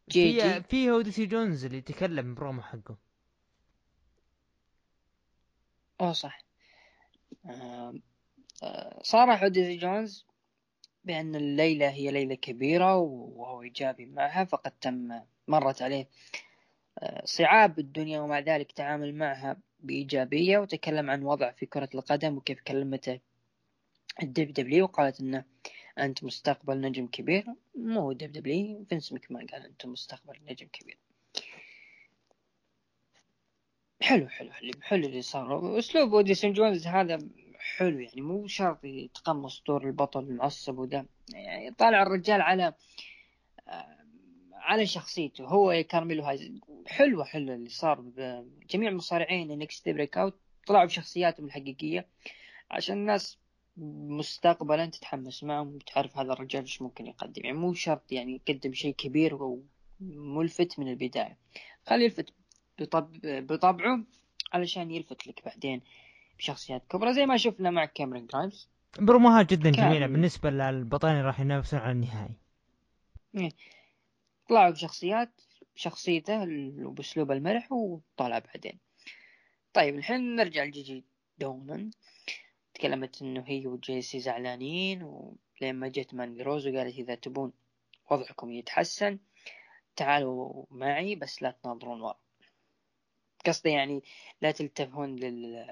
جي في جي. في أوديسي جونز اللي تكلم برومو حقه. أوه صح. صارح اوديسي جونز بأن الليلة هي ليلة كبيرة وهو إيجابي معها فقد تم مرت عليه آه، صعاب الدنيا ومع ذلك تعامل معها بإيجابية. وتكلم عن وضع في كرة القدم وكيف كلمته ال WWE وقالت إنه أنت مستقبل نجم كبير. مو WWE فينس ماكمان قال انت مستقبل نجم كبير. حلو حلو حلو حلو اللي صار. أسلوب اوديسي جونز هذا حلو يعني مو شرط يتقمص دور البطل المعصب وده. يعني طالع الرجال على آه، على شخصيته هو كارميلو هايز. حلوة حلوة اللي صار بجميع المصارعين NXT Breakout طلعوا بشخصياتهم الحقيقية عشان الناس مستقبلا تتحمس معهم وتعرف هذا الرجال إيش ممكن يقدم. يعني مو شرط يعني يقدم شيء كبير وملفت من البداية. خليه يلفت بطب... بطبعه علشان يلفت لك بعدين بشخصيات كبرى زي ما شفنا مع كاميرون جرايمز بروموهات جدا كان- جميلة. بالنسبة للبطلين اللي راح ينافسون على النهائي. طلعوا بشخصيات بشخصيته وباسلوب المرح وطلع بعدين. طيب الحين نرجع لجيجي دونان تكلمت إنه هي وجيسي زعلانين ولين ما جت ماني روز وقالت إذا تبون وضعكم يتحسن تعالوا معي بس لا تناظرون ورا قصدي يعني لا تلتفون لل...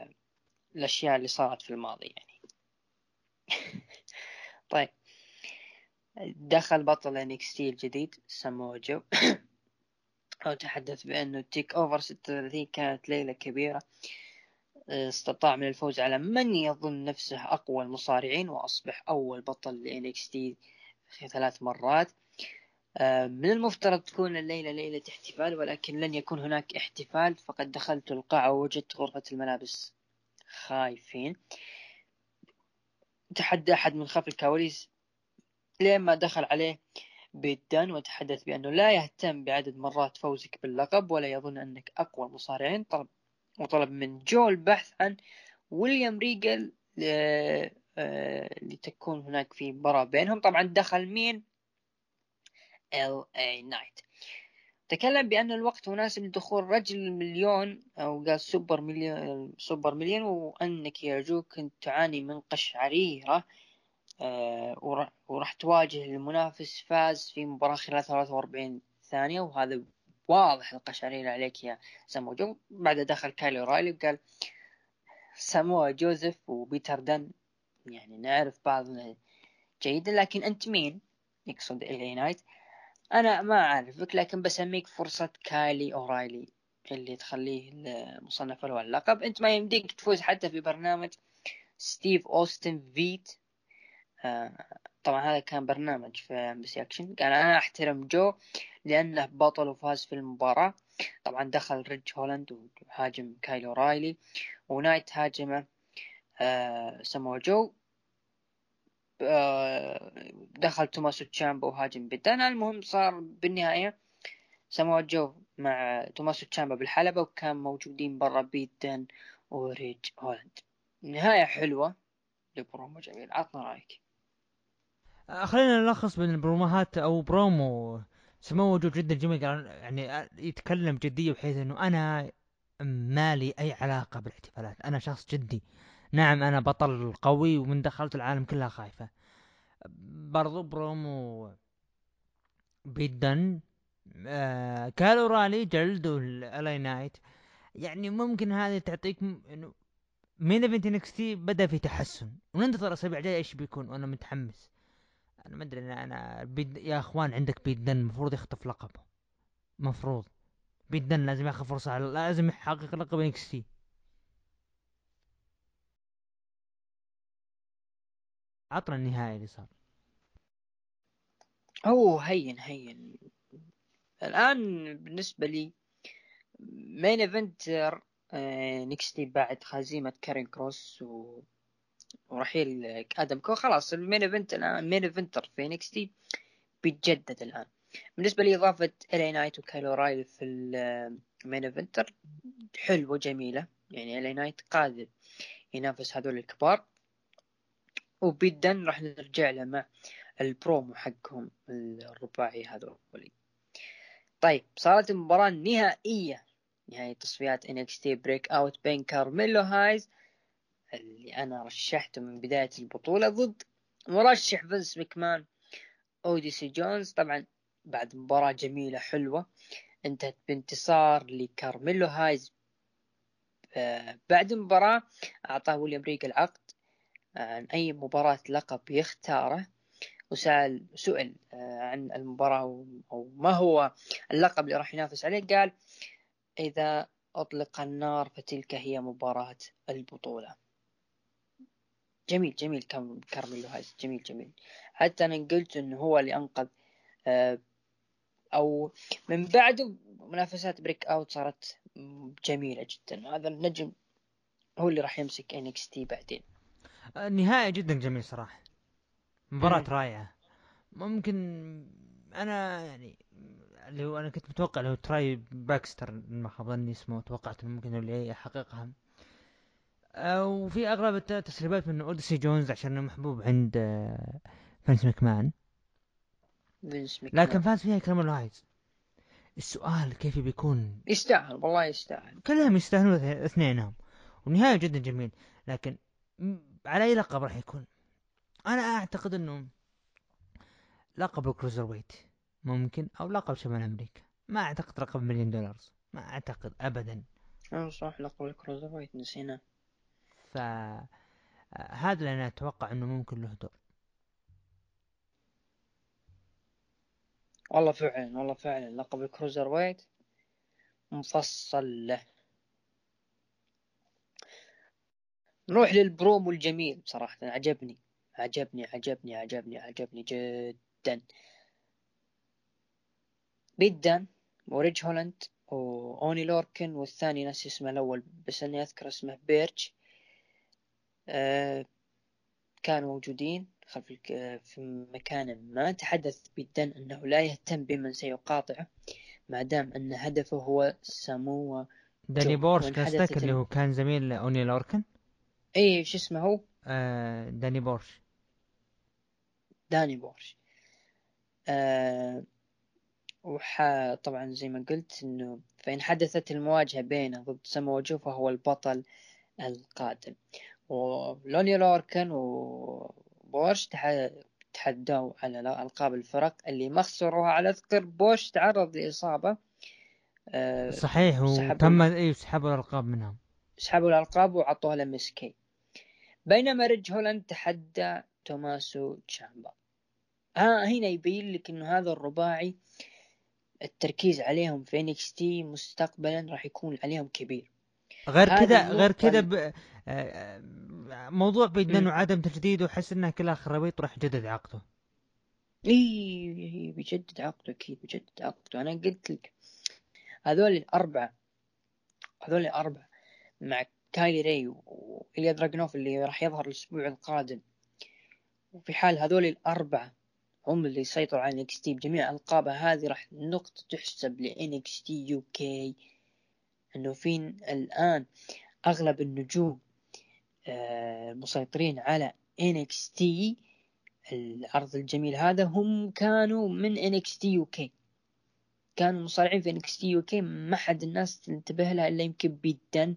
للأشياء اللي صارت في الماضي يعني. طيب. دخل بطل NXT الجديد سامو جو وتحدث بأنه تيك أوفر 36 كانت ليلة كبيرة. استطاع من الفوز على من يظن نفسه أقوى المصارعين وأصبح أول بطل ل NXT في ثلاث مرات. آه، من المفترض تكون الليلة ليلة احتفال ولكن لن يكون هناك احتفال فقد دخلت القاعة ووجدت غرفة الملابس. خايفين. تحدى أحد من خلف الكواليس لين ما دخل عليه بيدان وتحدث بأنه لا يهتم بعدد مرات فوزك باللقب ولا يظن أنك أقوى المصارعين طلب وطلب من جو البحث عن ويليام ريجل آه، لتكون هناك في مباراة بينهم. طبعا دخل مين؟ إل اي نايت تكلم بأن الوقت مناسب لدخول رجل المليون أو قال سوبر مليون سوبر مليون وأنك يرجوك كنت تعاني من قشعريرة آه، وراح تواجه المنافس فاز في مباراة خلال 43 ثانية وهذا واضح القشعريرة عليك يا سامو جو بعد دخل كايل أورايلي وقال سامو جوزيف وبيت دان يعني نعرف بعضنا جيدا لكن أنت مين؟ يقصد إل اي نايت أنا ما أعرفك لكن بسميك فرصة كايل أورايلي اللي تخليه المصنف الأول اللقب. أنت ما يمديك تفوز حتى في برنامج ستيف أوستن فيت. آه طبعا هذا كان برنامج في MBC Action قال أنا أحترم جو لأنه بطل وفاز في المباراة. طبعا دخل ريج هولاند وهاجم كايل أورايلي ونايت هاجمه آه سمو جو. دخل توماسو تشامبا وهاجم بيت دان. المهم صار بالنهاية سمو جو مع توماسو تشامبا بالحلبة وكان موجودين برا بيت دان وريج هولاند. نهاية حلوة لبرومو جميل. عطنا رأيك. آه، خلينا نلخص بين البروموهات أو برومو. سمو وجود جدا جميل يعني يتكلم جدية بحيث إنه أنا ما لي أي علاقة بالاحتفالات. أنا شخص جدي. نعم أنا بطل قوي ومن دخلت العالم كلها خايفة. برضو برومو بيدن آه كايل أورايلي جلدوا إل اي نايت يعني ممكن هذه تعطيك إنه main event NXT بدأ في تحسن. وننتظر الأسابيع الجاية إيش بيكون وأنا متحمس. أنا ما أدري أنا, بيت يا أخوان عندك بيت دان المفروض يخطف لقبه مفروض. بيت دان لازم ياخذ فرصة لازم يحقق لقب NXT عطنا النهايه اللي صار. هو هين هين. الآن بالنسبة لي main eventer NXT بعد هزيمة كارين كروس و... ورحيل آدم كول. خلاص ال main event الآن ال main eventer في NXT بيتجدد الآن. بالنسبة لي إضافة إل اي نايت وكايل أورايلي في ال main eventer حلوة جميلة. يعني إل اي نايت قادر ينافس هذول الكبار. وبيت دان راح نرجع له مع البرومو حقهم الرباعي هذول. طيب صارت المباراة النهائية. نهاية تصفيات NXT Breakout بين كارميلو هايز اللي أنا رشحته من بداية البطولة ضد مرشح فينس مكمان أوديسي جونز. طبعا بعد مباراة جميلة حلوة انتهت بانتصار لكارميلو هايز آه، بعد المباراة أعطاه ويليام ريجل العقد. عن أي مباراة لقب يختاره وسأل سئل آه، عن المباراة أو ما هو اللقب اللي راح ينافس عليه؟ قال إذا أطلق النار فتلك هي مباراة البطولة. جميل جميل كارميلو هايز جميل جميل. حتى أنا قلت إنه هو اللي أنقذ آه، أو من بعده منافسات breakout صارت جميلة جدا. هذا النجم هو اللي راح يمسك NXT بعدين. النهاية جدا جميل صراحة. مباراة رائعة. ممكن أنا يعني اللي هو أنا كنت متوقع هو تراي باكستر ما خاب ظني اسمه توقعت إنه ممكن اللي يحققها. وفي أغلب التسريبات من أوديسي جونز عشان محبوب عند فانس مكمان. لكن فاز فيها كارميلو هايز السؤال كيف بيكون؟ يستاهل والله يستاهل. كلهم يستاهلون اثنينهم. ونهاية جدا جميل. لكن على أي لقب راح يكون؟ أنا أعتقد إنه لقب الكروزر ويت ممكن أو لقب شمال أمريكا. ما أعتقد لقب مليون دولار ما أعتقد ابدا. أه صح لقب الكروزر ويت نسينا. ف هذا اللي أنا أتوقع إنه ممكن له دور. والله فعلا والله فعلا لقب ال cruiserweight مفصل له. نروح للبرومو الجميل بصراحة عجبني عجبني عجبني عجبني عجبني جدا. جدا وريج هولاند وأوني لوركن والثاني ناسي اسمه الأول بس أني أذكر اسمه بيرتش أه كانوا موجودين خلف في مكان ما. تحدث بيت دن أنه لا يهتم بمن سيقاطعه ما دام أن هدفه هو سمو داني بورش قصدك اللي هو كان زميل أوني لوركن؟ اي شو اسمه هو؟ آه داني بورش. داني بورش. آه وح طبعا زي ما قلت إنه فإن حدثت المواجهة بينه ضد سمو جو فهو البطل القادم. وأوني لوركن وبورش تحدوا على ألقاب الفرق اللي ما خسروها على أذكر بورش تعرض لإصابة. أه صحيح وتم اي سحبوا الألقاب منهم. سحبوا الألقاب وعطوها ل MSK بينما ريج هولاند تحدى توماسو تشامبا. ها هنا يبين لك إنه هذا الرباعي التركيز عليهم في NXT مستقبلا راح يكون عليهم كبير. غير كذا غير كذا ب... آه، آه، موضوع بيت دن مم. وعدم تجديد وحس انها كلها خرابيط راح يجدد عقده. إي بيجدد عقده أكيد بيجدد عقده. أنا قلت لك هذول الأربعة هذول الأربعة مع كايلي راي وإليا دراجنوف اللي راح يظهر الأسبوع القادم. وفي حال هذول الأربعة هم اللي يسيطروا على NXT بجميع ألقابها هذه راح نقطة تحسب ل NXT UK. إنه في الآن؟ أغلب النجوم آه، مسيطرين على NXT العرض الجميل هذا هم كانوا من NXT UK كانوا مصارعين في NXT UK ما حد الناس تنتبه لها إلا يمكن بيدن.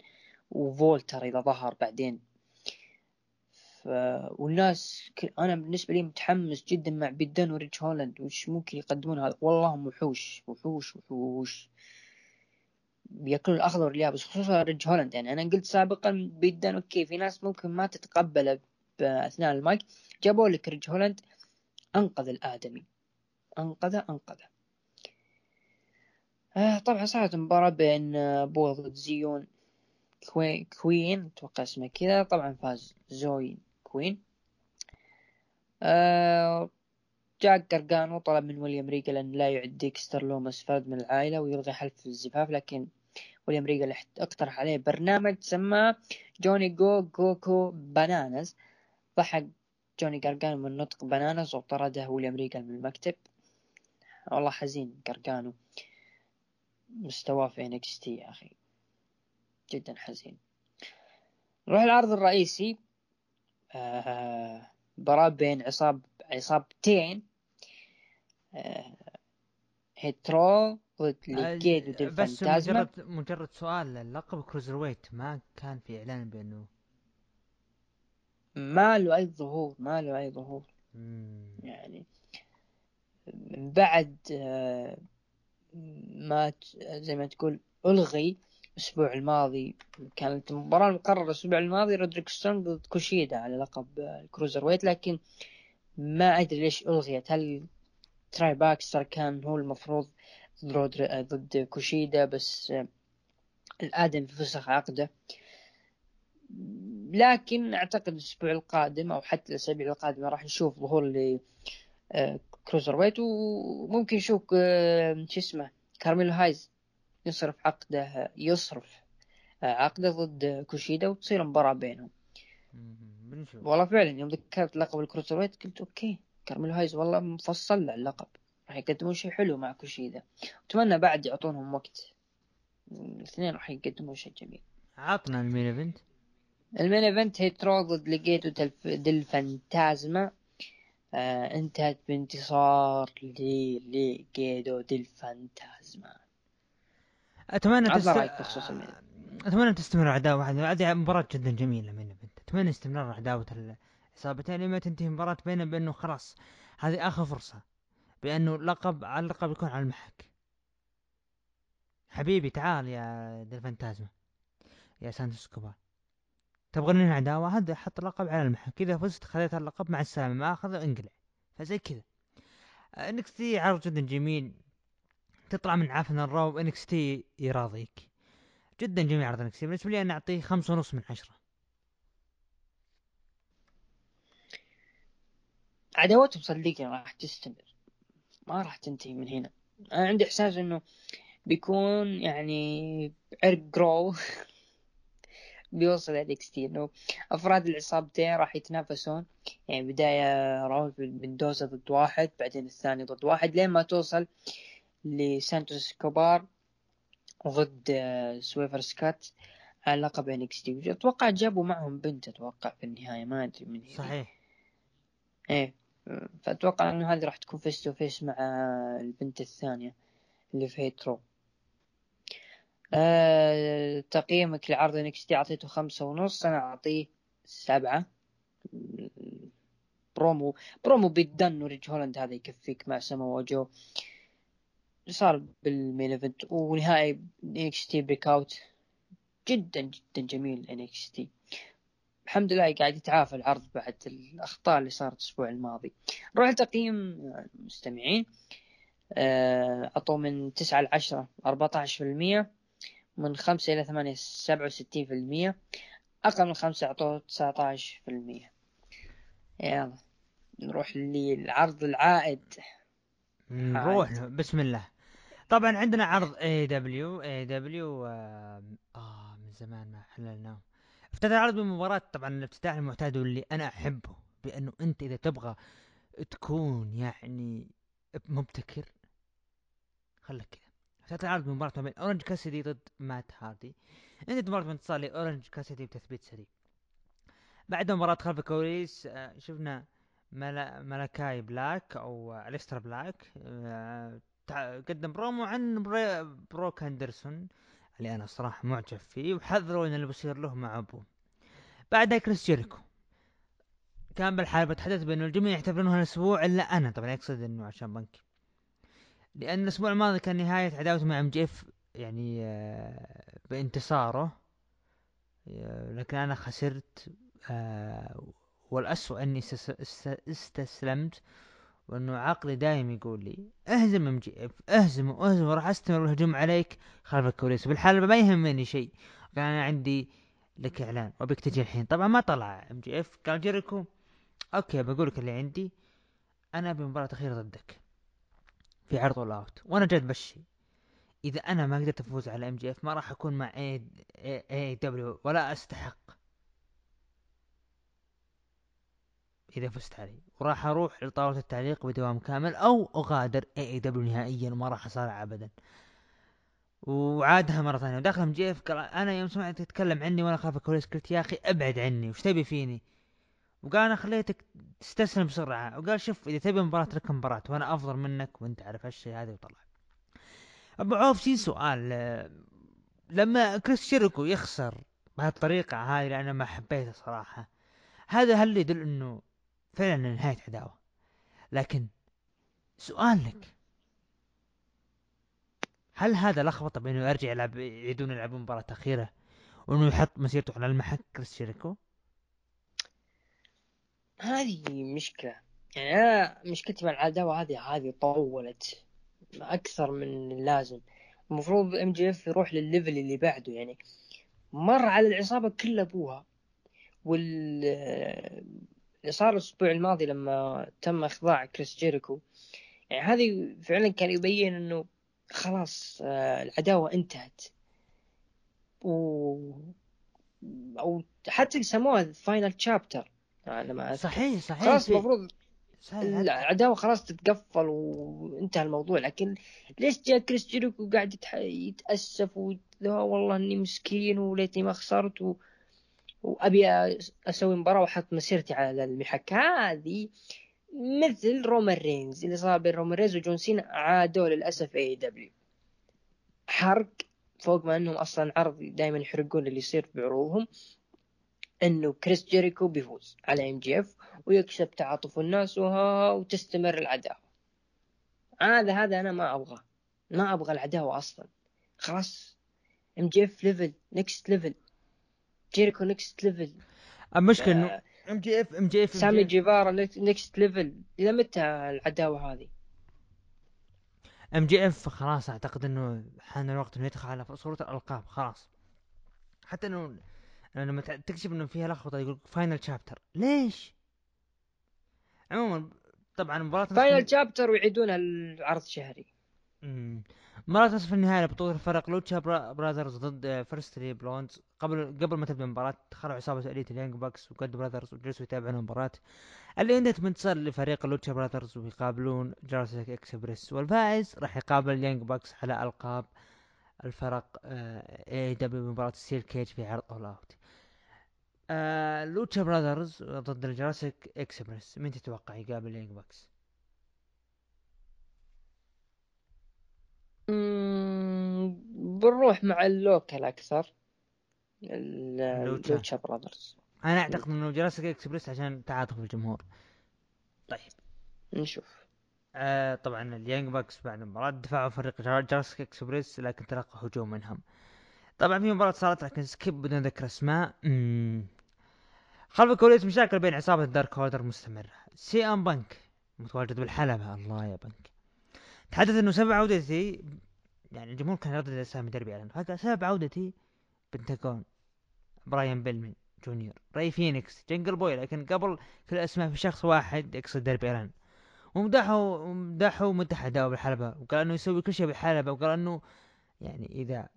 وفولتر إذا ظهر بعدين. ف... والناس ك... أنا بالنسبة لي متحمس جدا مع بيدن وريتش هولاند وش ممكن يقدمون هذا؟ والله وحوش وحوش وحوش بياكلون الأخضر واليابس خصوصا ريج هولاند. يعني أنا قلت سابقا بيت دن okay في ناس ممكن ما تتقبله باثناء المايك. جابوا لك ريج هولاند أنقذ الآدمي. أنقذه أنقذه. آه طبعا صارت مباراة بين آه، بو ضد زيون. كوين, كوين أتوقع اسمه كذا. طبعا فاز زيون كوين آه جاك جرجانو طلب من ويليام ريجل أن لا يعد ديكستر لومس فرد من العائلة ويلغي حفل الزفاف لكن ويليام ريجل أقترح عليه برنامج سماه جوني جو جوكو bananas. ضحك جوني جرجانو من نطق bananas وطرده ويليام ريجل من المكتب. والله حزين جرجانو مستواه في NXT يا أخي. جدا حزين. نروح العرض الرئيسي. آه، مباراة بين عصاب عصابتين. آه، هيترو ضد ديل آه، بس مجرد مجرد سؤال اللقب cruiserweight ما كان في إعلان بأنه ما له أي ظهور ما له أي ظهور. يعني من بعد آه، ما زي ما تقول ألغي الأسبوع الماضي كانت المباراة المقررة الأسبوع الماضي رودريك سترونج ضد كوشيدا على لقب ال cruiserweight لكن ما أدري ليش ألغيت. هل تراي باكستر كان هو المفروض ضد رودري ضد كوشيدا بس الآدمي فسخ عقده؟ لكن أعتقد الأسبوع القادم أو حتى الأسابيع القادمة راح نشوف ظهور ل آه، cruiserweight وممكن نشوف آه، شو اسمه كارميلو هايز. يصرف عقده يصرف آه، عقده ضد كوشيدا وتصير مباراة بينهم. بنشوف والله فعلا يوم ذكرت لقب ال cruiserweight قلت okay كارميلو هايز والله مفصل له اللقب. راح يقدمون شيء حلو مع كوشيدا. أتمنى بعد يعطونهم وقت. الاثنين راح يقدمون شيء جميل. عطنا ال main event. ال main event هيترو ضد ليجيتو دل- ديل فانتازما. آه انتهت بانتصار لليجيتو ديل فانتازما. أتمنى تست... أتمنى تستمر عداوة هذه هذه مباراة جدا جميلة main event أتمنى استمرار عداوة العصابتين لما تنتهي مباراة بينهم بأنه خلاص هذه آخر فرصة بأنه لقب على اللقب يكون على المحك. حبيبي تعال يا ديل فانتازما يا سانتوس إسكوبار. تبغى ننهي عداوة؟ هذا حط اللقب على المحك. إذا فزت خذيت اللقب مع السلامة ما أخذ إنقلع. فزي كذا. NXT عرض جدا جميل. تطلع من عفن ال Raw NXT يراضيك. جدا جميل عرض NXT. بالنسبة لي أنا أعطيه خمسة ونص من عشرة. عداوتهم صدقني راح تستمر. ما راح تنتهي من هنا. أنا عندي إحساس إنه بيكون يعني عرق جرو بيوصل ال NXT. إنه أفراد العصابتين راح يتنافسون. يعني بداية راول مندوزا ضد واحد بعدين الثاني ضد واحد لين ما توصل لسانتوس اسكوبار ضد آه، سويرف سكوت على لقب NXT أتوقع جابوا معهم بنت أتوقع في النهاية ما أدري من هي صحيح. إيه. فأتوقع إنه هذه راح تكون face to face مع البنت الثانية اللي في Hit Row. آه تقييمك لعرض NXT أعطيته خمسة ونص أنا أعطيه سبعة. promo promo بيت دن وريج هولاند هذا يكفيك مع سما جو صار بال main event ونهائي NXT Breakout جدا جدا جميل NXT الحمد لله قاعد يتعافى العرض بعد الأخطاء اللي صارت الأسبوع الماضي. نروح لتقييم المستمعين. آه، عطوا من تسعة لعشرة أربعة عشر في المية من خمسة إلى ثمانية سبعة وستين في المية أقل من خمسة عطوا تسعة عشر في المية يلا نروح للعرض العائد. نروح بسم الله. طبعا عندنا عرض اي دبليو اي دبليو آه من زمان ما حللناه. افتتح العرض بمباراة طبعا الافتتاح المعتاد واللي أنا أحبه بأنه أنت إذا تبغى تكون يعني مبتكر خلك كذا. افتتح العرض بمباراة ما بين أورنج كاسيدي ضد مات هاردي. انتهت مباراة انتصار لأورنج كاسيدي بتثبيت سريع بعد مباراة خلف الكواليس آه، شفنا ملا مالاكاي بلاك أو أليستر بلاك آه، قدم برومو عن بروك أندرسون اللي أنا صراحة معجب فيه وحذروا إن اللي بيصير له مع أبوه. بعدها كريس جيريكو. كان بالحلبة يتحدث بأنه الجميع يحتفلون هالاسبوع إلا أنا. طبعا يقصد إنه عشان بانك. لأن الأسبوع الماضي كان نهاية عداوته مع MJF يعني آه، بانتصاره. آه، لكن أنا خسرت والأسوأ أني استسلمت. وأنه عقلي دايم يقول لي اهزم MJF اهزم واهزم وراح أستمر الهجوم عليك. خلف الكواليس. بالحلبة ما يهمني شيء. قال أنا عندي لك إعلان وبك تجي الحين. طبعا ما طلع ام جي إف. قال جيريكو أوكي بقول لك اللي عندي أنا بمباراة أخيرة ضدك. في عرض All Out وأنا جد بشي إذا أنا ما قدرت أفوز على MJF ما راح أكون مع AEW ولا أستحق. إذا فزت عليه. وراح أروح لطاولة التعليق بدوام كامل أو أغادر AEW نهائيا وما راح أصارع ابدا. وعادها مرة ثانية. ودخل MJF قال أنا يوم سمعت تتكلم عني وأنا خلف الكواليس قلت يا أخي أبعد عني وش تبي فيني؟ وقال أنا خليتك تستسلم بسرعة. وقال شوف إذا تبي مباراة لك مباراة وأنا أفضل منك وأنت عارف هالشيء هذا. وطلع. أبو عوف في سؤال لما كريس شيركو يخسر بهالطريقة هذه لأنا ما حبيته صراحة هذا هل يدل إنه فعلا نهاية عداوة. لكن سؤال لك هل هذا لخبطة بأنه يرجع يلعب يعيدون يلعبون مباراة أخيرة وأنه يحط مسيرته على المحك كريس جيريكو؟ هذه مشكلة. يعني أنا مشكلتي مع العداوة هذه هذه طولت أكثر من اللازم. المفروض MJF يروح للل level اللي بعده. يعني مر على العصابة كل أبوها وال اللي صار الأسبوع الماضي لما تم إخضاع كريس جيريكو يعني هذه فعلا كان يبين إنه خلاص آه، العداوة انتهت. و أو حتى يسموها final chapter لما صحيح صحيح خلاص المفروض العداوة خلاص تتقفل وانتهى الموضوع. لكن ليش جاء كريس جيريكو قاعد يتأسف والله إني مسكين وليتني ما خسرت و... وأبي أسوي مباراة وأحط مسيرتي على المحك هذه مثل رومان رينز اللي صار بين رومان رينز وجون سينا عادوا للأسف AEW حرق فوق ما إنهم أصلا عرض دائما يحرقون اللي يصير بعروضهم إنه كريس جيريكو بيفوز على MJF ويكسب تعاطف الناس وها وتستمر العداوة. هذا هذا أنا ما أبغى ما أبغى العداوة أصلا. خلاص. MJF level next level جيريكو next level المشكلة إنه ام جي اف ام جي اف سامي جيفارا next level إلى متى العداوة هذه؟ ام جي اف خلاص أعتقد إنه حان الوقت إنه يدخل على صورة الألقاب خلاص. حتى إنه لما تكشف إنه فيها لخبطة يقول final chapter ليش؟ عموما طبعا مباراة فاينل شابتر ويعيدونها العرض شهري مباراة نصف النهائي لبطولة الفرق لوتشا براذرز ضد Varsity Blonds قبل قبل ما تبدأ المباراة دخلوا عصابة Elite ال Young Bucks و Good Brothers وجلسوا يتابعون المباراة. اللي انتهت بانتصار لفريق Lucha Brothers ويقابلون جراسيك إكسبريس والفائز راح يقابل ال Young Bucks على ألقاب الفرق AEW بمباراة steel cage في عرض All Out. آه Lucha Brothers ضد ال Jurassic Express. مين تتوقع يقابل ال Young Bucks؟ بنروح مع ال logical أكثر. ال Lucha Brothers. أنا أعتقد انه Jurassic Express عشان تعاطف الجمهور. طيب. نشوف. آه طبعا ال Young Bucks بعد المباراة دفعوا فريق Jurassic Express لكن تلقى هجوم منهم. طبعا في مباراة صارت لكن skip بدون ذكر أسماء. خلف الكواليس مشاكل بين عصابة Dark Order مستمرة. سي ام بانك متواجد بالحلبة. الله يا بانك. تحدث إنه سبب عودتي يعني الجمهور كان يردد اسامي ديربي الن فقال سبب عودتي بنتاغون براين بيلمن جونيور راي فينيكس جنجل بوي. لكن قبل كل الاسماء في شخص واحد يقصد ديربي الن ومدحوا ومدح اداؤه بالحلبة وقال إنه يسوي كل شيء بالحلبة وقال إنه يعني إذا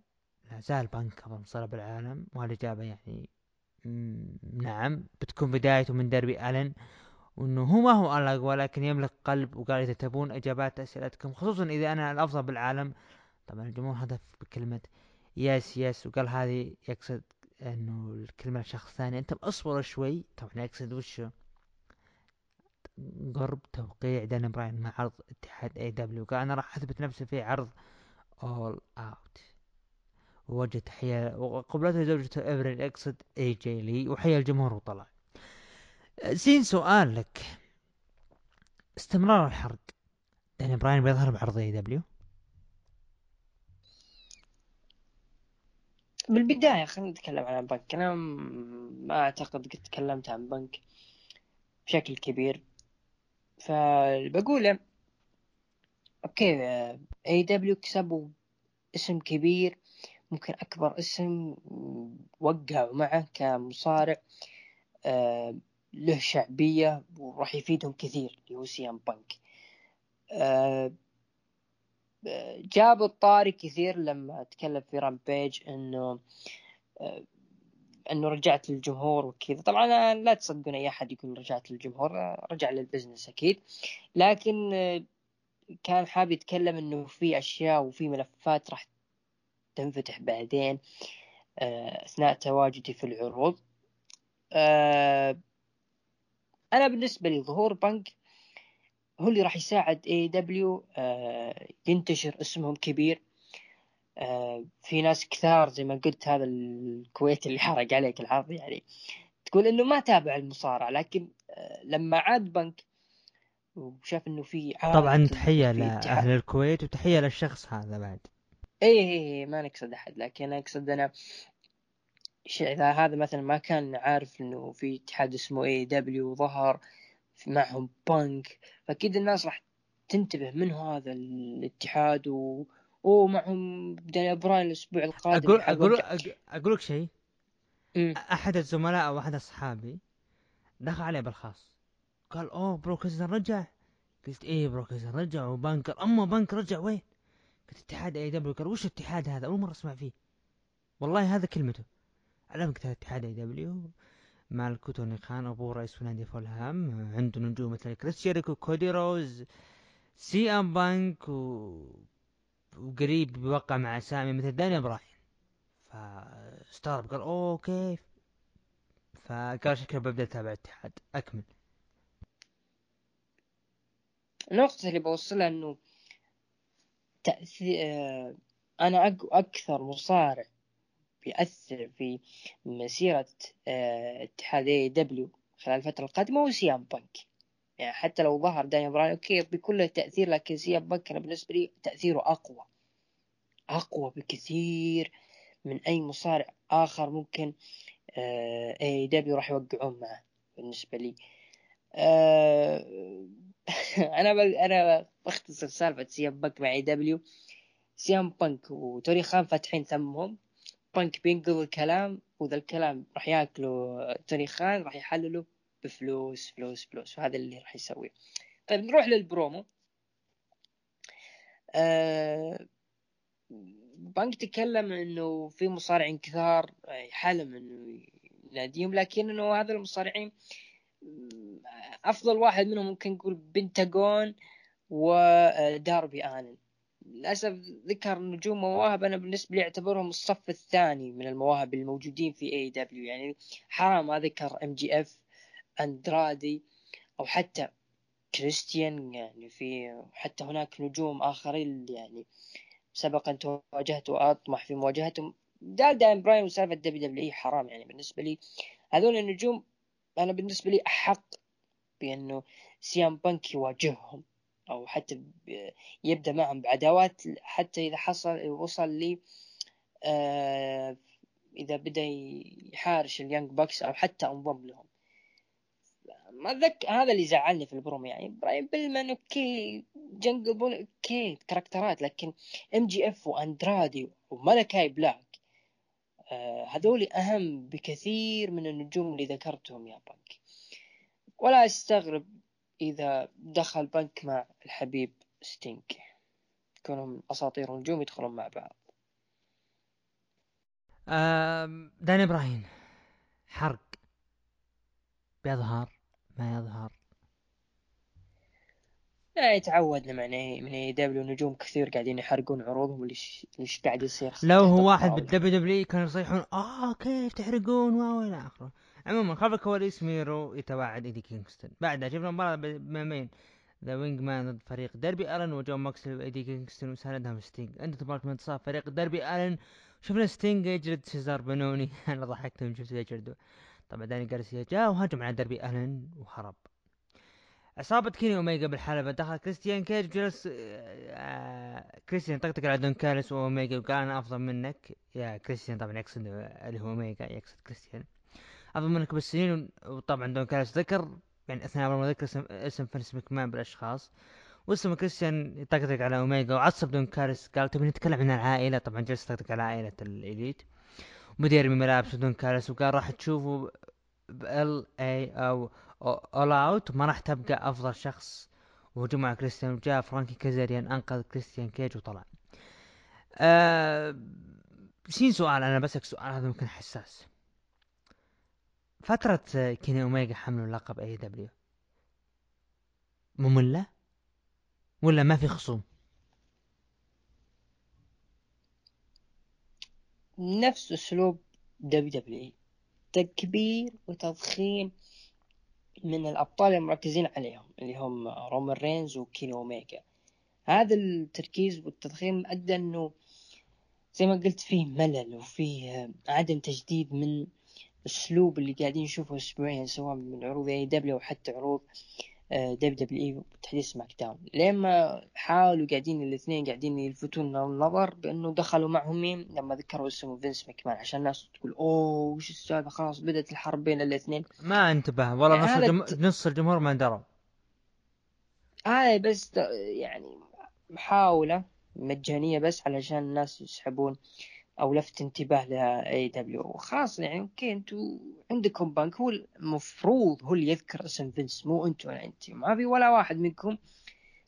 لا زال بانك افضل مصارع بالعالم والاجابة يعني نعم بتكون بدايته من ديربي الن وإنه هو ما هو الاقوى لكن يملك قلب وقال اذا تبون إجابات أسئلتكم خصوصا إذا أنا الأفضل بالعالم. طبعا الجمهور هتف بكلمة yes yes وقال هذه يقصد إنه الكلمة لشخص ثاني. أنت اصبر شوي. طبعا يقصد وشو قرب توقيع دان براين مع عرض اتحاد AEW قال أنا راح أثبت نفسي في عرض All Out ووجه تحية وقبلته زوجته ابريل يقصد AJ Lee وحيا الجمهور وطلع. زين سؤال لك استمرار الحرق. داني براين بيظهر بعرض AEW بالبداية خلينا نتكلم عن بانك أنا ما أعتقد قد تكلمت عن بنك بشكل كبير. فبقول أوكي اي دبليو كسبوا اسم كبير ممكن أكبر اسم وقعوا معه كمصارع. آه، له شعبية وراح يفيدهم كثير اللي هو سي إم بانك. جاب الطاري كثير لما تكلم في Rampage إنه آه، إنه رجعت للجمهور وكذا. طبعا لا تصدقون أي أحد يكون رجعت للجمهور رجع لل business أكيد. لكن آه، كان حاب يتكلم إنه في أشياء وفي ملفات راح تنفتح بعدين آه، أثناء تواجدي في العروض. آه، أنا بالنسبة لي ظهور بنك هو اللي راح يساعد اي دبليو ينتشر اسمهم كبير. آه، في ناس كثار زي ما قلت هذا الكويت اللي حرق عليك العرض يعني. تقول إنه ما تابع المصارعة لكن آه، لما عاد بنك وشاف إنه في طبعا تحية لاهل الكويت وتحية للشخص هذا بعد. اي اي اي ما نقصد أحد لكن أقصد أنا إذا هذا مثلا ما كان عارف إنه في اتحاد اسمه AEW ظهر معهم بانك فأكيد الناس راح تنتبه من هذا الاتحاد و... ومعهم داني براين الأسبوع القادم أقول أقول أقول لك شيء. أحد الزملاء أو أحد أصحابي دخل عليه بالخاص. قال أوه بروك ليسنر رجع. قلت إيه بروك ليسنر رجع وبانك. أما بانك رجع وين؟ قلت اتحاد AEW قال وش الاتحاد هذا؟ أول مرة أسمع فيه. والله هذا كلمته. علمك اتحاد AEW مالكو توني خان أبو رئيس نادي فولهام عنده نجوم مثل كريس جيريكو كودي رودز سي أم بانك و وقريب بيوقع مع أسامي مثل داني براين فاستغرب قال أوه كيف؟ فقال شكله ببدأ اتابع الاتحاد. أكمل. النقطة اللي بوصلها إنه تأثير آه، أنا. أكثر مصارع بيأثر في مسيرة آه، اتحاد AEW خلال الفترة القادمة هو سي ام بانك. يعني حتى لو ظهر داني براين okay له تأثير لكن سي ام بانك أنا بالنسبة لي تأثيره أقوى. أقوى بكثير من أي مصارع آخر ممكن AEW راح يوقعون معه بالنسبة لي. آه أنا أنا بختصر سالفة سي ام بانك مع AEW سي ام بانك وتوني خان فاتحين ثمهم. بانك بينقض الكلام وذا الكلام راح ياكلوا توني خان راح يحللوا بفلوس فلوس فلوس وهذا اللي راح يسويه. طيب نروح للبرومو. آه بانك تكلم إنه في مصارعين كثار حلم إنه يناديهم لكن إنه هذا المصارعين أفضل واحد منهم ممكن نقول بنتاغون وداربي الن للأسف ذكر نجوم مواهب أنا بالنسبة لي أعتبرهم الصف الثاني من المواهب الموجودين في AEW يعني حرام ما ذكر MJF أندرادي أو حتى كريستيان يعني في حتى هناك نجوم آخرين يعني سبق أن تواجهت وأطمح في مواجهتهم. دا داين براين وسالفة WWE حرام يعني بالنسبة لي. هذول النجوم أنا بالنسبة لي أحق بأنه سي ام بانك يواجههم. أو حتى يبدأ معهم بعداوات حتى إذا حصل وصل لي آه إذا بدأ يحارش ال Young Bucks أو حتى أنضم لهم. ما ذك هذا اللي زعلني في البروم يعني. براين بيلمان okay جنجل بوي okay كاركترات لكن MJF وأندرادي وملكاي بلاك آه هذول أهم بكثير من النجوم اللي ذكرتهم يا بانك ولا أستغرب إذا دخل بانك مع الحبيب ستينج كونهم أساطير النجوم يدخلون مع بعض. آه دانيال براين حرق بيظهر ما يظهر لا تعودنا مع من AEW نجوم كثير قاعدين يحرقون عروضهم ليش ليش قاعد يصير لو هو واحد بال WW كانوا يصيحون آه كيف تحرقون؟ واو إلى آخره. عموما خلف الكواليس ميرو يتوعد إيدي كينغستون. بعدها شفنا مباراة ما بين The Wingmen ضد فريق ديربي الن وجون ماكسلي وإيدي كينغستون وساندهم ستينج انتهت المباراة بانتصار فريق ديربي الن شفنا ستينج يجلد سيزار بنوني أنا ضحكت من شفت يجلده طبعا داني جارسيا جاء وهجم على ديربي الن وهرب. عصابة كيني اوميجا بالحلبة. دخل كريستيان كيج جلس آه كريستيان طقطق على دون كارس واوميجا وقال أنا أفضل منك. يا كريستيان طبعا يقصد اللي هو اوميجا يقصد كريستيان. أفضل منك بالسنين وطبعا دون كارس ذكر يعني أثناء ما ذكر اسم, اسم فنس مكمان بالأشخاص. واسم كريستيان يطقطق على اوميجا وعصب دون كارس قال تبي نتكلم عن العائلة؟ طبعا جلس يطقطق على عائلة ال Elite. وبدا يرمي ملابس دون كارس وقال راح تشوفوا ال اي أو All Out ما راح تبقى أفضل شخص وهجوم على كريستيان وجاء فرانكي كازاريان أنقذ كريستيان كيج وطلع. أه سين سؤال أنا بسألك سؤال هذا ممكن حساس. فترة كيني اوميجا حملوا لقب AEW مملة ولا؟ ما في خصوم؟ نفس أسلوب WW تكبير وتضخيم من الأبطال المركزين عليهم اللي هم رومان رينز وكيني أوميجا هذا التركيز والتضخيم أدى أنه زي ما قلت فيه ملل وفيه عدم تجديد من الأسلوب اللي قاعدين نشوفه أسبوعيا سواء من عروض AEW وحتى عروض WWE وتحديث سماك داون. لين ما حاولوا قاعدين الاثنين قاعدين يلفتون النظر بأنه دخلوا معهم مين؟ لما ذكروا اسم فينس ماكمان عشان الناس تقول أوه وش السالفة؟ خلاص بدأت الحرب بين الاثنين. ما انتبه والله يعني نص, الجم... نص الجمهور ما دروا هاي بس يعني محاوله مجانية بس علشان الناس يسحبون. أو لفت انتباه ل AEW خلاص يعني okay أنتوا عندكم بنك هو المفروض هو اللي يذكر اسم فينس مو أنتوا ولا انت ما في ولا واحد منكم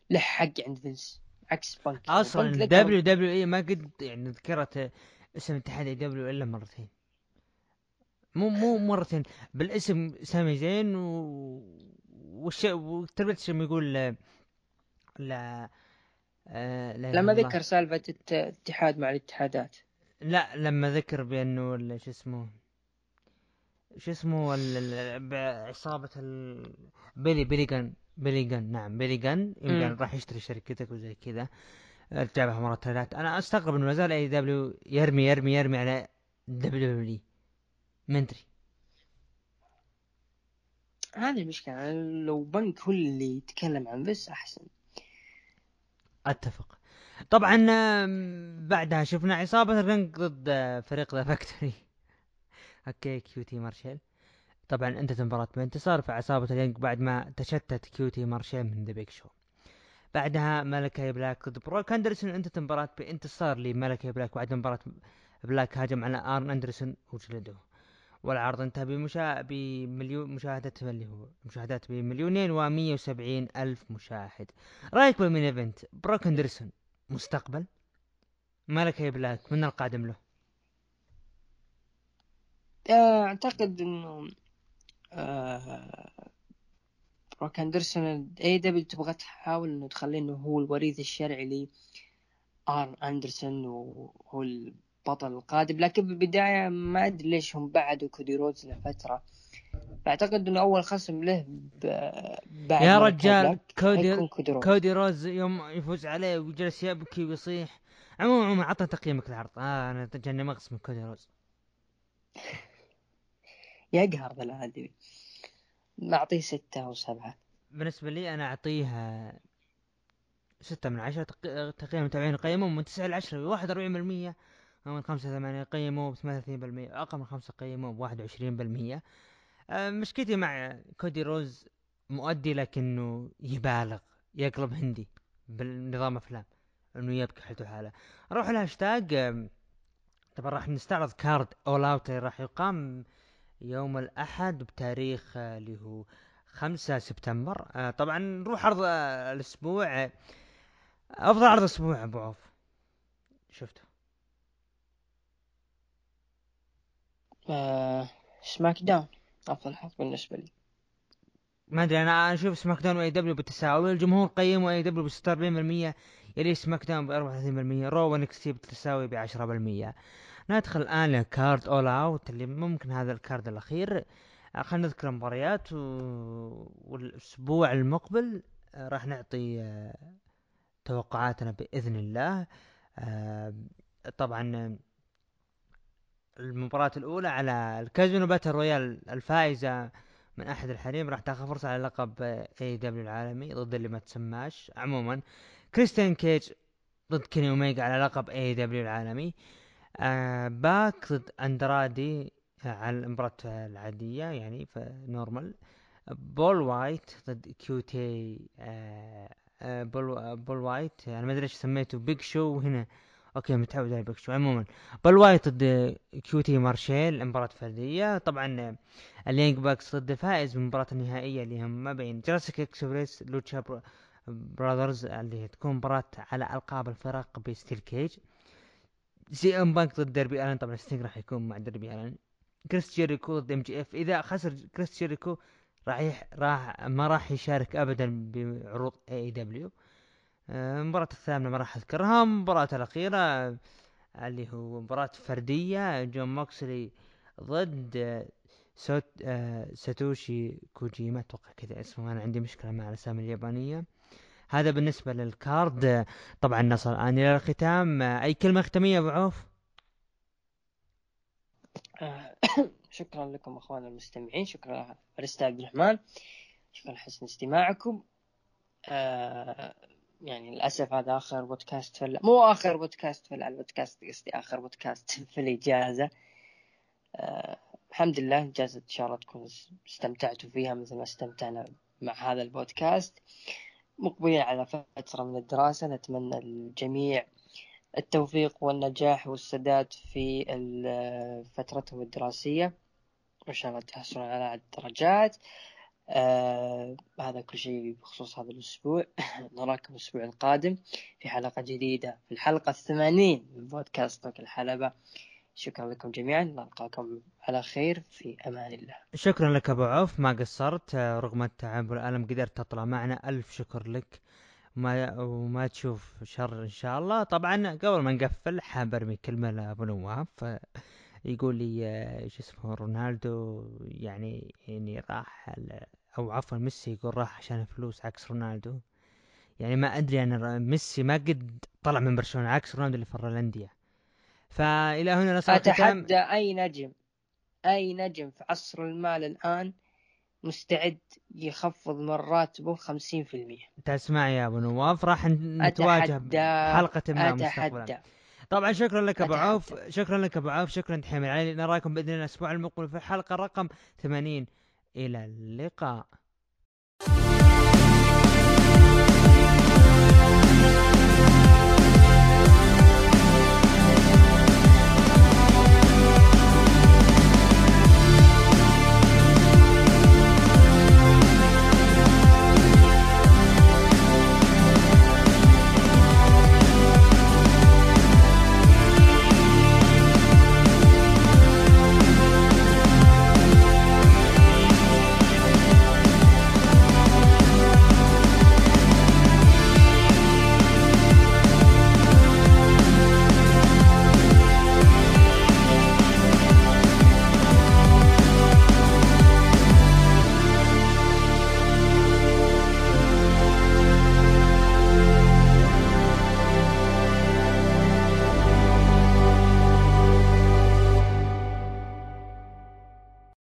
له حق عند فينس عكس بنك. أصلا W WE ما قد يعني ذكرت اسم اتحاد اي دبليو إلا مرتين. مو مو مرتين بالاسم سامي زين و وش وتربيت يقول لا لا, آه لا لما ذكر سالفة الاتحاد مع الاتحادات. لا لما ذكر بأنه شو اسمه شو اسمه عصابة بيلي بيلي جن بيلي جن نعم بيلي جن. يمكن راح يشتري شركتك وزي كذا. رجع مرة ثلاث أنا أستغرب إنه ما زال AEW يرمي يرمي يرمي على WW منتري هذه المشكلة لو بنك هو اللي يتكلم عن بس أحسن. أتفق. طبعا بعدها شفنا عصابة الرنج ضد فريق The Factory okay كيوتي مارشيل. طبعا انتهت المباراة بانتصار في عصابة الرنج بعد ما تشتت كيوتي مارشيل من The Big Show بعدها ملكاي بلاك ضد بروك أندرسون انتهت المباراة بانتصار لملكاي بلاك بعد مباراة بلاك هاجم على آرن أندرسون وجلده والعرض انتهى بمشا... بمليون مشاهدة اللي هو مشاهدات بمليونين و وسبعين ألف مشاهد. رأيك بال main event؟ بروك أندرسون. مستقبل؟ ملكي بلاك من القادم له؟ آه، أعتقد إنه آه بروك أندرسون AEW تبغى تحاول إنه تخليه إنه هو الوريث الشرعي ل آرن أندرسون وهو البطل القادم لكن بالبداية ما أدري ليش هم بعدوا كودي رودز لفترة. فاعتقد إنه أول خصم له بعد يا رجال كودي كودي روز يوم يفوز عليه وجلس يبكي ويصيح. عموما عموما عطنا تقييمك للعرض آه أنا تجني مغص من كودي رودز. يقهر ذا الادمي نعطيه ستة أو سبعة. بالنسبة لي أنا أعطيه ستة من عشرة. تقييم المتابعين قيموا من تسعة لعشرة واحد وأربعين بالمية. من خمسة ثمانية قيموا بثمانية بالمية. أقل من خمسة قيموا بواحد وعشرين بالمية. مشكلتي مع كودي رودز مؤدي لكنه يبالغ يقلب هندي بالنظام أفلام إنه يبكي حالته حاله. نروح الهاشتاج طبعا راح نستعرض card All Out راح يقام يوم الأحد بتاريخ آه، اللي هو خمسة سبتمبر. آه، طبعا نروح عرض آه، الأسبوع. أفضل عرض أسبوع أبو عوف. شفته؟ آه سماك داون أفضل حظ بالنسبة لي. ما أدري أنا أشوف سماك داون وإي دبليو بالتساوي الجمهور قيموا AEW ب 46% يلي SmackDown ب 34% Raw و NXT بالتساوي ب 10% ندخل الآن ل card All Out اللي ممكن هذا ال card الأخير. خلينا نذكر المباريات و... والأسبوع المقبل راح نعطي توقعاتنا بإذن الله. طبعا المباراة الأولى على ال Casino Battle Royale الفائزة من أحد الحريم راح تاخذ فرصة على لقب AEW العالمي ضد اللي ما تسماش. عموما كريستيان كيج ضد كيني اوميجا على لقب AEW العالمي. آه PAC ضد أندرادي على المباراة العادية يعني normal بول وايت ضد QT آه آه بول, بول وايت. أنا ما أدري إيش سميته Big Show هنا. okay متعود على Big Show عموما بول وايت ضد QT Marshall مباراة فردية. طبعا ال Young Bucks ضد الفائز من المباراة النهائية اللي هم ما بين Jurassic Express Lucha Brothers اللي تكون مباراة على ألقاب الفرق ب steel cage. CM Punk ضد ديربي الان طبعا ستينج راح يكون مع ديربي الان كريس جيريكو ضد MJF. إذا خسر كريس جيريكو راح. راح ما راح يشارك ابدا بعروض AEW المباراة الثامنة ما راح أذكرها. المباراة الأخيرة اللي هو مباراة فردية جون موكسلي ضد سوت آه ساتوشي كوجيما. أتوقع كذا اسمه أنا عندي مشكلة مع الأسامي اليابانية. هذا بالنسبة للكارد. طبعا نصل الان إلى الختام. أي كلمة ختامية أبو عوف؟ آه، شكرا لكم اخواننا المستمعين. شكرا الاستاذ عبد الرحمن. شكرا لحسن استماعكم. آه يعني للأسف هذا آخر بودكاست في مو آخر بودكاست في البودكاست قصدي آخر بودكاست في الإجازة. آه الحمد لله اجازه إن شاء الله تكون استمتعتوا فيها مثل ما استمتعنا مع هذا البودكاست. مقبلين على فترة من الدراسة نتمنى الجميع التوفيق والنجاح والسداد في فترتهم الدراسية. وإن شاء الله تحصلون على الدرجات. آه هذا كل شيء بخصوص هذا الأسبوع. نراكم الأسبوع القادم في حلقة جديدة في الحلقة الثمانين من بودكاست الحلبة. شكرا لكم جميعا. نلقاكم على خير. في أمان الله. شكرا لك أبو عوف. ما قصرت. رغم التعب والألم قدرت تطلع معنا. ألف شكر لك. وما وما تشوف شر إن شاء الله. طبعا قبل ما نقفل حاب أرمي كلمة لأبو نواف. يقول لي إيش اسمه رونالدو يعني يعني راح أو عفوا ميسي يقول راح عشان فلوس عكس رونالدو. يعني ما أدري أنا ميسي ما قد طلع من برشلونة عكس رونالدو اللي فر الأندية. فإلى هنا نصل أتحدى أي نجم أي نجم في عصر المال الآن مستعد يخفض من راتبه 50% تسمع يا أبو نواف راح نتواجه بحلقة ما مستقبلا. طبعا شكرا لك أبو عوف شكرا لك أبو عوف شكرا تحمل علي. نراكم بإذن الله الأسبوع المقبل في الحلقة رقم 80 إلى اللقاء.